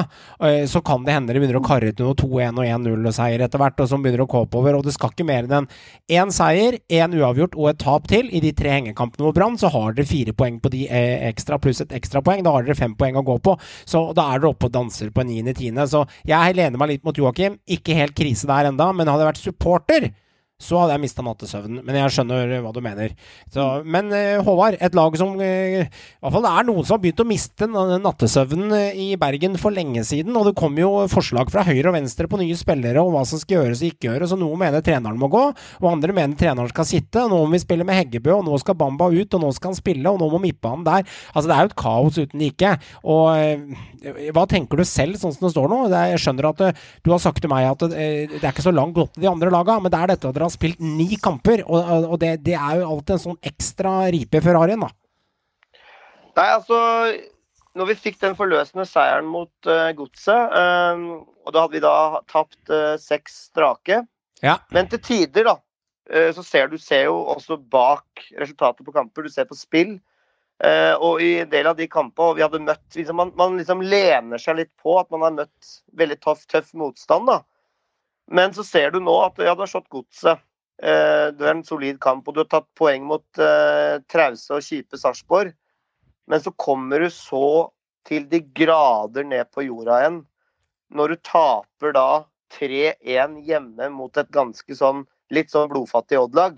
eh, så kan det hende dere begynner å karre ut noe 2-1 og 1-0-seier etter hvert, og som begynner å gå oppover. Og det skal ikke mer enn én seier, én uavgjort og et tap til i de tre hengekampene mot Brann, så har dere fire poeng på de eh, ekstra, pluss et ekstrapoeng. Da har dere fem poeng å gå på. Så da er dere oppe og danser på niende-tiende. Så jeg lener meg litt mot Joakim. Ikke helt krise der enda, men hadde vært supporter så hadde jeg mista nattesøvnen. Men jeg skjønner hva du mener. Så, men eh, Håvard, et lag som eh, I hvert fall det er noen som har begynt å miste nattesøvnen eh, i Bergen for lenge siden. Og det kommer jo forslag fra høyre og venstre på nye spillere og hva som skal gjøres og ikke gjøres. Og noen mener treneren må gå, og andre mener treneren skal sitte. Og nå må vi spille med Heggebø, og nå skal Bamba ut, og nå skal han spille, og nå må han der. Altså Det er jo et kaos uten like. Og eh, hva tenker du selv, sånn som det står nå? Jeg skjønner at eh, du har sagt til meg at eh, det er ikke så langt opp til de andre laga, men det er dette har spilt ni kamper, og, og det, det er jo alltid en sånn ekstra ripe i Ferrarien, da. Nei, altså Når vi fikk den forløsende seieren mot uh, Godset, um, og da hadde vi da tapt uh, seks strake Ja. Men til tider, da, uh, så ser du ser jo også bak resultatet på kamper. Du ser på spill. Uh, og i en del av de kampene vi hadde møtt liksom, man, man liksom lener seg litt på at man har møtt veldig tøff, tøff motstand. da. Men så ser du nå at ja, du har slått Godset. Du det er en solid kamp, og du har tatt poeng mot uh, Trause og kjipe Sarpsborg. Men så kommer du så til de grader ned på jorda igjen når du taper da 3-1 hjemme mot et ganske sånn litt sånn blodfattig Odd-lag.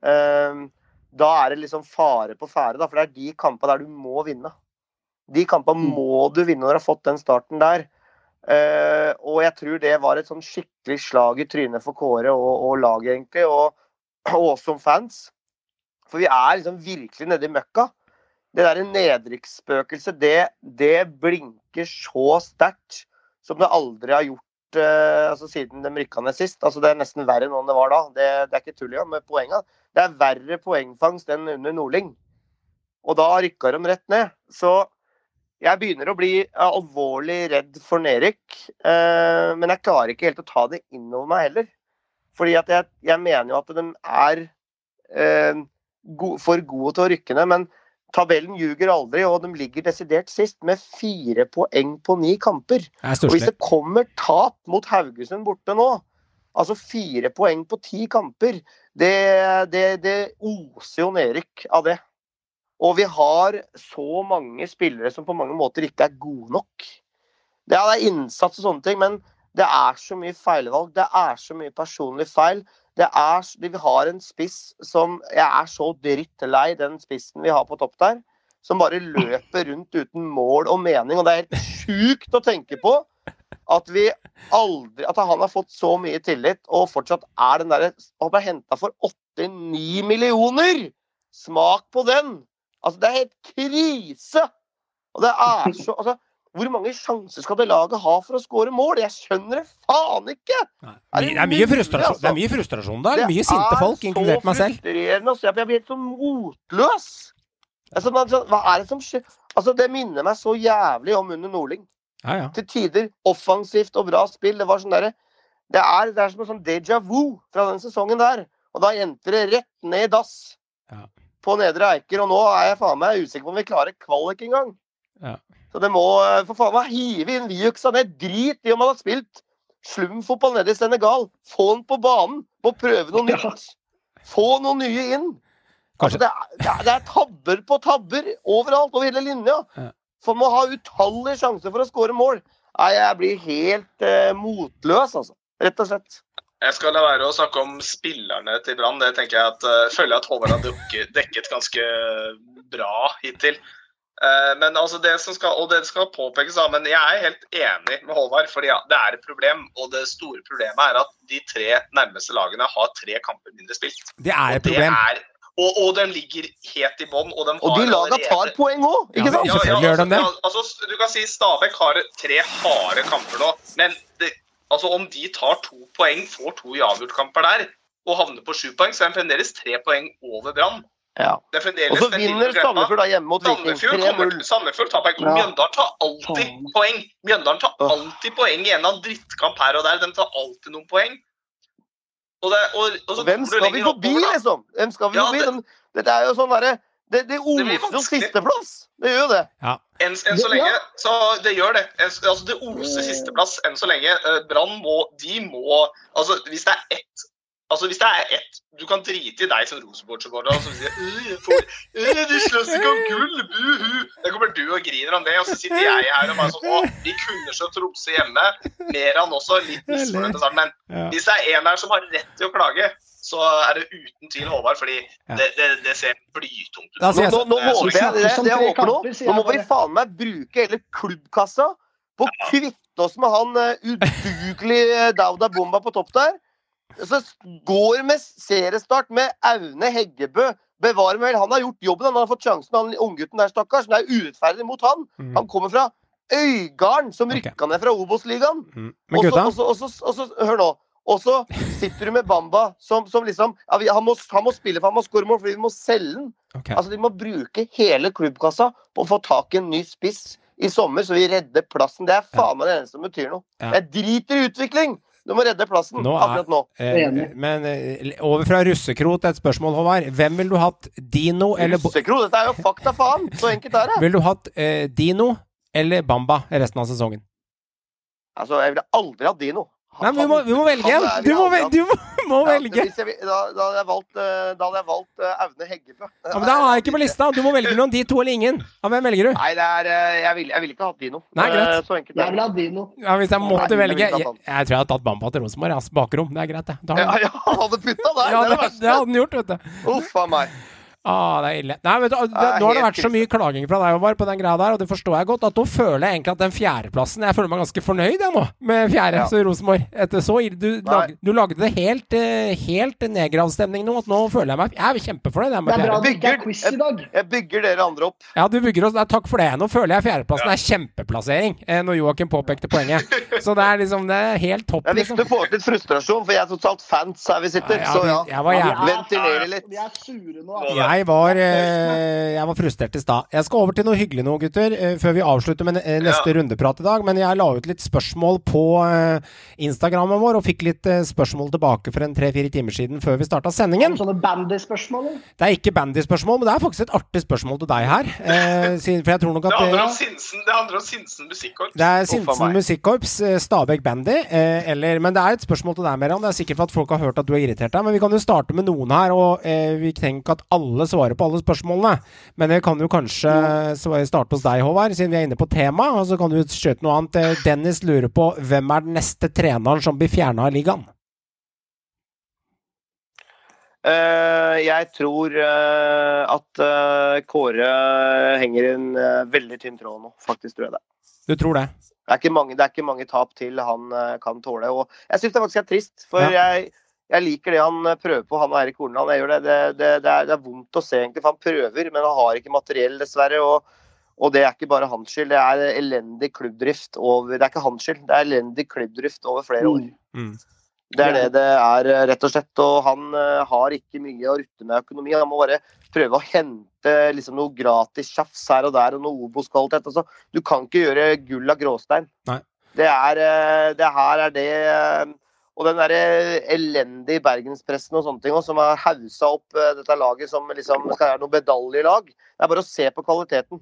Uh, da er det liksom fare på ferde, da, for det er de kampene der du må vinne. De kampene må du vinne når du har fått den starten der. Eh, og jeg tror det var et sånn skikkelig slag i trynet for Kåre og, og laget, egentlig, og oss som fans. For vi er liksom virkelig nede i møkka. Det derre nedrykksspøkelset, det, det blinker så sterkt som det aldri har gjort uh, altså siden de rykka ned sist. Altså Det er nesten verre nå enn det var da. Det, det er ikke tull engang med poenga. Det er verre poengfangst enn under Nordling. Og da rykka de rett ned. Så jeg begynner å bli alvorlig redd for nedrykk. Eh, men jeg klarer ikke helt å ta det innover meg heller. Fordi at jeg, jeg mener jo at de er eh, go for gode til å rykke ned. Men tabellen ljuger aldri, og de ligger desidert sist med fire poeng på ni kamper. Er Og hvis det kommer tap mot Haugesund borte nå, Altså fire poeng på ti kamper. Det, det, det oser jo nedrykk av det. Og vi har så mange spillere som på mange måter ikke er gode nok. Det er, innsats og sånne ting, men det er så mye feilvalg. Det er så mye personlig feil. Det er, vi har en spiss som Jeg er så drittlei den spissen vi har på topp der. Som bare løper rundt uten mål og mening. Og det er helt sjukt å tenke på at vi aldri At han har fått så mye tillit, og fortsatt er den derre Han ble henta for 8-9 millioner! Smak på den! Altså, det er helt krise! Og det er så altså, Hvor mange sjanser skal det laget ha for å skåre mål? Jeg skjønner det faen ikke! Det er mye frustrasjon, det er mye frustrasjon der. Mye sinte folk, inkludert meg selv. Det er så frustrerende å se. Jeg blir helt så motløs. Altså, man, så- hva er det som skjer? Altså, det minner meg så jævlig om under Nordling. Ja, ja. Til tider offensivt og bra spill. Det var sånn derre det er, det er som en sånn déjà vu fra den sesongen der. Og da endte det rett ned i dass Ja. På Nedre Eiker. Og nå er jeg faen meg usikker på om vi klarer kvalik engang. Ja. Så det må eh, for faen meg hive inn Viuksa ned. Drit i om han har spilt slumfotball nede i Senegal. Få han på banen. Må prøve noe nytt. Få noe nye inn. Altså, det, er, det, er, er tabber på tabber overalt, over hele linja. Ja. For man må ha utallige sjanser for å skåre mål. Nei, jeg blir helt eh, motløs, altså. Rett og slett. Jeg skal la være å snakke om spillerne til Brann. Det tenker jeg at, uh, føler jeg at Håvard har dekket, dekket ganske bra hittil. Uh, men altså det som skal, og det skal påpekes, da, men jeg er helt enig med Håvard. fordi ja, Det er et problem, og det store problemet er at de tre nærmeste lagene har tre kamper mindre spilt. Det er et problem. er, og, og de ligger helt i bånn. Og, de Og de har laga allerede- tar poeng òg, ikke sant? ja. Selvfølgelig gjør de det. Altså, altså, du kan si Stabæk har tre harde kamper nå, men det, altså, om de tar to poeng, får to uavgjortkamper der, og havner på sju poeng, så er de fremdeles tre poeng over Brann. Ja. Det er Og så vinner. Sandefjord da hjemme mot Viking. 3-0. Sandefjord tar poeng. Ja. Mjøndalen tar alltid oh. poeng. Mjøndalen tar alltid poeng i en eller annen drittkamp her og der. De tar alltid noen poeng. Og det, og, og så Hvem skal vi forbi, oppover, liksom? Hvem skal vi Ja, forbi? det- Dette er jo sånn derre Det, det oser jo vanskelig. sisteplass. Det gjør jo det. Enn en så lenge, så det gjør det. En, altså det oser sisteplass enn så lenge. Eh, Brann må De må Altså, hvis det er ett Altså, hvis det er ett Du kan drite i deg som Rosenborg-supporter som sier «Øh, øh, De slåss ikke om gull! Buhu! Da kommer du og griner om det, og så sitter jeg her og bare sånn Å, vi kunne så Tromsø hjemme. Meran også. Litt misfornøyd med starten. Men Ja. hvis det er en der som har rett til å klage, så er det uten tvil Håvard, fordi Ja. det, det, det ser blytungt ut. Altså, Nå, nå, nå Eh, håper jeg det, det jeg håper nå. Nå må vi faen meg bruke hele klubbkassa på å kvitte oss med han uh, udugelige Dauda Bomba på topp der. Så går med seriestart med Aune Heggebø. Bevare meg vel, han har gjort jobben. Han har fått sjansen, han unggutten der, stakkars. Det er urettferdig mot han. Mm. Han kommer fra Øygarden, som rykka okay. ned fra Obos-ligaen. Mm. Men gutta, Hør nå. Og så sitter du med Bamba, som, som liksom ja, vi, han, må, han må spille for han må skåre mål, fordi vi må selge den. Okay. Altså, De må bruke hele klubbkassa på å få tak i en ny spiss i sommer, så vi redder plassen. Det er faen meg det eneste som betyr noe. Ja. Jeg driter i utvikling! Du må redde plassen Nå er- akkurat nå. eh, men eh, over fra russekro til et spørsmål, Håvard. Hvem ville du hatt? Dino eller Bo Russekro, dette er jo fakta faen! Så enkelt er det. Ville du hatt eh, Dino eller Bamba resten av sesongen? Altså, jeg ville aldri hatt Dino. Nei, men vi må, vi må velge en! Du må, vi du må, må Ja, velge! hvis jeg, da, da hadde jeg valgt, eh, da hadde jeg valgt eh, Aune Heggebø. Ja, men Da har jeg ikke på lista! Du må velge mellom de to eller ingen. Ja, hvem velger du? Nei, det er, eh, jeg ville jeg vil ikke hatt Dino. Nei, greit. Så enkelt er det. ha Dino. Ja, Hvis jeg måtte Nei, velge jeg, jeg tror jeg hadde tatt Bamba til Rosenborg. Bakrom. Det er greit, det. Da har Ja, ja, han hadde putta der! Ja, det det, det det hadde han gjort, vet du. Uff a meg. Ah, det er ille. Nei, du, det, er Nå har det vært så mye klaging fra deg Omar, på den greia der, og det forstår jeg godt, at nå føler jeg egentlig at den fjerdeplassen Jeg føler meg ganske fornøyd jeg nå, med fjerde, Ja. så Rosenborg. Etter så ille. Du, lag, du lagde det helt, eh, helt nedgravstemning nå, at nå føler jeg meg Jeg er kjempefornøyd jeg, Det er bra fjerde. det ikke er Bygger- quiz i dag. Jeg bygger dere andre opp. Ja, du bygger oss Nei, Takk for det. Nå føler jeg fjerdeplassen er kjempeplassering, eh, når Joakim påpekte poenget. Så det er liksom Det er helt topp, Det er viktig liksom. å få litt frustrasjon, for jeg er totalt fans her vi sitter. Ja, ja, Så ja. jeg var Ja, jævlig er- Ventilere litt. Vi er sure nå. Altså. Jeg var, eh, jeg var frustrert i stad. Jeg skal over til noe hyggelig nå, gutter, eh, før vi avslutter med neste neste rundeprat i dag. Men jeg la ut litt spørsmål på eh, Instagrammen vår, og fikk litt eh, spørsmål tilbake for en tre-fire timer siden før vi starta sendingen. Sånne bandy-spørsmål? Det er ikke bandy-spørsmål, men det er faktisk et artig spørsmål til deg her. Eh, for jeg tror nok Det at handler det, om Sinsen, det handler om Sinsen musikkorps. det er Sinsen. Musikkorps, eh, Stabæk Bandy. Eh, eller, men det er et spørsmål til deg, Meran. Det er sikkert for at folk har hørt at du er irritert deg. Men vi kan jo starte med noen her, og eh, vi tenker at alle svarer på alle spørsmålene. Men vi kan jo kanskje starte hos deg, Håvard, siden vi er inne på tema. Og så kan du skjøte noe annet. Eh, Dennis lurer på hvem er den neste treneren som blir fjerna av ligaen? Uh, jeg tror uh, at uh, Kåre henger i en veldig tynn tråd nå. Faktisk tror jeg det. Du tror det? Det er ikke mange, det er ikke mange tap til han kan tåle. Og jeg syns det faktisk er trist, for Ja. jeg, jeg liker det han eh, prøver på, han og Eirik Horneland. Jeg gjør det. Det, det, det, er, det er vondt å se, egentlig, for han prøver, men han har ikke materiell, dessverre. Og, og det er ikke bare hans skyld, det er elendig klubbdrift over Det er ikke hans skyld, det er elendig klubbdrift over flere år. Mm. Det er det det er, eh, rett og slett. Og han eh, har ikke mye å rutte med økonomi. Han må bare prøve å hente liksom, noe gratis tjafs her og der, og noe Obos-kvalitet. Altså, du kan ikke gjøre gull av gråstein. Nei. Det er Det her er det Og den der elendige bergenspressen og sånne ting også, som har haussa opp eh, dette laget som liksom skal være noe medaljelag. Det er bare å se på kvaliteten.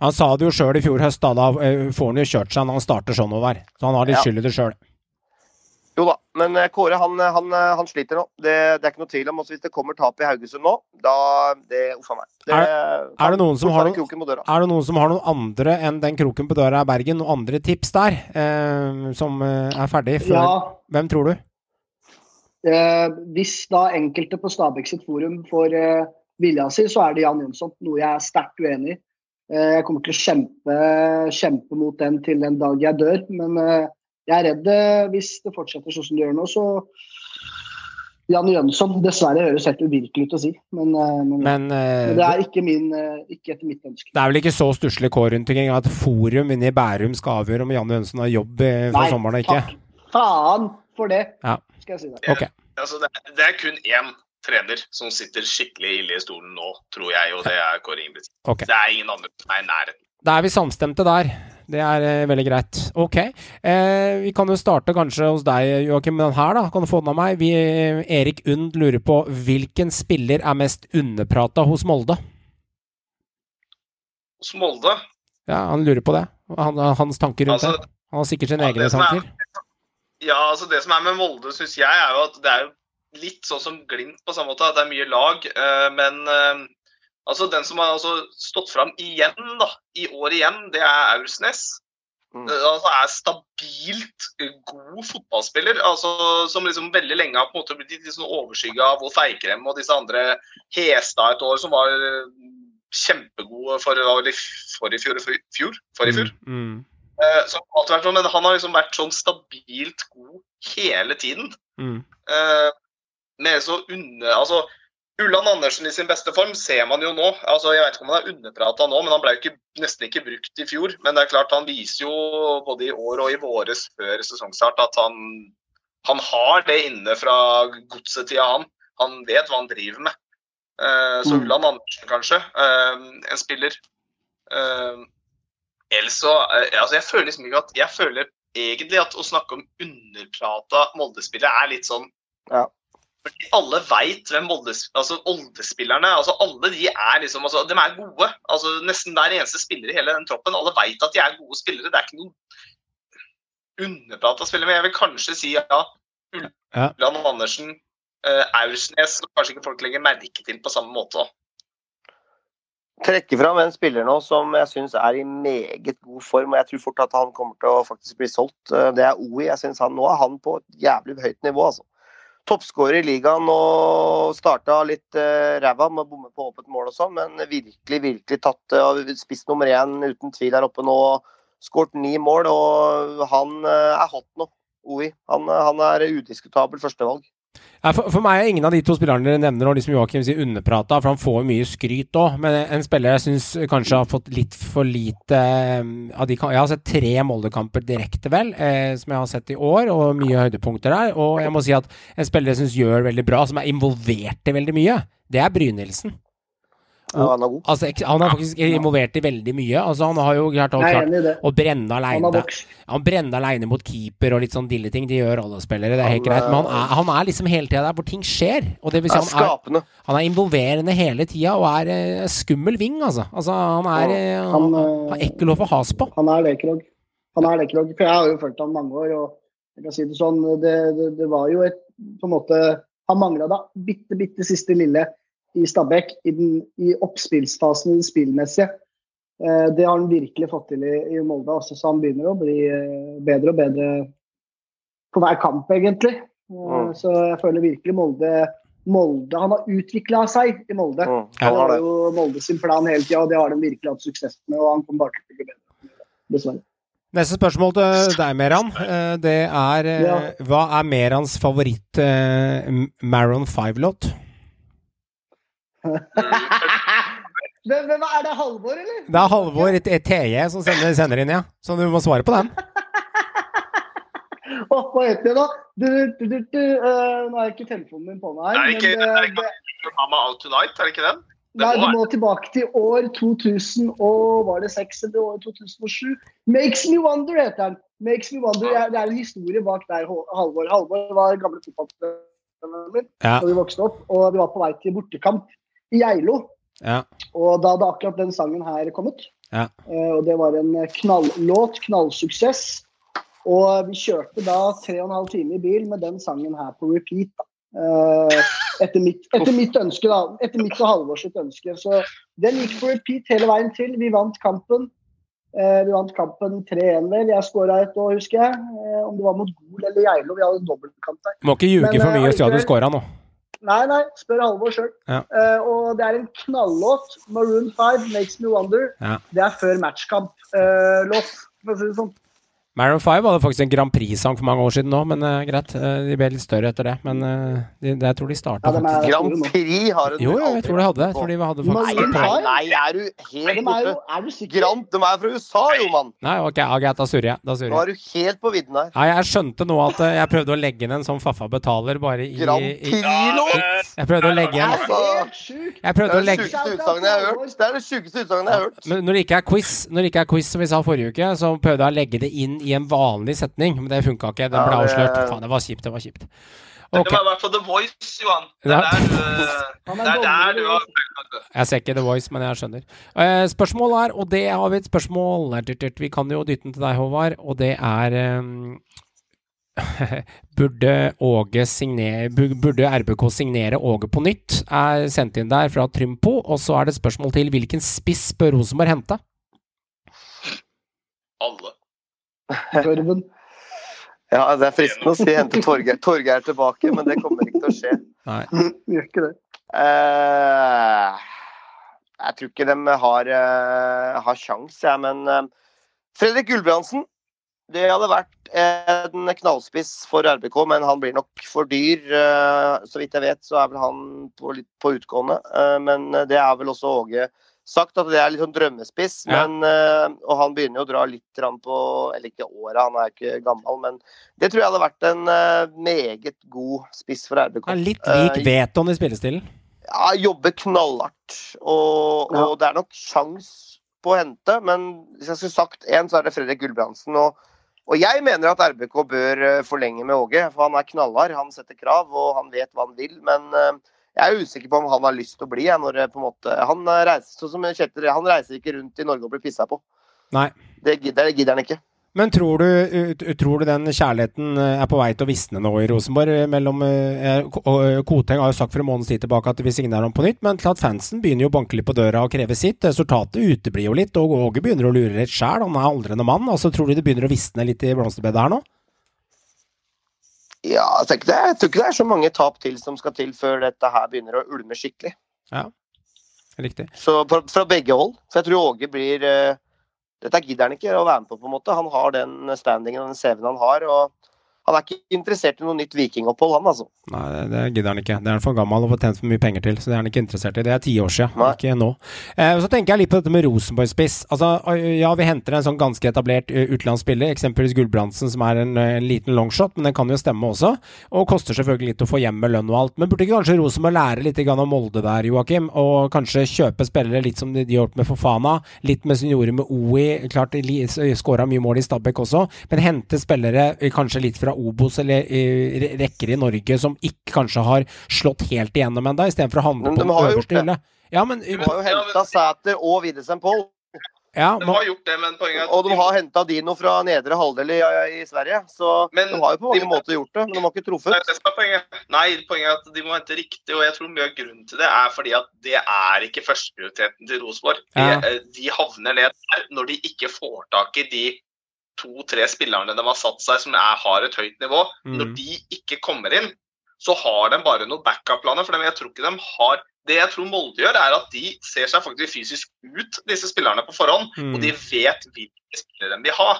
Han sa det jo sjøl i fjor høst, da, da eh, får han jo kjørt seg når han starter sånn, over. Så han har litt Ja. skyld i det sjøl. Jo da, men eh, Kåre han, han, han sliter nå. Det, det er ikke noe tvil om. Også hvis det kommer tap i Haugesund nå, da det, Uff a meg. Er, Er det noen som har noen- kroken på døra. Er det noen som har noen andre enn den kroken på døra i Bergen, noen andre tips der, eh, som eh, er ferdig? Før? Ja. Hvem tror du? Eh, hvis da enkelte på Stabæk sitt forum får eh, vilja si, så er det Jan Jønsson. Noe jeg er sterkt uenig i. Eh, jeg kommer til å kjempe, kjempe mot den til den dag jeg dør. Men eh, jeg er redd eh, hvis det fortsetter sånn som det gjør nå, så Jan Jønsson dessverre høres helt uvirkelig ut å si, men, eh, men, Men eh, men det er ikke, min, ikke etter mitt ønske. det er vel ikke så stusslig kår rundt omkring at forum inne i Bærum skal avgjøre om Janne Jønsson har jobb for Nei, sommeren og ikke? takk. Faen for det, Ja. skal jeg si deg. Ok. Altså, det, er- det er kun én trener som sitter skikkelig ille i stolen nå, tror jeg, og det er Kåre Ingebrigtsen. Okay. Det er ingen andre som er i nærheten. Da er vi samstemte der. Det er eh, veldig greit. Ok. Eh, vi kan jo starte kanskje hos deg, Joakim, med den her, da. Kan du få den av meg? Vi, Erik Und lurer på hvilken spiller er mest underprata hos Molde? Hos Molde Ja, han lurer på det. Han, hans tanker rundt Altså, det. Han har sikkert sine ja, egne er- tanker. Ja, altså det som er med Molde, syns jeg, er jo at det er jo litt sånn som Glimt på samme måte, at det er mye lag. eh, Men eh, altså den som har altså stått fram igjen, da, i år igjen, det er Aursnes. Mm. Eh, Altså er stabilt eh, god fotballspiller. altså Som liksom veldig lenge har på en måte blitt litt sånn overskygga av Wolf Eikrem og disse andre. Hestad et år som var eh, kjempegode for, vel i forrige fjor, for i fjor. Mm, Mm. Så, sånn, men han har liksom vært sånn stabilt god hele tiden. mm, med så under, altså Ulland Andersen i sin beste form ser man jo nå. altså Jeg vet ikke om han er underprata nå, men han ble jo ikke, nesten ikke brukt i fjor. Men det er klart han viser jo både i år og i våres før sesongstart at han, han har det inne fra godsetida, han. Han vet hva han driver med. Uh, så Mm. Ulland Andersen, kanskje. Uh, en spiller. Uh, ellers så altså Jeg føler liksom ikke at Jeg føler egentlig at å snakke om underprata Molde-spillere er litt sånn Ja. Fordi alle veit hvem Oldes, altså Oldespillerne altså Alle de er liksom altså, De er gode. altså Nesten hver eneste spiller i hele den troppen. Alle veit at de er gode spillere. Det er ikke noen underprata spillere. Men jeg vil kanskje si ja. Ulland Andersen, uh, Aursnes som kanskje ikke folk legger merke til på samme måte. òg. trekke fram en spiller nå som jeg syns er i meget god form. og Jeg tror fort at han kommer til å faktisk bli solgt. Eh, Det er OI. Jeg synes han, Nå er han på et jævlig høyt nivå. altså. Toppskårer i ligaen og starta litt uh, ræva med å bomme på åpent mål og sånn, men virkelig, virkelig tatt uh, spiss nummer én uten tvil der oppe nå. Skåret ni mål, og han uh, er hot nå. OI. Han, eh, han er udiskutabel førstevalg. For, for meg er ingen av de to spillerne dere nevner, og liksom Joakim sier underprata, for han får mye skryt òg. Men en spiller jeg syns kanskje har fått litt for lite eh, av de Jeg har sett tre Molde-kamper direkte, vel, eh, som jeg har sett i år, og mye høydepunkter der. Og jeg må si at en spiller jeg syns gjør veldig bra, som er involvert i veldig mye, det er Brynildsen. Ja, han er god. Altså, han er faktisk involvert i veldig mye. Altså, han har jo klart, klart å brenne Han aleine. Han brenner aleine mot keeper og litt sånn dilleting. De gjør alle spillere, det er helt Han, greit. Men han eh, er, han er liksom hele tida der hvor ting skjer. Og det vil si Er han er, skapende. han er involverende hele tida og er eh, skummel ving, altså. altså han er, eh, han, Han, har han er ekkel å få has på. Han er Krog. Han er det, For jeg har jo fulgt ham mange år, og jeg kan si det sånn, det, det, det var jo et på en måte Han mangla da bitte, bitte siste lille i Stabæk i, den, i oppspillsfasen i det spillmessige. Eh, det har han virkelig fått til i, i Molde, også, så han begynner å bli eh, bedre og bedre på hver kamp, egentlig. Eh, Mm. Så jeg føler virkelig Molde Molde, Han har utvikla seg i Molde. Mm, Det han har var det. jo Molde sin plan hele tida, og det har de virkelig hatt suksess med. Og han kommer bare til å bli bedre. Dessverre. Neste spørsmål til deg, Meran. Det er Ja. Hva er Merans favoritt eh, M- Maroon 5-låt? Hvem, hvem er det, Halvor, eller? Det er Halvor et- et TJ som sender, sender inn, ja. Så du må svare på den. oh, hva heter det, da? Du, du, du, du, Uh, nå har jeg ikke telefonen min på meg. Er det ikke, men, er det ikke Mama Out Tonight, er det ikke den? Det Nei, må du må tilbake til år 2000 og var det 6 eller år 2007? Makes Me Wonder heter den. Makes Me Wonder, Det er en historie bak der, Halvor. Halvor var gamle fotballtreneren min Ja. da vi vokste opp, og vi var på vei til bortekamp Geilo. Ja. Og da hadde akkurat den sangen her kommet. Ja. Eh, og det var en knallåt, knallsuksess. Og vi kjørte da tre og en halv time i bil med den sangen her på repeat. da. Eh, etter, mitt, etter mitt ønske, da. Etter mitt og Halvors ønske. Så den gikk på repeat hele veien til. Vi vant kampen. Eh, vi vant kampen 3-1, vel. Jeg skåra et år, husker jeg. Eh, om det var mot Gol eller Geilo. Vi hadde dobbeltkamp der. Må ikke ljuge for eh, mye og si at du skåra nå. Nei, nei, spør Halvor sjøl. Ja. og det er en knallåt. Maroon 5, 'Makes Me Wonder'. Ja. Det er før matchkamp-låt, for å si det sånn. Maroon 5 hadde faktisk en Grand Prix-sang for mange år siden nå, men uh, greit. Uh, de ble litt større etter det. Men uh, de, det, jeg tror de starta Ja, faktisk Grand Prix har en Jo, jo, jeg tror de hadde. Jeg tror de hadde faktisk Nei, nei, nei, er du helt er, borte? er? Grand, de er fra USA, jo, mann! Nei, ok, greit, da surrer jeg. Da surrer Nå er du helt på vidden her. Nei, jeg skjønte nå at eh, jeg prøvde å legge inn en sånn Faffa betaler bare i, Grand Prix-låt! Jeg prøvde å legge inn! Jeg Det er det sjukeste utsagnet jeg har hørt. Det er det sjukeste utsagnet jeg har hørt. Men når det ikke er quiz, når det ikke er quiz som vi sa forrige uke, så prøvde jeg å legge det inn i en vanlig setning, men det funka ikke. Den Ja, ble avslørt. Faen, det var kjipt. Det var kjipt. Det var i hvert fall The Voice, Johan. Det er der, du- det er der du har jeg ser ikke The Voice, men jeg skjønner. Eh, spørsmålet er, og det har vi et spørsmål Vi kan jo dytte den til deg, Håvard, og det er eh, Burde Åge signere Burde RBK signere Åge på nytt? Er sendt inn der fra Trympo. Og så er det et spørsmål til hvilken spiss bør Rosenborg hente? alle. Børven. Ja, det er fristende å si hente Torgeir Torgeir tilbake, men det kommer ikke til å skje. Nei. Gjør ikke det. Eh, jeg tror ikke de har, uh, har sjans, jeg, men uh, Fredrik Gulbrandsen det hadde vært en knallspiss for RBK, men han blir nok for dyr. eh, så vidt jeg vet, så er vel han på, litt på utgående. Men det er vel også Åge sagt, at det er litt sånn drømmespiss. Ja. Men, eh, og han begynner jo å dra litt på Eller ikke året, han er ikke gammel, men det tror jeg hadde vært en eh, meget god spiss for RBK. Ja, litt lik Eh, Veton i spillestilen. ja, jobber knallhardt. Og, Ja. og det er nok sjans på å hente, men hvis jeg skulle sagt én, så er det Fredrik Gulbrandsen. Og, og jeg mener at RBK bør forlenge med Åge, for han er knallhard. Han setter krav, og han vet hva han vil. Men jeg er usikker på om han har lyst til å bli. Jeg, når på en måte, han, eh, reiser, sånn som Kjetil, han reiser ikke rundt i Norge og blir pissa på. Nei. Det gidder, det gidder han ikke. Men tror du, tror du den kjærligheten eh, er på vei til å visne nå i Rosenborg? eh, Mellom, eh, Koteng har jo sagt for en måneds tid tilbake at vi signerer signere ham på nytt, men til at fansen begynner jo å banke litt på døra og kreve sitt. Resultatet uteblir jo litt, og Åge begynner å lure litt sjæl. Han er aldrende mann. altså Tror du det begynner å visne litt i blomsterbedet her nå? Ja, jeg, tror ikke det, jeg tror ikke det er så mange tap til som skal til før dette her begynner å ulme skikkelig. Ja, Riktig. Så fra, fra begge hold. For jeg tror Åge blir uh, Dette gidder han ikke å være med på, på en måte. Han har den standingen og den CV-en han har. og Han er ikke interessert i noe nytt vikingopphold, han altså. Nei, det, det gidder han ikke. Det er han for gammel og får tjent for mye penger til, så det er han ikke interessert i. Det er ti år siden, Nei. ikke nå. Eh, så tenker jeg litt på dette med Rosenborg-spiss. Altså, ja, vi henter en sånn ganske etablert uh, utenlandsspiller, eksempelvis Gulbrandsen, som er en, eh, en liten longshot, men den kan jo stemme også. Og koster selvfølgelig litt å få hjem med lønn og alt. Men burde ikke kanskje Rosenborg lære litt om Molde der, Joakim? Og kanskje kjøpe spillere litt som de gjort med Fofana, litt med som de gjorde med OI. Klart skåra mye mål i Stabæk også, men hente spillere eh, kanskje litt fra Obos eller eh, re- rekker i Norge som ikke kanskje har slått helt igjennom ennå, istedenfor å handle Men på den øverste hylle. Ja, men De har jo henta Sæter og Widesen Poll. ja, De har gjort det, men poenget er at Og de har henta Dino fra nedre halvdel i, i Sverige. Så Men de har jo på mange de- måter gjort det, men de har ikke truffet. poenget. Nei, poenget er at de må hente riktig, og jeg tror mye av grunnen til det er fordi at det er ikke førsteprioriteten til Rosenborg. De, Ja. eh, de havner ned der når de ikke får tak i de to-tre spillerne de har satt seg som er, har et høyt nivå. Mm. Når de ikke kommer inn, så har de bare noen backup-planer. For jeg tror ikke de har Det jeg tror Molde gjør, er at de ser seg faktisk fysisk ut, disse spillerne, på forhånd. Mm. Og de vet hvilke spillere de vil ha.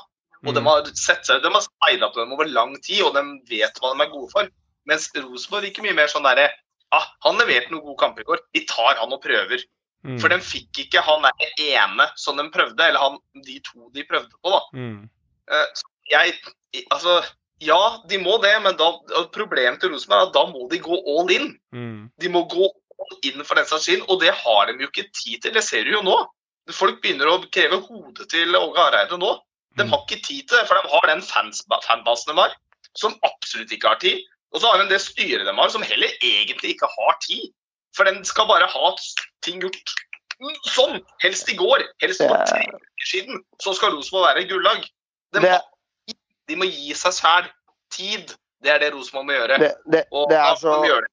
Og de Mm. har sett seg, de har speida på dem over lang tid, og de vet hva de er gode for. Mens Rosenborg virker mye mer sånn derre ah, Han leverte noen gode kamper i går. Vi tar han og prøver. mm, For de fikk ikke han der ene som de prøvde, eller han, de to de prøvde på, da. Mm, Eh, jeg Altså, ja, de må det, men da, problemet til Rosenborg er at da må de gå all in. mm. De må gå all in for den saks skyld, og det har de jo ikke tid til. Det ser du jo nå. Folk begynner å kreve hodet til Åge Hareide nå. De har ikke tid til det, for de har den fans, fanbasen de har, som absolutt ikke har tid. Og så har de det styret de har, som heller egentlig ikke har tid. For den skal bare ha ting gjort sånn. Helst i går. Helst for tre uker siden. Så skal Rosenborg være gullag. De, Det- har- de må gi seg sjæl tid. Det er det Rosenborg må gjøre. Det, det, Og det, er så, de gjør det.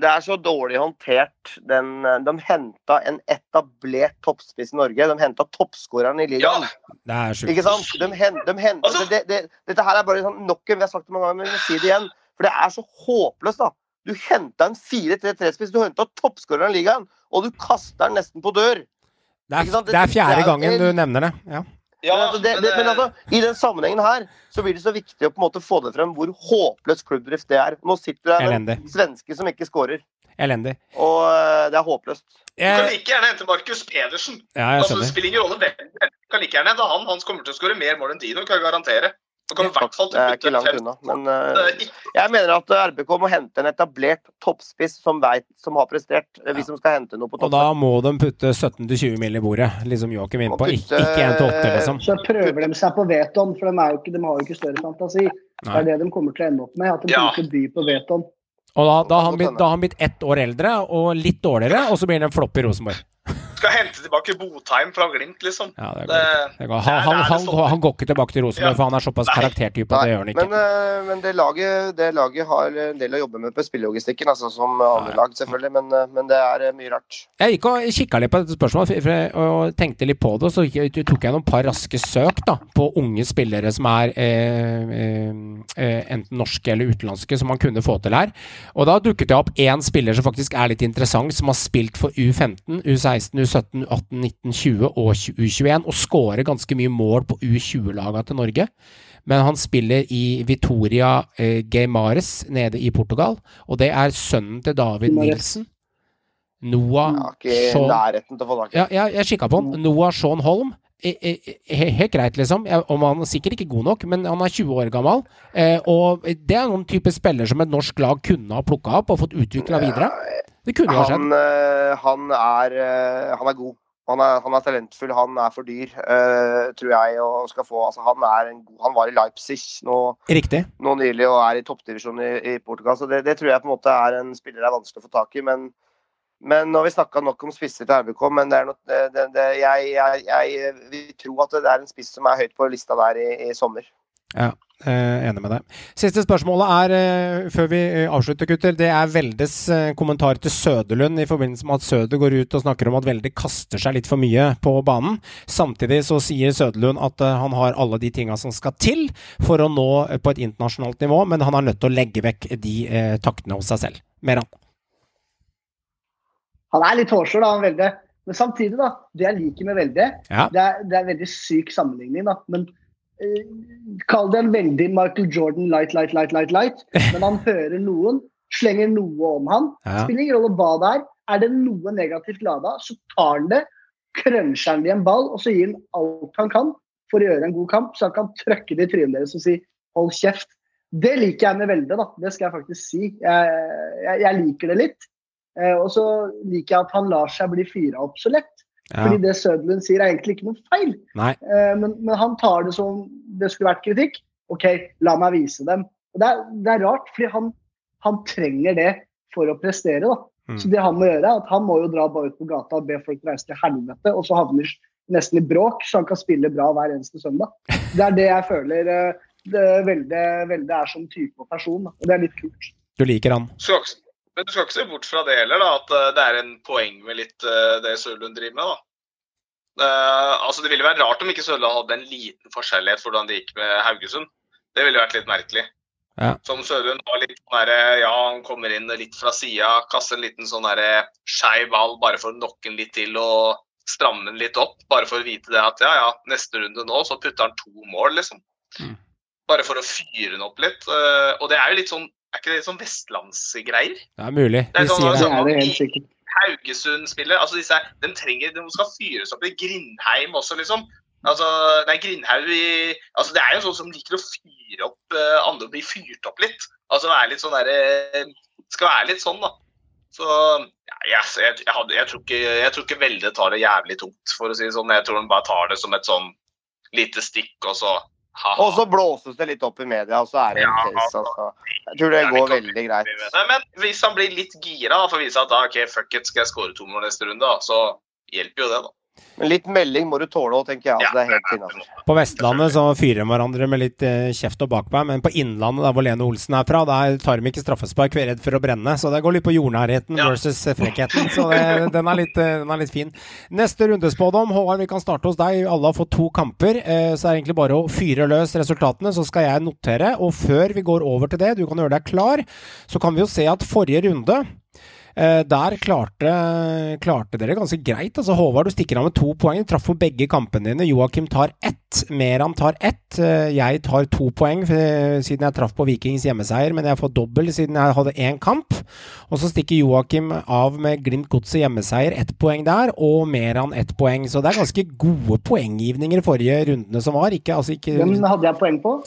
det er så dårlig håndtert. Den, de henta en etablert toppspiss i Norge. De henta toppskåreren i Ja. Det er sjukt. Ikke sant? De hen- de hen- Altså- det, det, dette her er bare sånn nok en Vi har sagt det mange ganger, men vi må si det igjen. For det er så håpløst, da. Du henta en 4-3-3-spiss, du henta toppskåreren i ligaen, og du kaster den nesten på dør. Det er, Ikke sant? det er fjerde det er gangen du nevner det. Ja. Ja, men, altså, det, men, det, men eh, altså, i den sammenhengen her så blir det så viktig å på en måte få det frem hvor håpløs klubbdrift det er. Nå sitter det en svenske som ikke skårer, Elendig. og eh, det er håpløst. Du kan Jeg, like gjerne hente Markus Pedersen. ja, jeg Altså, det spiller ingen rolle hvem du. Du kan like gjerne hente han. Han kommer til å skåre mer mål enn Dino, kan jeg garantere. Du kan i hvert fall Det er ikke langt unna. Men eh, jeg mener at eh, RBK må hente en etablert toppspiss som vet, som har prestert, eh, hvis de skal hente noe på Og da må de putte 17-20 mill. i bordet, liksom Joakim er inne på. Ikke, putte- ikke 1-8, liksom. Så prøver de seg på Veton, for de, er jo ikke, de har jo ikke større fantasi. Det er det de kommer til å ende opp med, at de Ja. bruker by på Veton. Og da, da, har han blitt, han ett år eldre og litt dårligere, og så blir det en flopp i Rosenborg. Skal hente tilbake Botheim fra Glimt, liksom. Ja, det går Det- Det går. Han, han, han, går- han går ikke tilbake til Rosenborg, Ja. for han er såpass karaktertype at det gjør han ikke. Men, eh, men det, laget, det laget har en del å jobbe med på spillelogistikken, altså som andre lag, selvfølgelig. Men, eh, men det er eh, mye rart. Jeg gikk og kikka litt på dette spørsmålet jeg- og tenkte litt på det. og Så tok jeg noen par raske søk da, på unge spillere som er eh, eh, eh, enten norske eller utenlandske, som man kunne få til her. Og da dukket det opp én spiller som faktisk er litt interessant, som har spilt for U15, U16, U17, U18, 19, 20 og U21, og skårer ganske mye mål på U20-laga til Norge. Men han spiller i Vitoria eh, Geimares nede i Portugal, og det er sønnen til David. Nilsen. Noah Jeg har ikke i Sean nærheten til å få tak i. ja, jeg, jeg kikka på han. Noah Sean Holm. Eh, eh, he- Helt greit, liksom. Om han er sikkert ikke god nok, men han er 20 år gammel. Eh, og det er noen type spiller som et norsk lag kunne ha plukka opp og fått utvikla videre. Det kunne jo ha skjedd. Han, eh, han, er, eh, han er god. Han er, han er talentfull, han er for dyr, eh, tror jeg. Og skal få, altså, han, en god, han var i Leipzig nå, nå nylig og er i toppdivisjonen i, i Portugal. Så det, det tror jeg på en måte er en spiller det er vanskelig å få tak i. Men, men nå har vi snakka nok om spisser til RBK, men det er det, det, det, jeg, jeg, jeg vil tro at det er en spiss som er høyt på lista der i, i sommer. Ja, eh, enig med deg. Siste spørsmålet er, eh, før vi eh, avslutter, gutter, det er Veldes eh, kommentar til Søderlund i forbindelse med at Søder går ut og snakker om at Velde kaster seg litt for mye på banen. Samtidig så sier Søderlund at han har alle de tinga som skal til for å nå på et internasjonalt nivå, men han er nødt til å legge vekk de taktene hos seg selv. Meran. Han er litt hårsår, da, han Velde. Men samtidig, da. Det jeg liker med Velde, Ja. det er, det er veldig syk sammenligning, da. Men Kall det en veldig Michael Jordan light, light, light, light, light. Men han hører noen, slenger noe om han. Ja. Spiller ingen rolle hva det er. Er det noe negativt lada, så tar han det, krønsjer han det i en ball, og så gir han alt han kan for å gjøre en god kamp, så han kan trøkke det i trynet deres og si 'hold kjeft'. Det liker jeg med Velde, da. Det skal jeg faktisk si. Jeg, jeg, jeg liker det litt. Eh, og så liker jeg at han lar seg bli fyra opp så lett. Ja. Fordi det Søderlund sier, er egentlig ikke noe feil. Nei. Eh, men, men han tar det som det skulle vært kritikk. OK, la meg vise dem. Og det er, det er rart, fordi han, han trenger det for å prestere. da. Mm. Så det han må gjøre, er at han må jo dra bare ut på gata og be folk reise til helvete, og så havner nesten i bråk, så han kan spille bra hver eneste søndag. Det er det jeg føler eh, det veldig, veldig er som type og person. Da. Og det er litt kult. Du liker han. Ikke, men du skal ikke se bort fra det heller, da, at eh, det er en poeng med litt eh, det Sørlund driver med. da. Uh, altså Det ville vært rart om ikke Sørlund hadde en liten forskjellighet for hvordan det gikk med Haugesund. Det ville vært litt merkelig. Ja. Som Sørlund var litt sånn derre Ja, han kommer inn litt fra sida, kaster en liten sånn derre skeiv ball bare for å knocke den litt til og stramme den litt opp. Bare for å vite det at ja, ja, neste runde nå så putter han to mål, liksom. Mm. Bare for å fyre den opp litt. Uh, og det er jo litt sånn Er ikke det sånn vestlandsgreier? Det er mulig. Det er sånn, Det det. altså, er det helt sikkert. Haugesund spiller. Altså disse, de trenger, de skal fyres opp i Grindheim også, liksom. Altså, nei, Grindhaug i altså Det er jo sånn som liker å fyre opp uh, andre, bli fyrt opp litt. Altså være litt sånn derre Skal være litt sånn, da. Så ja, jeg, jeg, jeg, hadde, jeg, tror ikke, jeg tror ikke Velde tar det jævlig tungt, for å si det sånn. Jeg tror han bare tar det som et sånn lite stikk, og så. Og så blåses det litt opp i media, og så er det en case. Altså. Jeg tror det går veldig greit. Men hvis han blir litt gira for å vise at da, ok, fuck it, skal jeg score to mål neste runde, så hjelper jo det, da. Men litt melding må du tåle òg, tenker jeg. Altså, det er helt innafor. På Vestlandet så fyrer de hverandre med litt eh, kjeft og bakbein, men på Innlandet, der hvor Lene Olsen er fra, der tar de ikke straffespark, vi er redd for å brenne. Så det går litt på jordnærheten Ja. versus frekkheten. Så det, den, er litt, eh, den er litt fin. Neste rundespådom, Håvard, vi kan starte hos deg. Alle har fått to kamper, eh, så er det egentlig bare å fyre løs resultatene, så skal jeg notere. Og før vi går over til det, du kan gjøre deg klar, så kan vi jo se at forrige runde der klarte, klarte dere ganske greit. Altså, Håvard, du stikker av med to poeng. Du traff på begge kampene dine. Joakim tar ett. Meran tar ett. Eh, jeg tar to poeng eh, siden jeg traff på Vikings hjemmeseier, men jeg får dobbel siden jeg hadde én kamp. Og så stikker Joakim av med Glimt Godset hjemmeseier, ett poeng der, og Meran ett poeng. Så det er ganske gode poenggivninger forrige rundene som var. Ikke, altså ikke Hvem hadde jeg poeng på?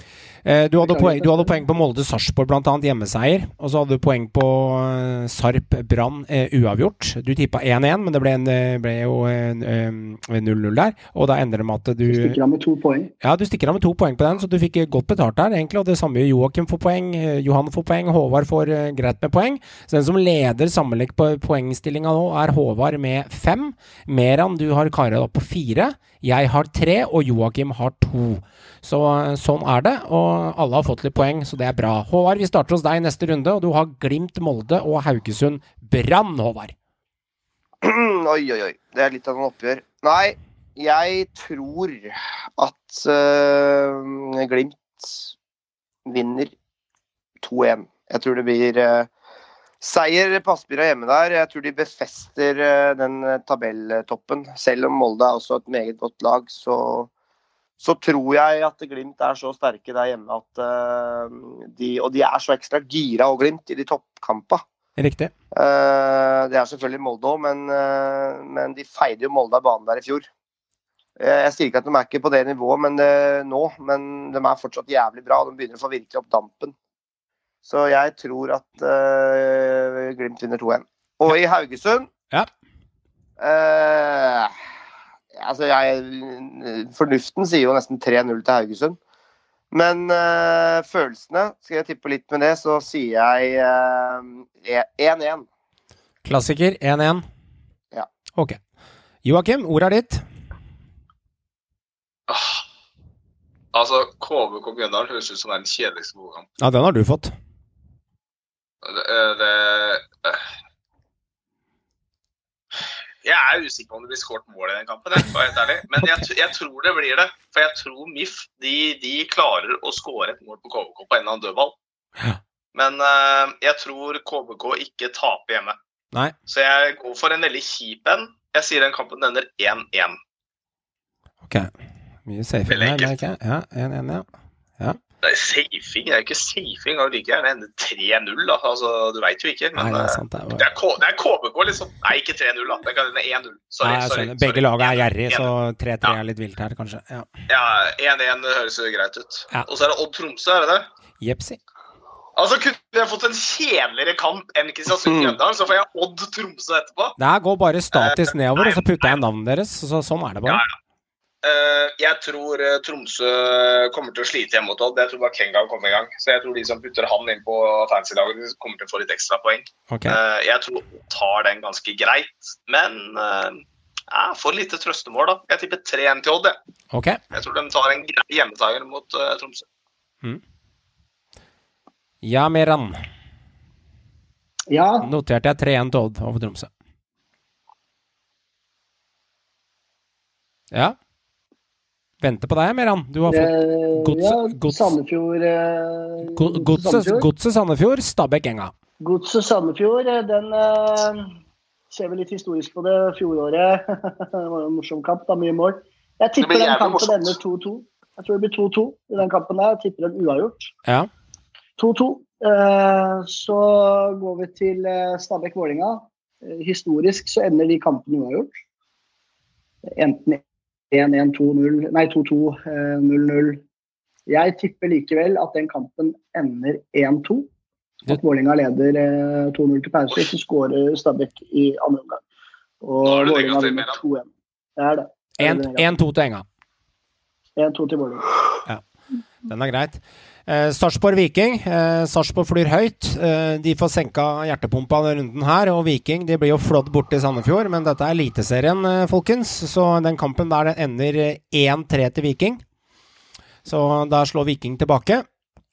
Eh, Du hadde, poeng, du hadde poeng på Molde-Sarpsborg, bl.a. hjemmeseier. Og så hadde du poeng på eh, Sarp Brann eh, uavgjort. Du tippa 1-1, men det ble, en, ble jo en, eh, 0-0 der. Og da endrer det med at du Stikker av med to poeng. Ja, du stikker av med to poeng på den, så du fikk godt betalt der, egentlig. Og det samme gjør Joakim får poeng, Johan får poeng, Håvard får greit med poeng. Så den som leder sammenlagt på poengstillinga nå, er Håvard med fem. Meran, du har kara opp på fire. Jeg har tre, og Joakim har to. Så eh, sånn er det, og alle har fått litt poeng, så det er bra. Håvard, vi starter hos deg i neste runde, og du har Glimt, Molde og Haugesund Brann, Håvard. oi, oi, oi. Det er litt av noen oppgjør. Nei, jeg tror at uh, Glimt vinner 2-1. Jeg tror det blir eh, seier på Aspmyra hjemme der. Jeg tror de befester eh, den eh, tabelltoppen. Selv om Molde er også et meget godt lag, så, så tror jeg at Glimt er så sterke der hjemme at eh, de Og de er så ekstra gira og Glimt i de toppkampene. Riktig. Det er selvfølgelig Molde òg, men, men de feide jo Molde av banen der i fjor. Jeg sier ikke at de er ikke på det nivået men, det, nå, men de er fortsatt jævlig bra. De begynner å få virkelig opp dampen. Så jeg tror at uh, Glimt vinner 2-1. Og i Haugesund Ja. uh, Altså, jeg Fornuften sier jo nesten 3-0 til Haugesund. Men eh, følelsene, skal jeg tippe litt med det, så sier jeg eh, 1-1. Klassiker 1-1. Ja. Ok. Joakim, ordet er ditt. Ah. Altså, KBK Mjøndalen høres ut som den kjedeligste boka. Ja, den har du fått. Det, eh, det eh. Jeg er usikker på om det blir skåret mål i den kampen, jeg, for helt ærlig. men jeg, jeg tror det blir det. For jeg tror MIF de, de klarer å skåre et mål på KBK på en eller annen dødball. Men uh, jeg tror KBK ikke taper hjemme. Nei. Så jeg går for en veldig kjip en. Jeg sier den kampen ender 1-1. Ok. Mye safe her, merker jeg. Ja, 1-1, ja. ja. Er safing, er ikke safing. Det like gjerne ende 3-0, da. Altså, du veit jo ikke. Nei, det er eh, sant. Det er det er, K- det er KBK, liksom. Nei, ikke 3-0, da. Det kan hende 1-0. Sorry. Nei, sorry. Begge lagene er 1-0. gjerrig, så 3-3 er litt vilt her, kanskje. Ja. Ja, 1-1 høres jo greit ut. Ja. Og så er det Odd Tromsø, er det det? Jepsi. Altså, Kunne jeg fått en kjedeligere kamp enn Mm. Kristiansund-Mjøndalen, så får jeg Odd Tromsø etterpå. Det her går bare statisk nedover, og så putter jeg navnet deres. Så, sånn er det bare. Eh, jeg tror eh, Tromsø kommer til å slite hjemme mot Odd. Jeg tror bare Kenga kommer i gang. Så jeg tror de som putter han inn på fancy-laget, kommer til å få litt ekstra poeng. Ok. Eh, jeg tror Odd tar den ganske greit, men uh, jeg får lite trøstemål, da. Jeg tipper 3-1 til Odd, jeg. Okay. Jeg tror de tar en grei hjemmetager mot uh, Tromsø. Ja, Meran. Ja, Noterte jeg 3-1 til Odd over Tromsø. Ja. Venter på deg, Meran. Du har fått Godset ja gods- Sandefjord godse, Godset Sandefjord. Godset Sandefjord, Stabæk Enga. Godset Sandefjord, eh, den eh, ser vi litt historisk på det fjoråret. det var jo en morsom kamp, da, mye mål. Jeg tipper den kampen morsomt. ender 2-2. Jeg tror det blir 2-2 i den kampen der. Jeg tipper en uavgjort. Ja. 2-2. Eh, så går vi til eh, Stabæk-Vålinga. Eh, historisk så ender de kampene uavgjort. Enten 1-1, 2-0, nei 2-2, eh, 0-0. Jeg tipper likevel at den kampen ender 1-2. At Vålinga leder eh, 2-0 til pause, så skårer Stabæk i andre omgang. Og er negativt, vinner 2-1. Det er det. Det er det. 1-2 til Enga. 1-2 til Vålinga. Den er greit. Eh, Sarpsborg Viking. Eh, Sarpsborg flyr høyt. Eh, de får senka hjertepumpa denne runden her. Og Viking de blir jo flådd borte i Sandefjord, men dette er Eliteserien, eh, folkens. Så den kampen der den ender eh, 1-3 til Viking. Så der slår Viking tilbake.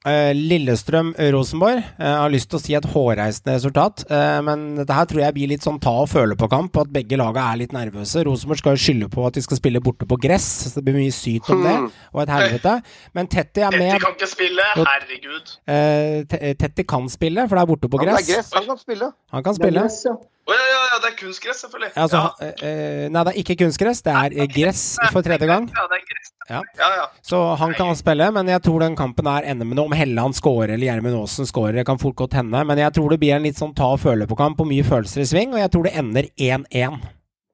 Eh, Lillestrøm-Rosenborg. Eh, jeg har lyst til å si et hårreisende resultat, eh, men dette her tror jeg blir litt sånn ta og føle på-kamp. At begge laga er litt nervøse. Rosenborg skal jo skylde på at de skal spille borte på gress, så det blir mye syt om det. Og et helvete. Men Tetty er med. Tetty kan ikke spille, herregud. Tetty kan spille, for det er borte på gress. han kan spille. Han kan Det er spille. Gress, ja. Ja, ja, ja, det er kunstgress, selvfølgelig. Altså, ja. eh, nei, det er ikke kunstgress, det er eh, gress for tredje gang. Ja, det er gress. Ja. ja, ja. Så han kan spille, men jeg tror den kampen her ender med noe. Om Helland scorer eller Gjermund Aasen scorer, det kan fort godt hende. Men jeg tror det blir en litt sånn ta og føle på kamp, og mye følelser i sving, og jeg tror det ender 1-1.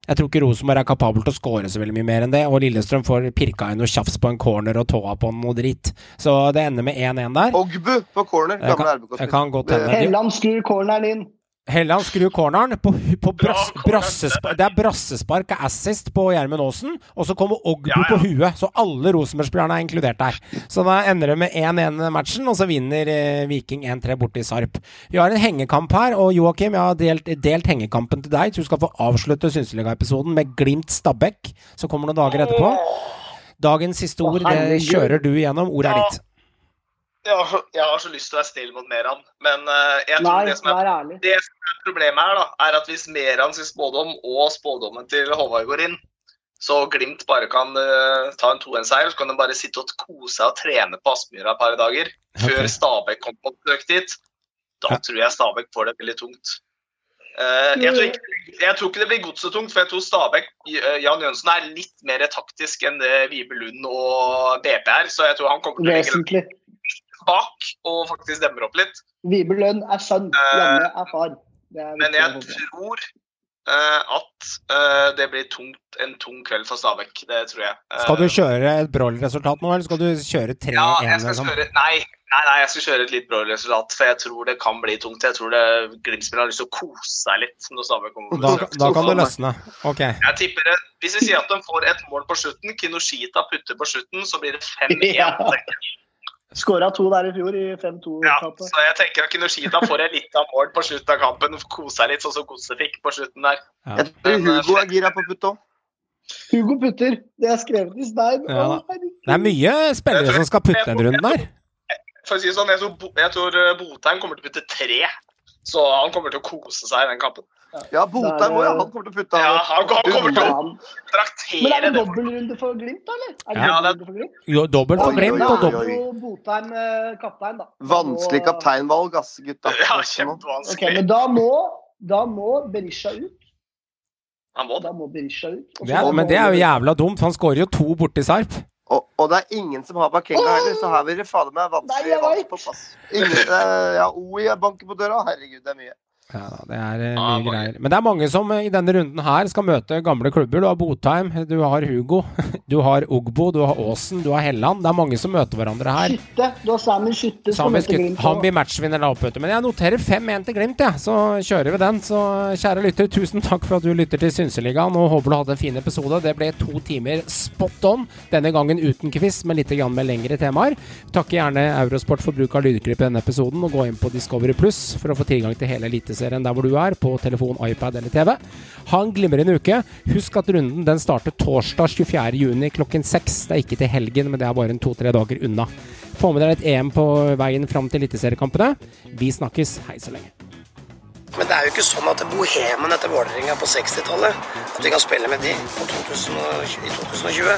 Jeg tror ikke Rosenborg er kapabel til å score så veldig mye mer enn det, og Lillestrøm får pirka inn noe tjafs på en corner og tåa på noe dritt. Så det ender med 1-1 der. Ogbu på corner. Gamle RBK. jeg kan godt hende. De- Helland skrur corneren inn. Helland skrur corneren på, på brass, brassespark. Det er brassespark og assist på Gjermund Aasen, og så kommer Ogbu Ja, ja. på huet. Så alle Rosenborg-spillerne er inkludert der. Så da ender det med 1-1-matchen, og så vinner eh, Viking 1-3 borte i Sarp. Vi har en hengekamp her, og Joakim, jeg har delt, delt hengekampen til deg. Så du skal få avslutte Synseliga-episoden med Glimt Stabæk, som kommer noen dager etterpå. Dagens siste ord, det kjører du igjennom. Ordet er Ja. ditt. Jeg har, så, jeg har så lyst til å være snill mot Meran, men eh, jeg tror Nei, det som er. Det som er problemet her, da, er at hvis Meran sin spådom og spådommen til Håvard går inn, så Glimt bare kan uh, ta en 2-1-seier, så kan de bare sitte og kose seg og trene på Aspmyra et par dager før Stabæk kommer på besøk dit. Da Ja. tror jeg Stabæk får det veldig tungt. Uh, jeg, tror ikke, jeg tror ikke det blir godsetungt, for jeg tror Stabæk uh, Jan Jønsen er litt mer taktisk enn det Vibe Lund og BP er, så jeg tror han kommer til å legge. Bak og faktisk demmer opp litt. Vibelønn er sønn, Janne er far. Er Men jeg tror uh, at uh, det blir tungt, en tung kveld for Stabæk. Det tror jeg. Uh, Skal du kjøre et Broll-resultat nå, eller skal du kjøre 3-1? ja, liksom? nei, nei, nei, jeg skal kjøre et litt Broll-resultat, for jeg tror det kan bli tungt. Jeg tror det Glimt-spillerne har lyst til å kose seg litt når Stabæk kommer på Da, da kan det løsne. Ok. Jeg tipper det. Hvis vi sier at de får et mål på slutten, Kinoshita putter på slutten, så blir det 5-1. Ja. Skåra to der i fjor, i 5-2-tapet. så jeg tenker at Kinoshita får et litt av mål på slutten av kampen. Kose seg litt, sånn som Godset fikk på slutten der. Jeg tror Hugo er gira på å putte òg. Hugo putter. Det er skrevet i stein. Ja. Det er mye spillere som skal putte den runden der. For å si det sånn, jeg tror, jeg tror eh, Botheim kommer til å putte tre. Så han kommer til å kose seg i den kampen. Ja, Botheim òg, ja. Han kommer til å putte av. Ja, han, kommer til å traktere Men er det dobbeltrunde for Glimt, eller? Er det Ja, det er- for Glimt? Jo, dobbelt for Glimt og dobbelt er Botheim eh, kaptein, da. Vanskelig kapteinvalg, ass, gutta. Ja, kjempevanskelig. Okay, men da må, da må Berisha ut. Han må det. Da må Berisha ut. Må Men det er jo jævla dumt, han skårer jo to borti Sarp. Og, og det er ingen som har Bakenga heller, så her vil det fader meg vanskelig valg på pass. Ingen, eh, ja, OI banker på døra. Herregud, det er mye. Ja, det er eh, Ja, mye greier. Men det er mange som eh, i denne runden her skal møte gamle klubber. Du har Botheim, du har Hugo, du har Ogbo, du har Aasen, du har Helland. Det er mange som møter hverandre her. Skytte. Du har sammen Skytte som møter Glimt. han blir matchvinner da opp. Men jeg noterer 5-1 til Glimt, jeg. Så kjører vi den. Så kjære lytter, tusen takk for at du lytter til Synseligaen. Og håper du hadde en fin episode. Det ble to timer spot on. Denne gangen uten quiz, men litt grann med lengre temaer. Takker gjerne Eurosport for bruk av lydklipp i denne episoden. Og gå inn på Discovery Pluss for å få tilgang til hele Eliteserien der hvor du er, på telefon, iPad eller TV. Ha en glimrende uke. Husk at runden den starter torsdag 24.6 klokken 6. Det er ikke til helgen, men det er bare en to-tre dager unna. Få med deg et EM på veien fram til eliteseriekampene. Vi snakkes. Hei så lenge. Men det er jo ikke sånn at bohemen etter Vålerenga på 60-tallet At vi kan spille med de på 2000, i 2020.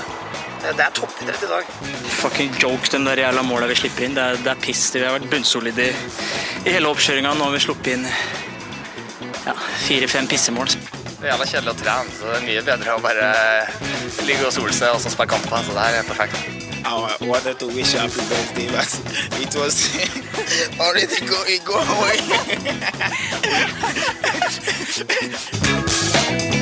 Det, er toppidrett i dag. Fucking joke, den der jævla måla vi slipper inn. Det er, det er piss. Vi har vært bunnsolide i, i hele oppkjøringa. Nå har vi sluppet inn ja, fire-fem pissemål. Det er jævla kjedelig å trene, så det er mye bedre å bare ligge og sole seg og så spille kamper. Så det her er perfekt. I wanted to wish happy birthday, but it was already going go away.